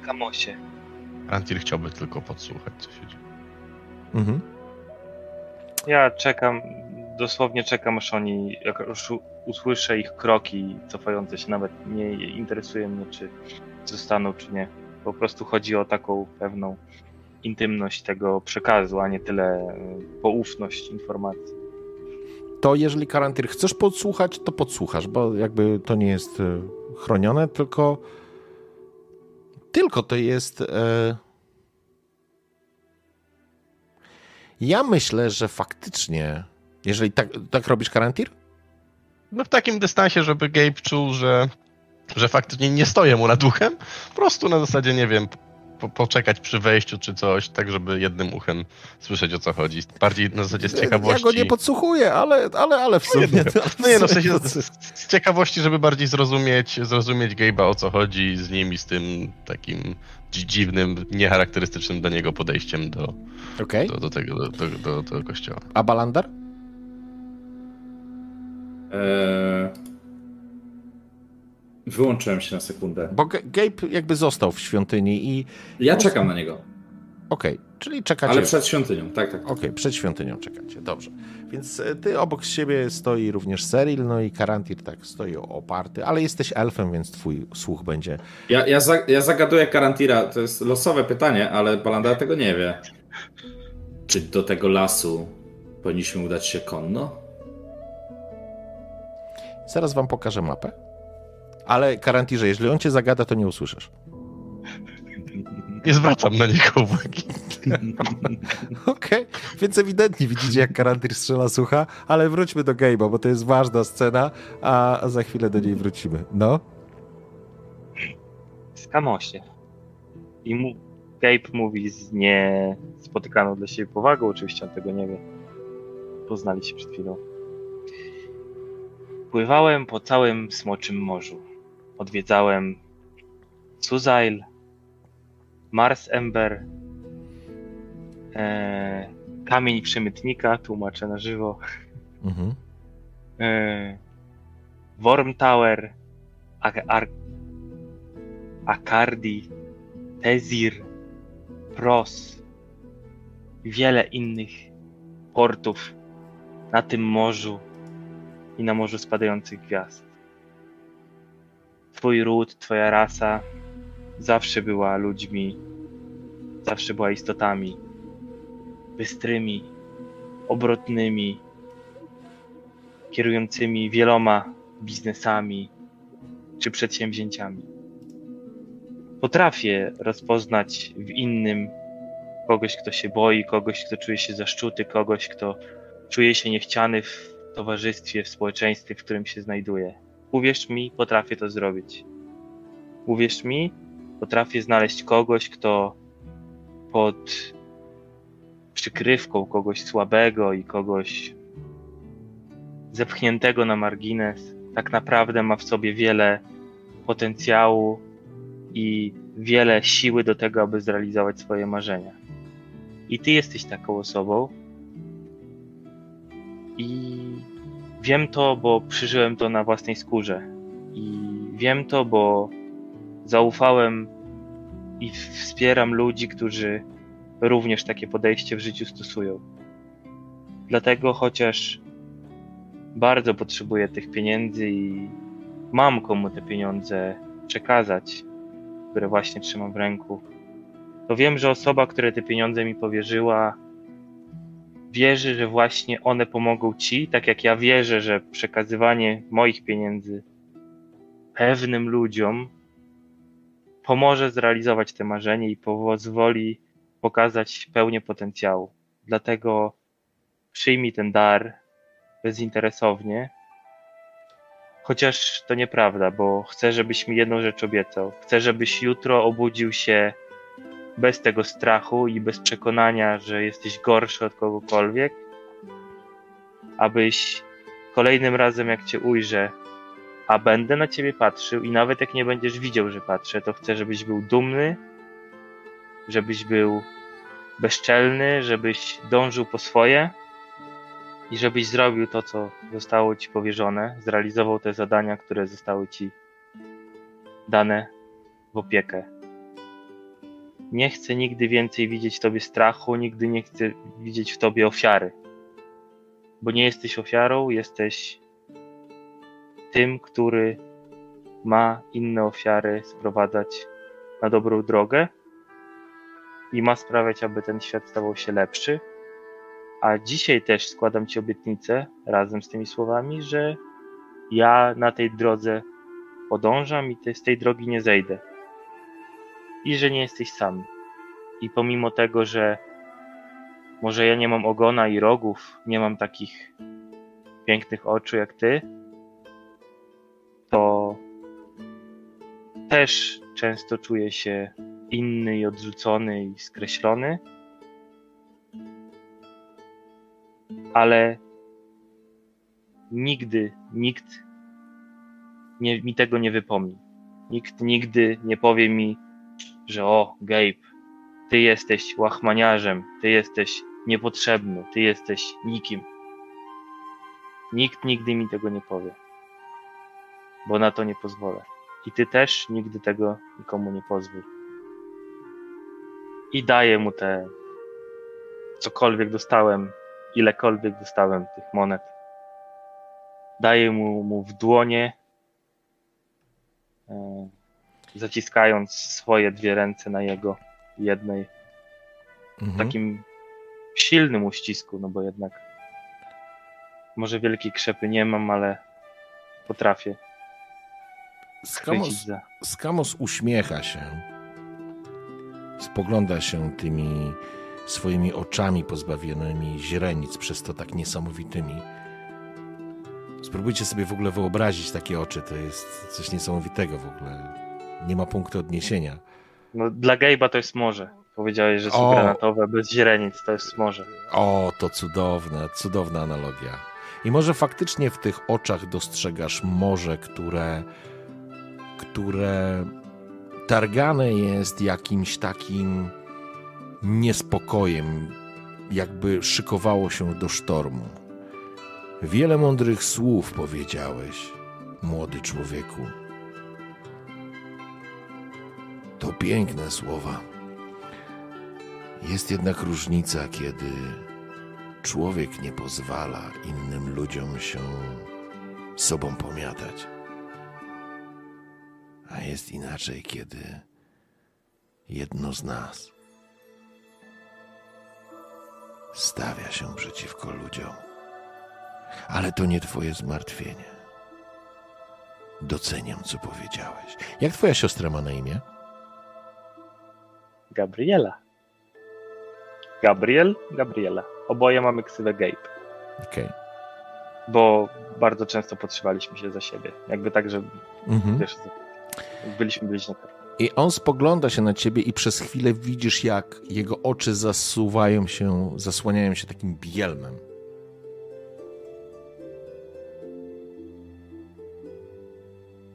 Kamosie. Rantir chciałby tylko podsłuchać, co się dzieje. Mhm. Ja czekam, dosłownie czekam, aż oni, jak już usłyszę ich kroki cofające się, nawet nie interesuje mnie, czy zostaną, czy nie. Po prostu chodzi o taką pewną intymność tego przekazu, a nie tyle e, poufność informacji. To jeżeli Karantir chcesz podsłuchać, to podsłuchasz, bo jakby to nie jest e, chronione, tylko tylko to jest. E... Ja myślę, że faktycznie, jeżeli tak, tak robisz karantir? No w takim dystansie, żeby Gabe czuł, że, że faktycznie nie stoję mu nad duchem. Po prostu na zasadzie, nie wiem, po, poczekać przy wejściu czy coś, tak żeby jednym uchem słyszeć o co chodzi. Bardziej na zasadzie z ciekawości. Ja go nie podsłuchuję, ale, ale, ale w sumie... to- No nie, no w sensie z, z ciekawości, żeby bardziej zrozumieć, zrozumieć Gabe'a o co chodzi z nim i z tym takim dzi- dziwnym, niecharakterystycznym dla niego podejściem do, Okej, do, do tego, do, do, do, do kościoła. a Balandar? Eee... Wyłączyłem się na sekundę. Bo Ga- Gabe jakby został w świątyni i... Ja czekam na niego, Okej, czyli czekacie... ale przed świątynią, tak, tak. Okej, przed świątynią czekacie, dobrze. Więc e, ty obok siebie stoi również Seril, no i Karantir tak stoi oparty, ale jesteś elfem, więc twój słuch będzie... Ja, ja, za, ja zagaduję Karantira, to jest losowe pytanie, ale Balanda tego nie wie. Czy do tego lasu powinniśmy udać się konno? Zaraz wam pokażę mapę. Ale Karantirze, jeżeli on cię zagada, to nie usłyszysz. Nie zwracam na niego uwagi. Okej, więc ewidentnie widzicie, jak Karantir strzela słucha, ale wróćmy do Gabe'a, bo to jest ważna scena, a za chwilę do niej wrócimy. No? Skamośnie. I mu, Gabe mówi z niespotykaną dla siebie powagą, oczywiście on tego nie wie. Poznali się przed chwilą. Pływałem po całym Smoczym Morzu. Odwiedzałem Suzail, Mars Ember, e, Kamień Przemytnika, tłumaczę na żywo, Mhm. e, Worm Tower, Ar- Ar- Akardi, Tezir, Pros wiele innych portów na tym morzu i na morzu spadających gwiazd. Twój ród, twoja rasa zawsze była ludźmi, zawsze była istotami bystrymi, obrotnymi, kierującymi wieloma biznesami czy przedsięwzięciami. Potrafię rozpoznać w innym kogoś, kto się boi, kogoś, kto czuje się zaszczuty, kogoś, kto czuje się niechciany w towarzystwie, w społeczeństwie, w którym się znajduje. Uwierz mi, potrafię to zrobić. Uwierz mi, potrafię znaleźć kogoś, kto pod przykrywką kogoś słabego i kogoś zepchniętego na margines, tak naprawdę ma w sobie wiele potencjału i wiele siły do tego, aby zrealizować swoje marzenia. I ty jesteś taką osobą. I wiem to, bo przeżyłem to na własnej skórze. I wiem to, bo zaufałem i wspieram ludzi, którzy również takie podejście w życiu stosują. Dlatego chociaż bardzo potrzebuję tych pieniędzy i mam komu te pieniądze przekazać, które właśnie trzymam w ręku, to wiem, że osoba, która te pieniądze mi powierzyła, wierzy, że właśnie one pomogą ci, tak jak ja wierzę, że przekazywanie moich pieniędzy pewnym ludziom pomoże zrealizować te marzenie i pozwoli pokazać pełnię potencjału. Dlatego przyjmij ten dar bezinteresownie. Chociaż to nieprawda, bo chcę, żebyś mi jedną rzecz obiecał. Chcę, żebyś jutro obudził się bez tego strachu i bez przekonania, że jesteś gorszy od kogokolwiek, abyś kolejnym razem, jak cię ujrzę, a będę na ciebie patrzył i nawet jak nie będziesz widział, że patrzę, to chcę, żebyś był dumny, żebyś był bezczelny, żebyś dążył po swoje i żebyś zrobił to, co zostało ci powierzone, zrealizował te zadania, które zostały ci dane w opiekę. Nie chcę nigdy więcej widzieć w tobie strachu, nigdy nie chcę widzieć w tobie ofiary. Bo nie jesteś ofiarą, jesteś tym, który ma inne ofiary sprowadzać na dobrą drogę i ma sprawiać, aby ten świat stawał się lepszy. A dzisiaj też składam Ci obietnicę razem z tymi słowami, że ja na tej drodze podążam i z tej drogi nie zejdę. I że nie jesteś sam. I pomimo tego, że może ja nie mam ogona i rogów, nie mam takich pięknych oczu jak Ty, to też często czuję się inny i odrzucony i skreślony. Ale nigdy nikt nie, mi tego nie wypomni. Nikt nigdy nie powie mi, że o, Gabe, ty jesteś łachmaniarzem, ty jesteś niepotrzebny, ty jesteś nikim. Nikt nigdy mi tego nie powie, bo na to nie pozwolę. I ty też nigdy tego nikomu nie pozwól. I daję mu te cokolwiek dostałem, ilekolwiek dostałem tych monet. Daję mu, mu w dłonie, zaciskając swoje dwie ręce na jego jednej, Mhm. takim silnym uścisku, no bo jednak może wielkiej krzepy nie mam, ale potrafię Skamos, za. Skamos uśmiecha się. Spogląda się tymi swoimi oczami pozbawionymi źrenic, przez to tak niesamowitymi. Spróbujcie sobie w ogóle wyobrazić takie oczy. To jest coś niesamowitego w ogóle. Nie ma punktu odniesienia. No, dla Gabe'a to jest morze. Powiedziałeś, że są O. granatowe, bez źrenic, to jest morze. O, to cudowna, cudowna analogia. I może faktycznie w tych oczach dostrzegasz morze, które, które targane jest jakimś takim niespokojem, jakby szykowało się do sztormu. Wiele mądrych słów powiedziałeś, młody człowieku. To piękne słowa. Jest jednak różnica, kiedy człowiek nie pozwala innym ludziom się sobą pomiatać. A jest inaczej, kiedy jedno z nas stawia się przeciwko ludziom. Ale to nie twoje zmartwienie. Doceniam, co powiedziałeś. Jak twoja siostra ma na imię? Gabriela. Gabriel, Gabriela. Oboje mamy ksywę Gabe, Okej. bo bardzo często potrzebowaliśmy się za siebie. Jakby tak, że Mhm. wiesz, byliśmy bliźniakami. I on spogląda się na ciebie i przez chwilę widzisz, jak jego oczy zasuwają się, zasłaniają się takim bielmem.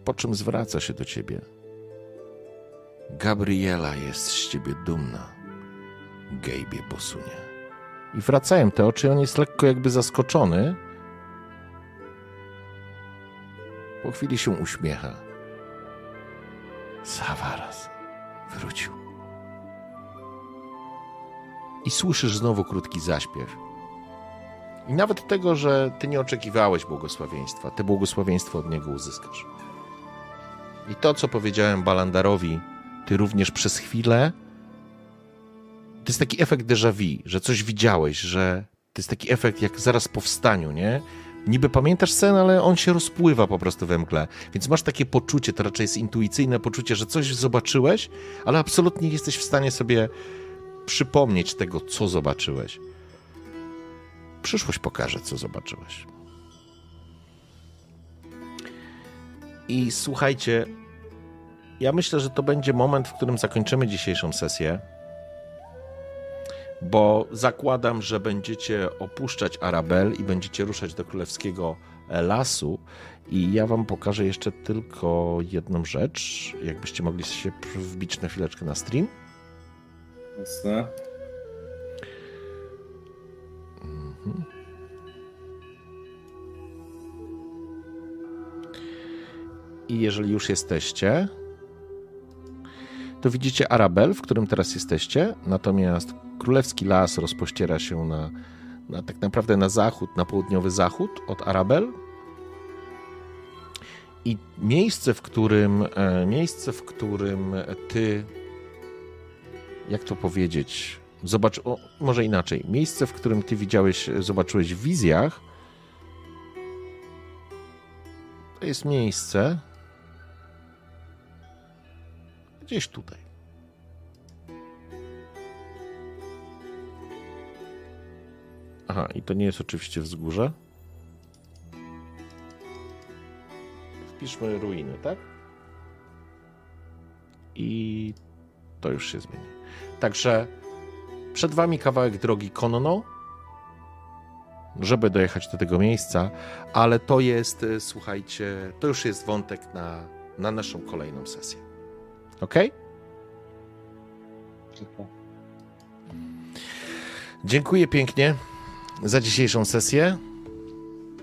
Po czym zwraca się do ciebie. Gabriela jest z ciebie dumna. Gejbie posunie. I wracają te oczy, on jest lekko jakby zaskoczony. Po chwili się uśmiecha. Zawaraz wrócił. I słyszysz znowu krótki zaśpiew. I nawet tego, że ty nie oczekiwałeś błogosławieństwa, te błogosławieństwo od niego uzyskasz. I to, co powiedziałem Balandarowi, ty również przez chwilę. To jest taki efekt déjà vu, że coś widziałeś, że to jest taki efekt jak zaraz po wstaniu, nie? Niby pamiętasz sen, ale on się rozpływa po prostu we mgle. Więc masz takie poczucie, to raczej jest intuicyjne poczucie, że coś zobaczyłeś, ale absolutnie nie jesteś w stanie sobie przypomnieć tego, co zobaczyłeś. Przyszłość pokaże, co zobaczyłeś. I słuchajcie, ja myślę, że to będzie moment, w którym zakończymy dzisiejszą sesję, bo zakładam, że będziecie opuszczać Arabel i będziecie ruszać do królewskiego e, lasu. I ja wam pokażę jeszcze tylko jedną rzecz, jakbyście mogli się wbić na chwileczkę na stream. Jasne. I jeżeli już jesteście, to widzicie Arabel, w którym teraz jesteście, natomiast Królewski Las rozpościera się na, na tak naprawdę na zachód, na południowy zachód od Arabel. I miejsce, w którym e, miejsce, w którym ty jak to powiedzieć? Zobacz, o, może inaczej. Miejsce, w którym ty widziałeś, zobaczyłeś w wizjach, to jest miejsce, Gdzieś tutaj. Aha, i to nie jest oczywiście wzgórze. Wpiszmy ruiny, tak? I To już się zmieni. Także przed wami kawałek drogi konno, żeby dojechać do tego miejsca, ale to jest, e, słuchajcie, to już jest wątek na, na naszą kolejną sesję. Ok? Dziękuję pięknie za dzisiejszą sesję.